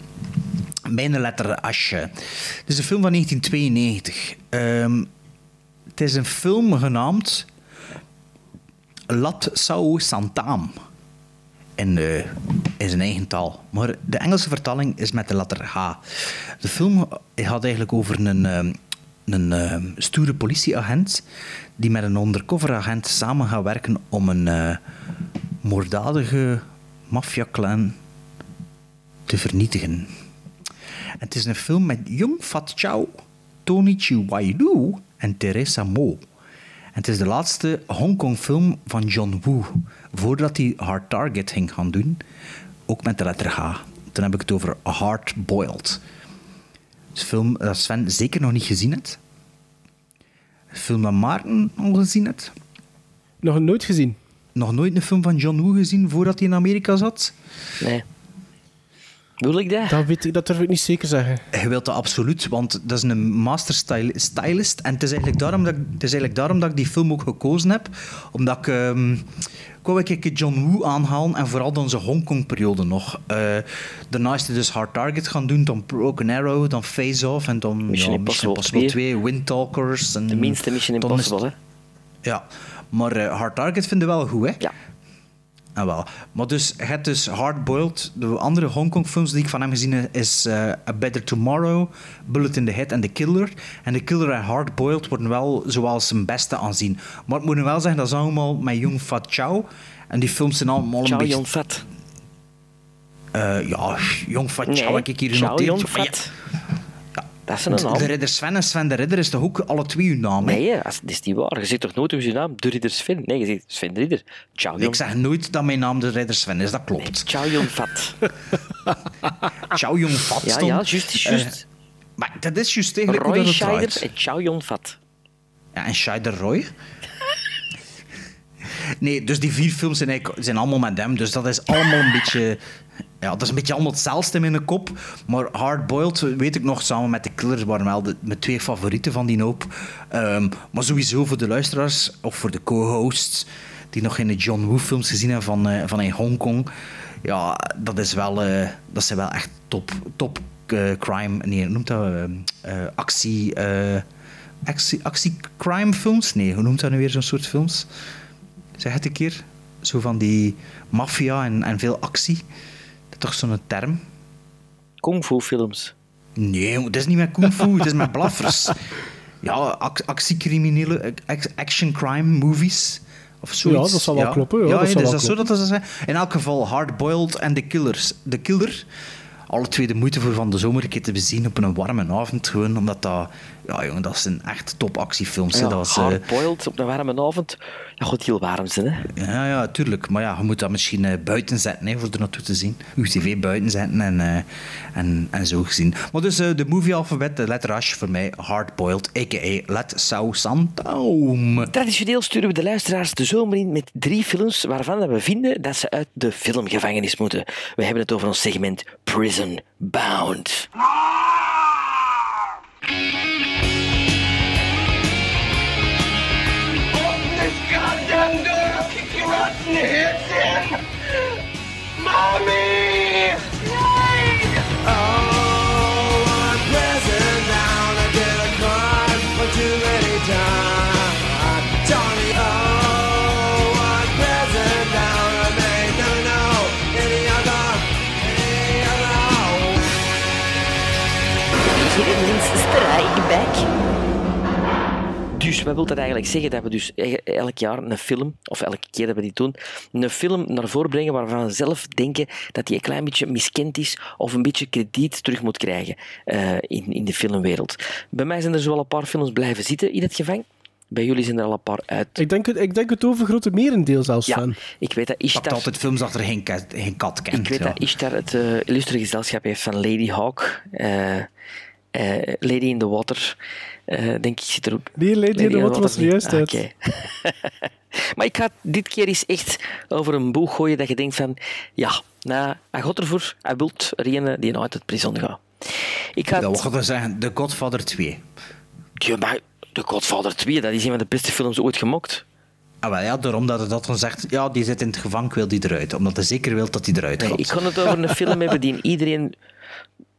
S4: Mijn letter Asje. Het is een film van 1992. Ehm, het is een film genaamd Lat Sao Santam. In, eh, zijn eigen taal. Maar de Engelse vertaling is met de letter H. De film gaat eigenlijk over een, ehm, een eh, stoere politieagent die met een undercover agent samen gaat werken om een eh, moorddadige maffiaclan te vernietigen. En het is een film met Jung Fat Chow, Tony Chihuahua en Teresa Mo. Het is de laatste Hongkong-film van John Woo, voordat hij Hard Target ging gaan doen, ook met de letter H. Dan heb ik het over Hard Boiled. Een film dat Sven zeker nog niet gezien heeft. Een film dat Maarten al gezien heeft.
S3: Nog nooit gezien.
S4: Nog nooit een film van John Woo gezien voordat hij in Amerika zat?
S5: Nee. Wil ik dat?
S3: Dat, weet ik, dat durf ik niet zeker zeggen.
S4: Je wilt dat absoluut, want dat is een master styl- stylist. En het is, eigenlijk daarom dat ik, het is eigenlijk daarom dat ik die film ook gekozen heb. Omdat ik... ik wou een keer John Woo aanhalen en vooral dan zijn Hongkong-periode nog. Eh daarna is hij dus Hard Target gaan doen, dan Broken Arrow, dan Face Off en dan
S5: Mission
S4: ja,
S5: Impossible
S4: 2,
S5: 2,
S4: Wind Talkers. En
S5: De minste Mission Impossible, hè?
S4: Ja, maar eh, Hard Target vinden we wel goed, hè?
S5: Ja.
S4: Ah, wel. Maar dus, je hebt dus Hard Boiled. De andere Hongkong-films die ik van hem gezien heb, is eh, A Better Tomorrow, Bullet in the Head en The Killer. En The Killer en Hard Boiled worden wel zoals zijn beste aanzien. Maar ik moet nu wel zeggen, dat is allemaal met Jung Fat Chow. En die films zijn allemaal een
S5: Chow
S4: beetje...
S5: Yun Fat.
S4: Eh, ja, Jung Fat Chow
S5: Nee,
S4: heb ik hier
S5: Chow
S4: genoteerd. Ja,
S5: Fat. Dat is een naam.
S4: de Ridder Sven en Sven de Ridder is toch ook alle twee uw naam, hè?
S5: Nee, dat is niet waar. Je zegt toch nooit op je naam de Ridder Sven? Nee, je zegt Sven de Ridder. Yun
S4: Ik zeg nooit dat mijn naam de Ridder Sven is, dat klopt.
S5: Chow Yun Fat.
S4: Chow Yun Fat
S5: Ja,
S4: stond...
S5: ja, juist, is juist.
S4: Eh, maar dat is juist eigenlijk hoe
S5: Roy
S4: dat het
S5: Scheider en Chow Yun Fat.
S4: Ja, en Scheider Roy. Nee, dus die vier films zijn, zijn allemaal met hem. Dus dat is allemaal een beetje... Ja, dat is een beetje allemaal hetzelfde in mijn kop. Maar Hard Boiled, weet ik nog, samen met de Killers, waren wel de, mijn twee favorieten van die hoop. Ehm, maar sowieso voor de luisteraars, of voor de co-hosts, die nog geen John Woo films gezien hebben van, eh, van in Hongkong. Ja, dat, is wel, eh, dat zijn wel echt top, top eh, crime... Nee, noemt dat? eh, eh, actie... eh, actie, actie-crime films? Nee, hoe noemt dat nu weer zo'n soort films? Zeg het een keer. Zo van die maffia en, en veel actie. Toch zo'n term?
S5: Kung fu films.
S4: Nee, het is niet met kung fu, het is met blaffers. Ja, ac- actiecriminele, ac- action crime movies. Of zoiets.
S3: Ja, dat zal wel kloppen, ja, dat
S4: ja,
S3: zal
S4: dus
S3: wel
S4: dat is zo dat ze zeggen. In elk geval Hard Boiled en The Killers. The Killer, alle twee de moeite voor van de zomer een keer te bezien op een warme avond. Gewoon omdat dat... Ja, jongen, dat zijn echt top actiefilms. hè.
S5: Ja,
S4: dat was, eh,
S5: hardboiled op een warme avond. Ja, goed, heel warm zijn, hè.
S4: Ja, ja, tuurlijk. Maar ja, je moet dat misschien eh, buiten zetten hè, voor er naartoe te zien. Uw tv buiten zetten en, eh, en, en zo gezien. Maar dus eh, de movie-alfabet, de letter H voor mij, hardboiled, a.k.a. Let Sau Santaum.
S5: Traditioneel sturen we de luisteraars de zomer in met drie films waarvan dat we vinden dat ze uit de filmgevangenis moeten. We hebben het over ons segment Prison Bound.
S16: Mommy!
S5: Dus wat wil dat eigenlijk zeggen? Dat we dus e- elk jaar een film, of elke keer dat we die doen, een film naar voren brengen waarvan we zelf denken dat die een klein beetje miskend is of een beetje krediet terug moet krijgen eh, in, in de filmwereld. Bij mij zijn er zo al een paar films blijven zitten in het gevangen. Bij jullie zijn er al een paar uit.
S3: Ik denk, het, ik denk het overgrote merendeel zelfs
S5: Ja,
S3: van.
S5: ik weet dat Ishtar...
S4: altijd films dat er geen, kat- geen kat kent.
S5: Ik weet
S4: ja.
S5: dat Ishtar het eh, illustre gezelschap heeft van Lady Hawk. eh, eh, Lady in the Water. Eh, denk ik zit er ook.
S3: Nee, in the Water was
S5: niet.
S3: juist
S5: Ah,
S3: uit.
S5: maar ik ga het dit keer eens echt over een boeg gooien dat je denkt van... Ja, nou, hij gaat ervoor. Hij wil er een die uit het prison gaat. Ik ga het-
S4: wat gaan we zeggen? The Godfather 2.
S5: Ja, maar The Godfather 2, dat is een van de beste films ooit gemokt.
S4: Ah, wel, ja, daarom dat hij dat dan zegt, ja, die zit in het gevangen, ik wil die eruit. Omdat hij zeker wil dat hij eruit
S5: Nee,
S4: gaat.
S5: ik kan het over een film hebben die iedereen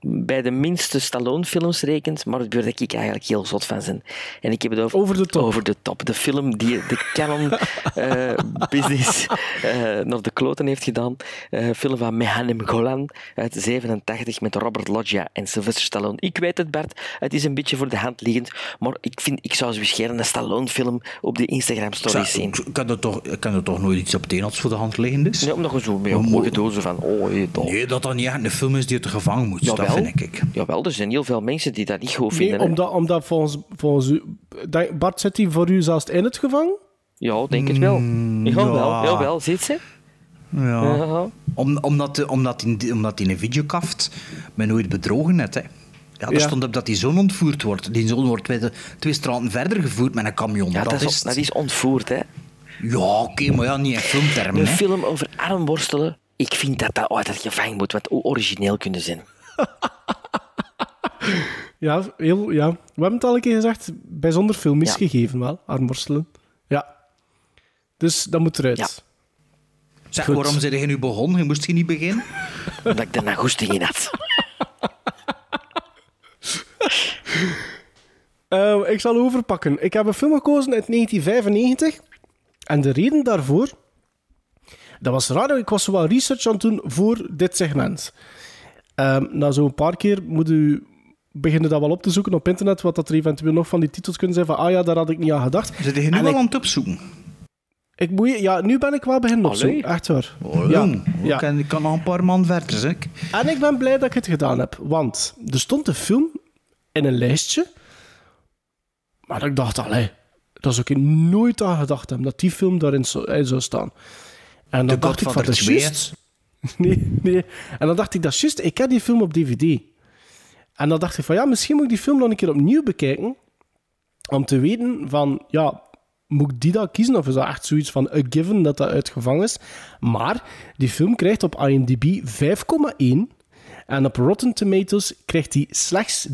S5: bij de minste Stallone-films rekent, maar waar ik eigenlijk heel zot van ben. En ik heb het over,
S3: over de top.
S5: Over de top. De film die de canon eh, business eh, naar de kloten heeft gedaan. Eh, film van Mehanem Golan uit 87 met Robert Loggia en Sylvester Stallone. Ik weet het, Bart. Het is een beetje voor de hand liggend, maar ik, vind, ik zou zo scheren een Stallone-film op de Instagram-stories zien.
S4: Kan er, toch, kan er toch nooit iets op als voor de hand liggend is?
S5: Omdat je zo mee mooie dozen van... Oh, dat.
S4: Nee, dat dat niet echt een film is die de gevangen moet.
S5: Jawel.
S4: Vind ik.
S5: Jawel, er zijn heel veel mensen die dat niet goed
S3: Nee,
S5: vinden. hè.
S3: omdat, omdat volgens, volgens u... Bart, zit hij voor u zelfs in het gevangen?
S5: Ja, denk het wel. Jawel,
S4: ja.
S5: jawel, zit ze?
S4: Ja.
S5: Ja.
S4: Om, omdat, omdat, in, omdat in een videokaft men nooit bedrogen net, hè. Ja, er
S3: Ja.
S4: stond op dat die zoon ontvoerd wordt. Die zoon wordt twee, twee straten verder gevoerd met een camion.
S5: Ja,
S4: dat,
S5: dat, is, dat is ontvoerd, hè.
S4: Ja, oké, maar ja, niet in filmtermen.
S5: Een
S4: hè.
S5: film over armworstelen, ik vind dat dat uit het gevangen moet, wat origineel kunnen zijn.
S3: Ja, heel, ja, we hebben het al een keer gezegd. Bijzonder filmisch
S5: Ja.
S3: gegeven wel, armworstelen. Ja. Dus dat moet eruit.
S5: Ja.
S4: Zeg,
S3: Goed.
S4: waarom zei je nu begonnen? Je moest je niet beginnen?
S5: Omdat ik een goesting in had.
S3: Eh, ik zal overpakken. Ik heb een film gekozen uit 1995. En de reden daarvoor... Dat was raar, ik was zo wel research aan het doen voor dit segment. Ehm na zo'n paar keer moet u beginnen dat wel op te zoeken op internet, wat dat er eventueel nog van die titels kunnen zijn van ah ja, daar had ik niet aan gedacht.
S4: Zit je nu
S3: En
S4: wel
S3: ik-
S4: aan het opzoeken?
S3: Ik moet, je- ja, nu ben ik wel beginnen opzoeken, echt waar.
S4: Oh,
S3: ja.
S4: Ik, kan, ik kan nog een paar man verder, zeg.
S3: En ik ben blij dat ik het gedaan heb, want er stond een film in een lijstje, maar ik dacht, allee, dat is ook in nooit aan gedacht hebben, dat die film daarin zou, in zou staan. En dan
S4: De
S3: dacht ik van, dat is
S4: 2,
S3: juist. Nee, nee. En dan dacht ik, dat is juist, ik heb die film op DVD. En dan dacht ik van, ja, misschien moet ik die film nog een keer opnieuw bekijken, om te weten van, ja, moet ik die dan kiezen? Of is dat echt zoiets van a given dat dat uitgevangen is? Maar die film krijgt op IMDb 5,1 en op Rotten Tomatoes krijgt hij slechts 23%.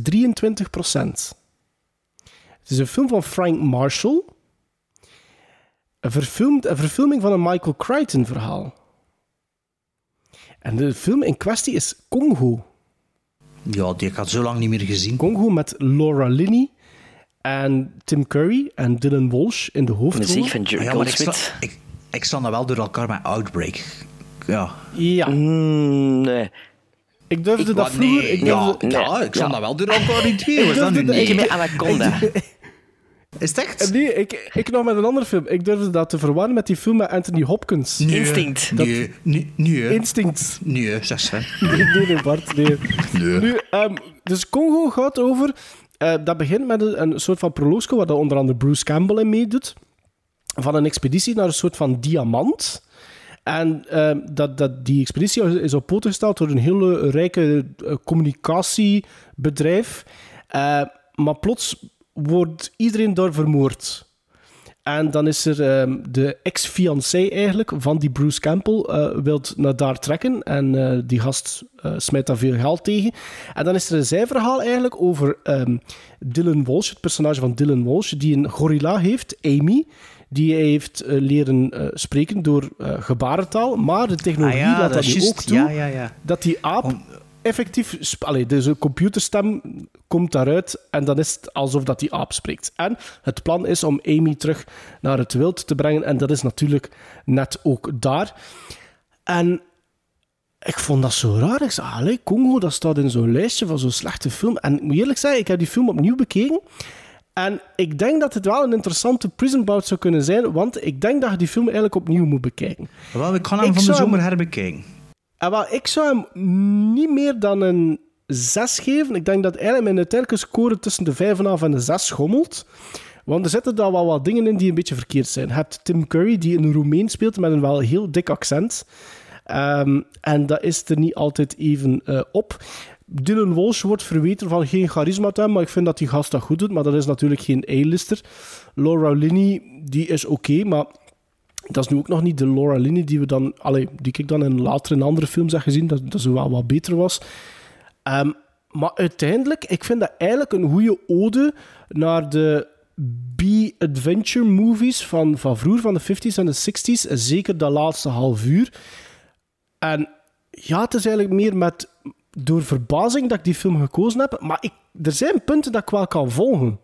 S3: Het is een film van Frank Marshall. Een, verfilmd, een verfilming van een Michael Crichton verhaal. En de film in kwestie is Congo.
S4: Ja, die ik had zo lang niet meer gezien.
S3: Congo met Laura Linney en Tim Curry en Dylan Walsh in de hoofdrol.
S5: Muziek van Jerry
S4: Ja, maar ik, sta, ik, ik sta dan wel door elkaar met Outbreak. Ja.
S3: Ja.
S5: Mm, nee.
S3: Ik durfde
S4: Ik
S3: dat vroeger...
S4: nee,
S3: ik
S4: ja,
S3: durfde,
S4: ja, ik sta
S5: Ja.
S4: dan wel door elkaar in twee.
S3: Ik
S4: dat
S3: durfde de-
S5: Ik Anaconda.
S4: Is het echt?
S3: Nee, ik, ik nog met een andere film. Ik durfde dat te verwarren met die film met Anthony Hopkins.
S4: Nee,
S5: Instinct.
S3: Dat-
S4: Nee, nee, nee.
S3: Instinct.
S4: Nee, zeg ze.
S3: Nee, nee, nee, Bart. Nee. Nu, ehm, dus Congo gaat over... eh, dat begint met een, een soort van proloogsko, waar dat onder andere Bruce Campbell in meedoet. Van een expeditie naar een soort van diamant. En ehm, dat, dat, die expeditie is op poten gesteld door een hele rijke eh, communicatiebedrijf. Eh, maar plots wordt iedereen daar vermoord. En dan is er ehm, de ex-fiancé eigenlijk van die Bruce Campbell eh wilt naar daar trekken. En eh, die gast eh, smijt daar veel geld tegen. En dan is er een zijverhaal eigenlijk over ehm, Dylan Walsh, het personage van Dylan Walsh, die een gorilla heeft, Amy. Die hij heeft leren spreken door gebarentaal. Maar de technologie
S4: Ah ja,
S3: laat
S4: dat
S3: nu ook toe.
S4: Ja, ja, ja.
S3: Dat die aap effectief... Allee, dus een computerstem komt daaruit en dan is het alsof dat die aap spreekt. En het plan is om Amy terug naar het wild te brengen en dat is natuurlijk net ook daar. En ik vond dat zo raar. Ik zei, allee, Congo, dat staat in zo'n lijstje van zo'n slechte film. En ik moet eerlijk zeggen, ik heb die film opnieuw bekeken. En ik denk dat het wel een interessante prison bout zou kunnen zijn, want ik denk dat je die film eigenlijk opnieuw moet bekijken.
S4: Wel, ik kan hem
S3: Ik
S4: van de
S3: hem-
S4: zomer herbekijken.
S3: En wel, ik zou hem niet meer dan een 6 geven. Ik denk dat eigenlijk mijn uiteindelijke score tussen de 5,5 en de 6 schommelt. Want er zitten daar wel wat dingen in die een beetje verkeerd zijn. Je hebt Tim Curry, die een Roemeen speelt met een wel heel dik accent. Ehm, en dat is er niet altijd even eh, op. Dylan Walsh wordt verweten van geen charisma te hebben, maar ik vind dat die gast dat goed doet. Maar dat is natuurlijk geen A-lister. Laura Linney, die is oké, maar dat is nu ook nog niet de Laura Linney die we dan, allee, die ik dan in later in andere films heb gezien, dat, dat ze wel wat beter was. Ehm, maar uiteindelijk, ik vind dat eigenlijk een goede ode naar de B-adventure movies van, van vroeger, van de 50s en de 60s. En zeker dat laatste half uur. En ja, het is eigenlijk meer met door verbazing dat ik die film gekozen heb. Maar ik, er zijn punten dat ik wel kan volgen.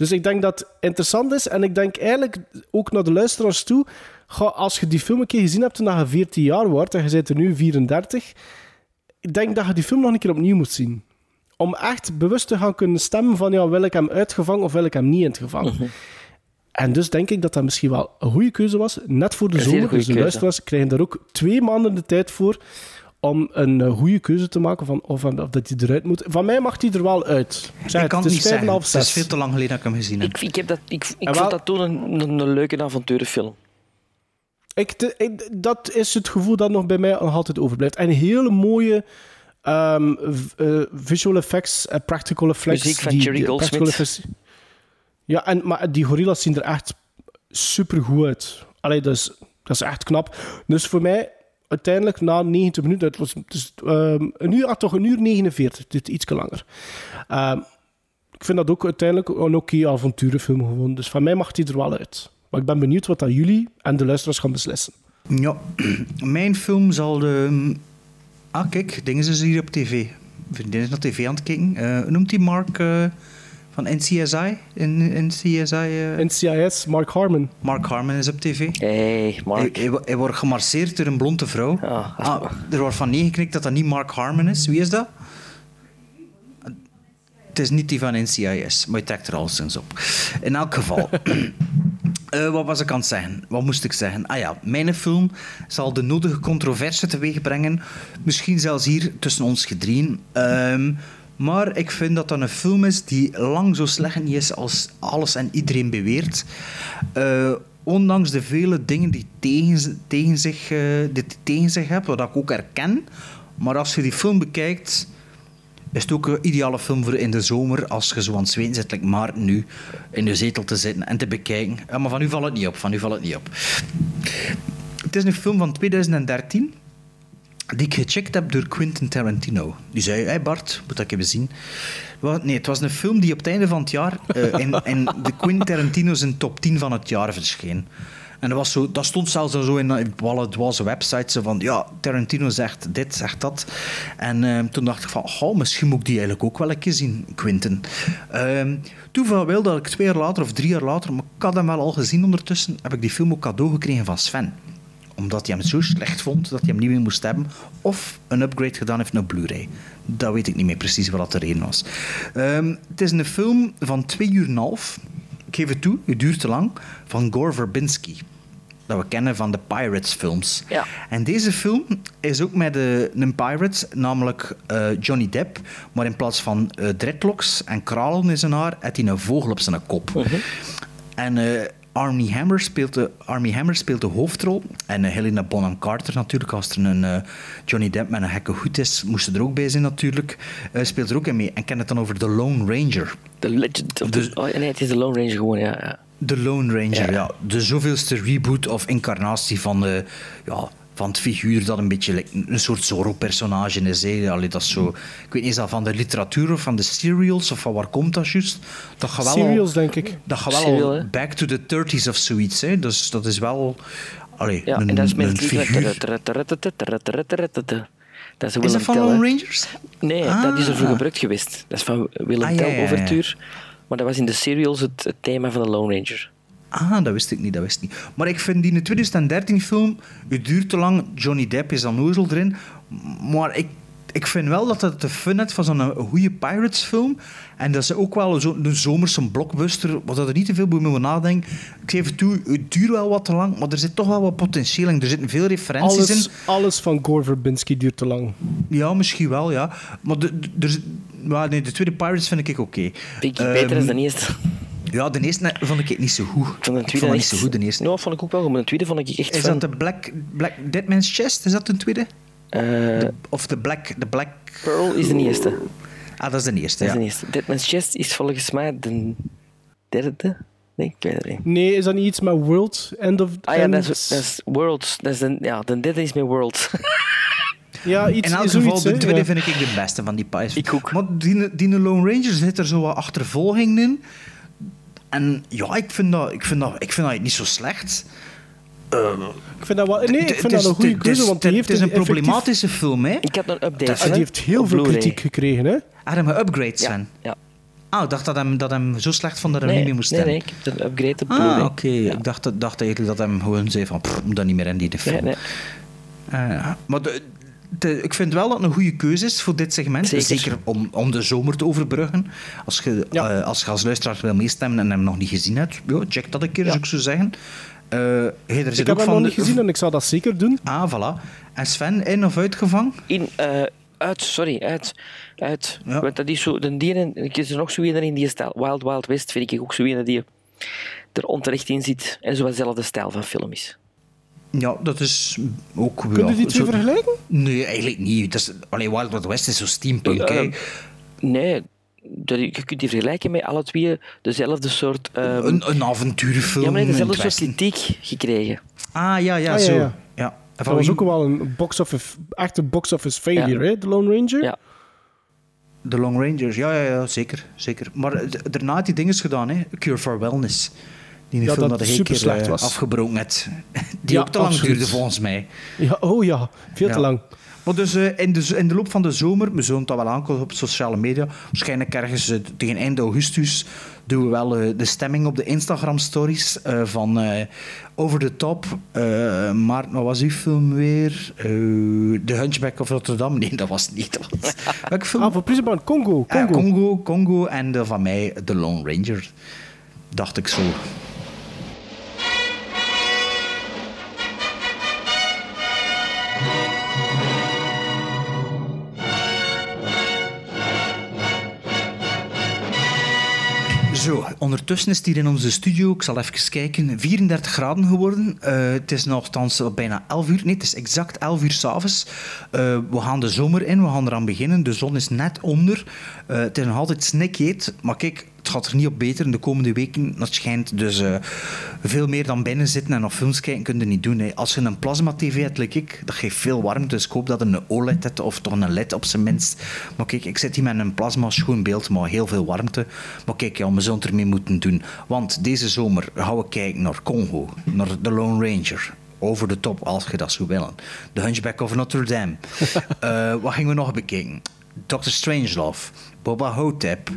S3: Dus ik denk dat het interessant is. En ik denk eigenlijk ook naar de luisteraars toe. Ga, als je die film een keer gezien hebt toen je 14 jaar wordt en je bent er nu 34. Ik denk dat je die film nog een keer opnieuw moet zien. Om echt bewust te gaan kunnen stemmen van ja, wil ik hem uitgevangen of wil ik hem niet in het gevangen. En dus denk ik dat dat misschien wel een goede keuze was. Net voor de zomer. Dus de luisteraars krijgen daar ook twee maanden de tijd voor om een eh, goede keuze te maken van of, of dat hij eruit moet. Van mij mag hij er wel uit. Ik, zeg
S4: ik kan
S3: het,
S4: niet
S3: is 5,5,
S4: zeggen. Het
S3: 6.
S4: is veel te lang geleden dat ik hem gezien heb.
S5: Ik, ik, heb dat, ik, ik
S3: En
S5: vond
S3: wel-
S5: dat toen een, een, een leuke avonturenfilm.
S3: Ik, de- ik- dat is het gevoel dat nog bij mij nog altijd overblijft. En hele mooie ehm, eh, visual effects, eh, practical effects.
S5: Muziek van
S3: die-
S5: Jerry Goldsmith.
S3: Ja, en, maar die gorillas zien er echt super goed uit. Allee, dat is, dat is echt knap. Dus voor mij, uiteindelijk na 90 minuten, het was dus, een uur, ah, toch een uur 49, dit iets langer. Ehm, ik vind dat ook uiteindelijk een oké avonturenfilm gewoon. Dus van mij mag die er wel uit. Maar ik ben benieuwd wat dat jullie en de luisteraars gaan beslissen.
S4: Ja, mijn film zal de... Ah, kijk, dingen ze hier op tv. Vriendin is naar tv aan het kijken. Eh, noemt die Mark eh, van NCSI? In, NCSI eh?
S3: NCIS, Mark Harmon.
S4: Mark Harmon is op tv.
S5: Hey, Mark.
S4: Hij, hij, hij wordt gemarseerd door een blonde vrouw. ah, er wordt van neergeknikt dat dat niet Mark Harmon is. Wie is dat? Het is niet die van NCIS, maar je trekt er al sinds op. In elk geval. Eh, wat was ik aan het zeggen? Wat moest ik zeggen? Ah ja, mijn film zal de nodige controverse teweeg brengen. Misschien zelfs hier tussen ons gedrieën. Ehm, maar ik vind dat dat een film is die lang zo slecht niet is als alles en iedereen beweert. Eh, ondanks de vele dingen die tegen, tegen, zich, eh, die tegen zich hebben, wat ik ook herken. Maar als je die film bekijkt, is het ook een ideale film voor in de zomer, als je zo aan het zweten zit, like nu, in de zetel te zitten en te bekijken. Ja, maar van u valt het niet op, van u valt het niet op. Het is een film van 2013, die ik gecheckt heb door Quentin Tarantino. Die zei, hey Bart, moet dat even zien. Nee, het was een film die op het einde van het jaar eh, in, in de Quentin Tarantino zijn top 10 van het jaar verscheen. En dat, was zo, dat stond zelfs zo in, in alle dwaze websites van, ja, Tarantino zegt dit, zegt dat. En eh, toen dacht ik van, oh, misschien moet ik die eigenlijk ook wel een keer zien, Quentin. Ehm toeval wil dat ik twee jaar later of drie jaar later, maar ik had hem wel al gezien ondertussen, heb ik die film ook cadeau gekregen van Sven omdat hij hem zo slecht vond dat hij hem niet meer moest hebben. Of een upgrade gedaan heeft naar Blu-ray. Dat weet ik niet meer precies wat dat de reden was. Ehm, het is een film van twee uur en een half. Ik geef het toe, het duurt te lang. Van Gore Verbinski. Dat we kennen van de Pirates-films.
S5: Ja.
S4: En deze film is ook met de, een pirate, namelijk eh, Johnny Depp. Maar in plaats van eh, dreadlocks en kralen in zijn haar, heeft hij een vogel op zijn kop. En Armie, Hammer speelt de, Armie Hammer speelt de hoofdrol. En eh, Helena Bonham Carter natuurlijk. Als er een eh, Johnny Depp met een gekke hoed is, moest ze er ook bij zijn natuurlijk. Eh, speelt er ook in mee. En ken het dan over The Lone Ranger.
S5: The Legend of the... Oh, nee, het is de Lone Ranger gewoon, ja. ja.
S4: De Lone Ranger, ja. De zoveelste reboot of incarnatie van, de, ja, van het figuur dat een beetje like een soort Zorro-personage is. Hè. Allee, dat is zo, ik weet niet, is dat van de literatuur of van de serials of van waar komt dat juist? Dat gaat wel al-
S3: Serials, denk ik.
S4: Dat gaat wel
S5: Serial,
S4: al
S5: hè?
S4: back to the 30s of zoiets. Hè. Dus dat is wel allee,
S5: Ja,
S4: een,
S5: en dat is met
S4: figuur.
S5: Dat is
S4: dat van. Lone Rangers?
S5: Nee, dat is er voor
S4: Ah.
S5: gebruikt geweest. Dat is van Willem
S4: Ah, ja,
S5: Tell
S4: ja, ja.
S5: overtuur. Maar dat was in de serials het, het thema van de Lone Ranger.
S4: Ah, dat wist ik niet, dat wist ik niet. Maar ik vind die 2013 film, het duurt te lang, Johnny Depp is dan nozel erin. Maar ik, ik vind wel dat het de fun heeft van zo'n goede Pirates film. En dat is ook wel zo'n een zomerse blockbuster, dat er niet te veel bij moet nadenken. Ik geef het toe, het duurt wel wat te lang, maar er zit toch wel wat potentieel in. Er zitten veel referenties in.
S3: Alles, alles van Gore Verbinski duurt te lang.
S4: Ja, misschien wel, ja. Maar de, de, er nee, de tweede Pirates vind ik oké.
S5: Vind ik beter
S4: Ehm,
S5: dan de eerste.
S4: Ja, de eerste vond ik niet zo goed.
S5: Ik vond de
S4: Ik
S5: tweede
S4: vond
S5: echt...
S4: niet zo goed, de eerste.
S5: Nou, vond ik ook wel goed, maar de tweede vond ik echt
S4: Is
S5: van...
S4: dat de Black, Black Dead Man's Chest? Is dat de tweede?
S5: Eh,
S4: Of de Black... De Black...
S5: Pearl is de eerste.
S4: Ah, dat is de eerste,
S5: Dat is
S4: ja.
S5: de eerste. Dead Man's Chest is volgens mij de derde. Nee, ik weet het niet.
S3: Nee, is dat niet iets met World? End of...
S5: Ah ja,
S3: End-
S5: dat is, World. Dat is ja, de derde is met World.
S3: Ja, iets,
S4: In elk
S3: zoiets,
S4: geval, de tweede
S3: ja.
S4: vind ik de beste van die Pirates. Ik ook. Maar die, die Lone Ranger zit er zo wat achtervolging in. En ja, ik vind dat, ik vind dat, ik vind dat niet zo slecht.
S3: Ik vind dat wel... Nee, ik vind dat een goede keuze, want die heeft
S4: Het is een problematische film, hè?
S5: Ik had een update.
S3: Die heeft heel veel kritiek gekregen, hè?
S4: Had hem geupgrade, Sven?
S5: Ja.
S4: Ah, ik dacht dat hem, dat hem zo slecht vond dat hij
S5: Nee,
S4: niet meer moest
S5: nee,
S4: stemmen.
S5: nee, ik heb een upgrade op
S4: Ah, oké. Ik dacht, dacht eigenlijk dat hem gewoon zei van, pff, moet dat niet meer in die film.
S5: Nee, nee.
S4: Eh, maar de, de- ik vind wel dat het een goede keuze is voor dit segment.
S5: Zeker.
S4: Zeker om, om de zomer te overbruggen. Als je, eh, als je als luisteraar wil meestemmen en hem nog niet gezien hebt, ja, check dat een keer, zou ik zo zeggen. Eh, hey, er
S3: Ik heb
S4: ook
S3: hem
S4: van
S3: nog niet gezien en ik zal dat zeker doen.
S4: Ah, voilà. En Sven, in of uitgevangen?
S5: In, eh, uit, sorry, uit. uit. Want dat is zo, de dieren, ik is er nog zo een in die stijl. Wild Wild West vind ik ook zo een die er onterecht in zit en zo dezelfde stijl van film is.
S4: Ja, dat is ook wel...
S3: Kun je die twee
S4: zo-
S3: vergelijken?
S4: Nee, eigenlijk niet. Dat is, alleen Wild Wild West is zo steampunk.
S5: Eh, nee, dat, je kunt die vergelijken met alle twee dezelfde soort... ehm,
S4: Een, een avonturenfilm
S5: ja, maar nee, dezelfde soort kritiek gekregen.
S4: Ah, ja, ja,
S3: Ah,
S4: zo.
S3: ja.
S4: Ja.
S3: Dat was ook wel een box office, echte box office failure, hè? The Lone Ranger.
S5: Ja.
S4: The Long Rangers, ja, ja, ja zeker, zeker. Maar daarna had hij dingen gedaan, hè. Cure for Wellness. Die
S3: Ja,
S4: film
S3: dat
S4: een
S3: super
S4: keer eh,
S3: was.
S4: afgebroken had. Die
S3: Ja,
S4: ook te lang
S3: absoluut.
S4: duurde, volgens mij.
S3: Ja, oh ja, veel
S4: Ja.
S3: te lang.
S4: Maar dus eh, in, de, in de loop van de zomer, we zullen dat wel aankomen op sociale media, waarschijnlijk ergens eh, tegen eind augustus, doen we wel de stemming op de Instagram-stories van Over the Top. maar wat was uw film weer? The Hunchback of Rotterdam? Nee, dat was niet. Dat. Welke film?
S3: Ah, voor Prisonbaan Congo. Congo.
S4: Congo, Congo en de, van mij The Lone Ranger. Dacht ik zo. Zo, ondertussen is het hier in onze studio, ik zal even kijken, 34 graden geworden. Eh, het is nogthans bijna 11 uur. Nee, het is exact 11 uur s'avonds. Uh, we gaan de zomer in, we gaan eraan beginnen. De zon is net onder. Eh, het is nog altijd snikheet, maar kijk, het gaat er niet op beter in de komende weken. Dat schijnt dus eh, veel meer dan binnen zitten en op films kijken kun je niet doen. Hè. Als je een plasma-tv hebt, like ik, dat geeft veel warmte. Dus ik hoop dat je een OLED hebt, of toch een LED op zijn minst. Maar kijk, ik zit hier met een plasma schoon beeld, maar heel veel warmte. Maar kijk, ja, we zullen het ermee moeten doen. Want deze zomer gaan we kijken naar Congo, naar The Lone Ranger. Over de top, als je dat zou willen. The Hunchback of Notre Dame. Eh, wat gingen we nog bekijken? Doctor Strangelove. Boba Hotep.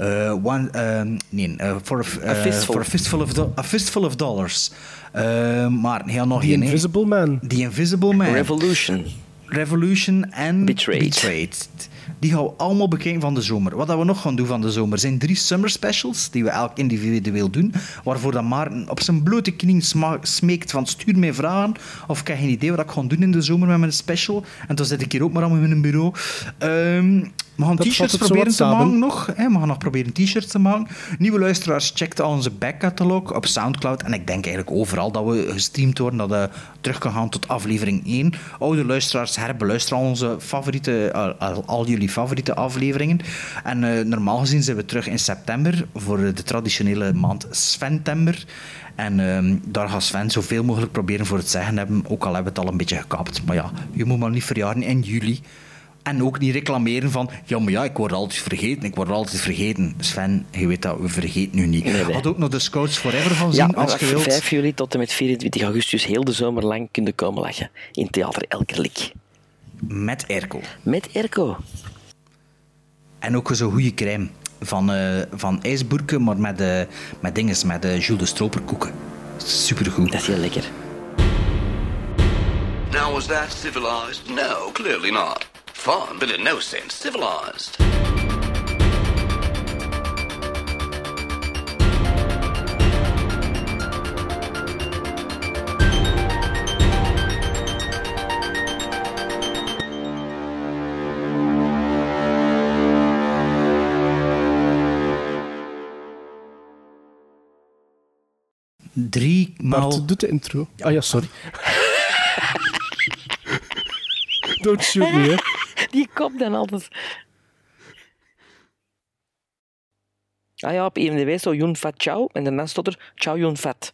S4: Uh, one, um, nee, uh, for, a,
S5: A fistful.
S4: for a fistful of, do- a fistful of dollars. Uh, maar heel nog
S3: The. Invisible Man.
S4: The Invisible Man.
S5: Revolution.
S4: Revolution en
S5: Betrayed.
S4: Die gaan we allemaal bekijken van de zomer. Wat dat we nog gaan doen van de zomer zijn drie summer specials die we elk individueel doen. Waarvoor dan Maarten op zijn blote knie sma- smeekt van stuur mij vragen of ik heb geen idee wat ik ga doen in de zomer met mijn special. En dan zit ik hier ook maar allemaal in een bureau. Ehm, we gaan t-shirts proberen te maken nog. Hè? We gaan nog proberen t-shirts te maken. Nieuwe luisteraars, check al onze backcatalog op Soundcloud. En ik denk eigenlijk overal dat we gestreamd worden, dat we terug kunnen gaan tot aflevering 1. Oude luisteraars herbeluisteren al onze favoriete, al, al- al jullie favoriete afleveringen. En eh, normaal gezien zijn we terug in september voor de traditionele maand Sventember. En ehm, daar gaat Sven zoveel mogelijk proberen voor het zeggen hebben. Ook al hebben we het al een beetje gekapt. Maar ja, je moet maar niet verjaren in juli. En ook niet reclameren van, ja, maar ja, ik word altijd vergeten, ik word altijd vergeten. Sven, je weet dat, we vergeten nu niet.
S5: Nee, nee.
S4: Had ook nog de Scouts Forever van
S5: Ja,
S4: zien, als je
S5: van
S4: wilt.
S5: 5 juli tot en met 24 augustus heel de zomer lang kunnen komen lachen in Theater Elkerlik.
S4: Met Erko.
S5: Met Erko.
S4: En ook zo'n goede crème van, eh van ijsboerken, maar met, eh met dinges, met eh Jules de Stroperkoeken. Supergoed.
S5: Dat is heel lekker.
S21: Now, was that civilized? No, clearly not. Fun, but in no sense civilized.
S4: Drie maal...
S3: Bart, doet de intro. Ah ja, sorry. Don't shoot me, hè.
S5: Die kop dan altijd. Ah ja, op IMDb zo Yun Fat Chow en daarna stond er Chow Yun Fat.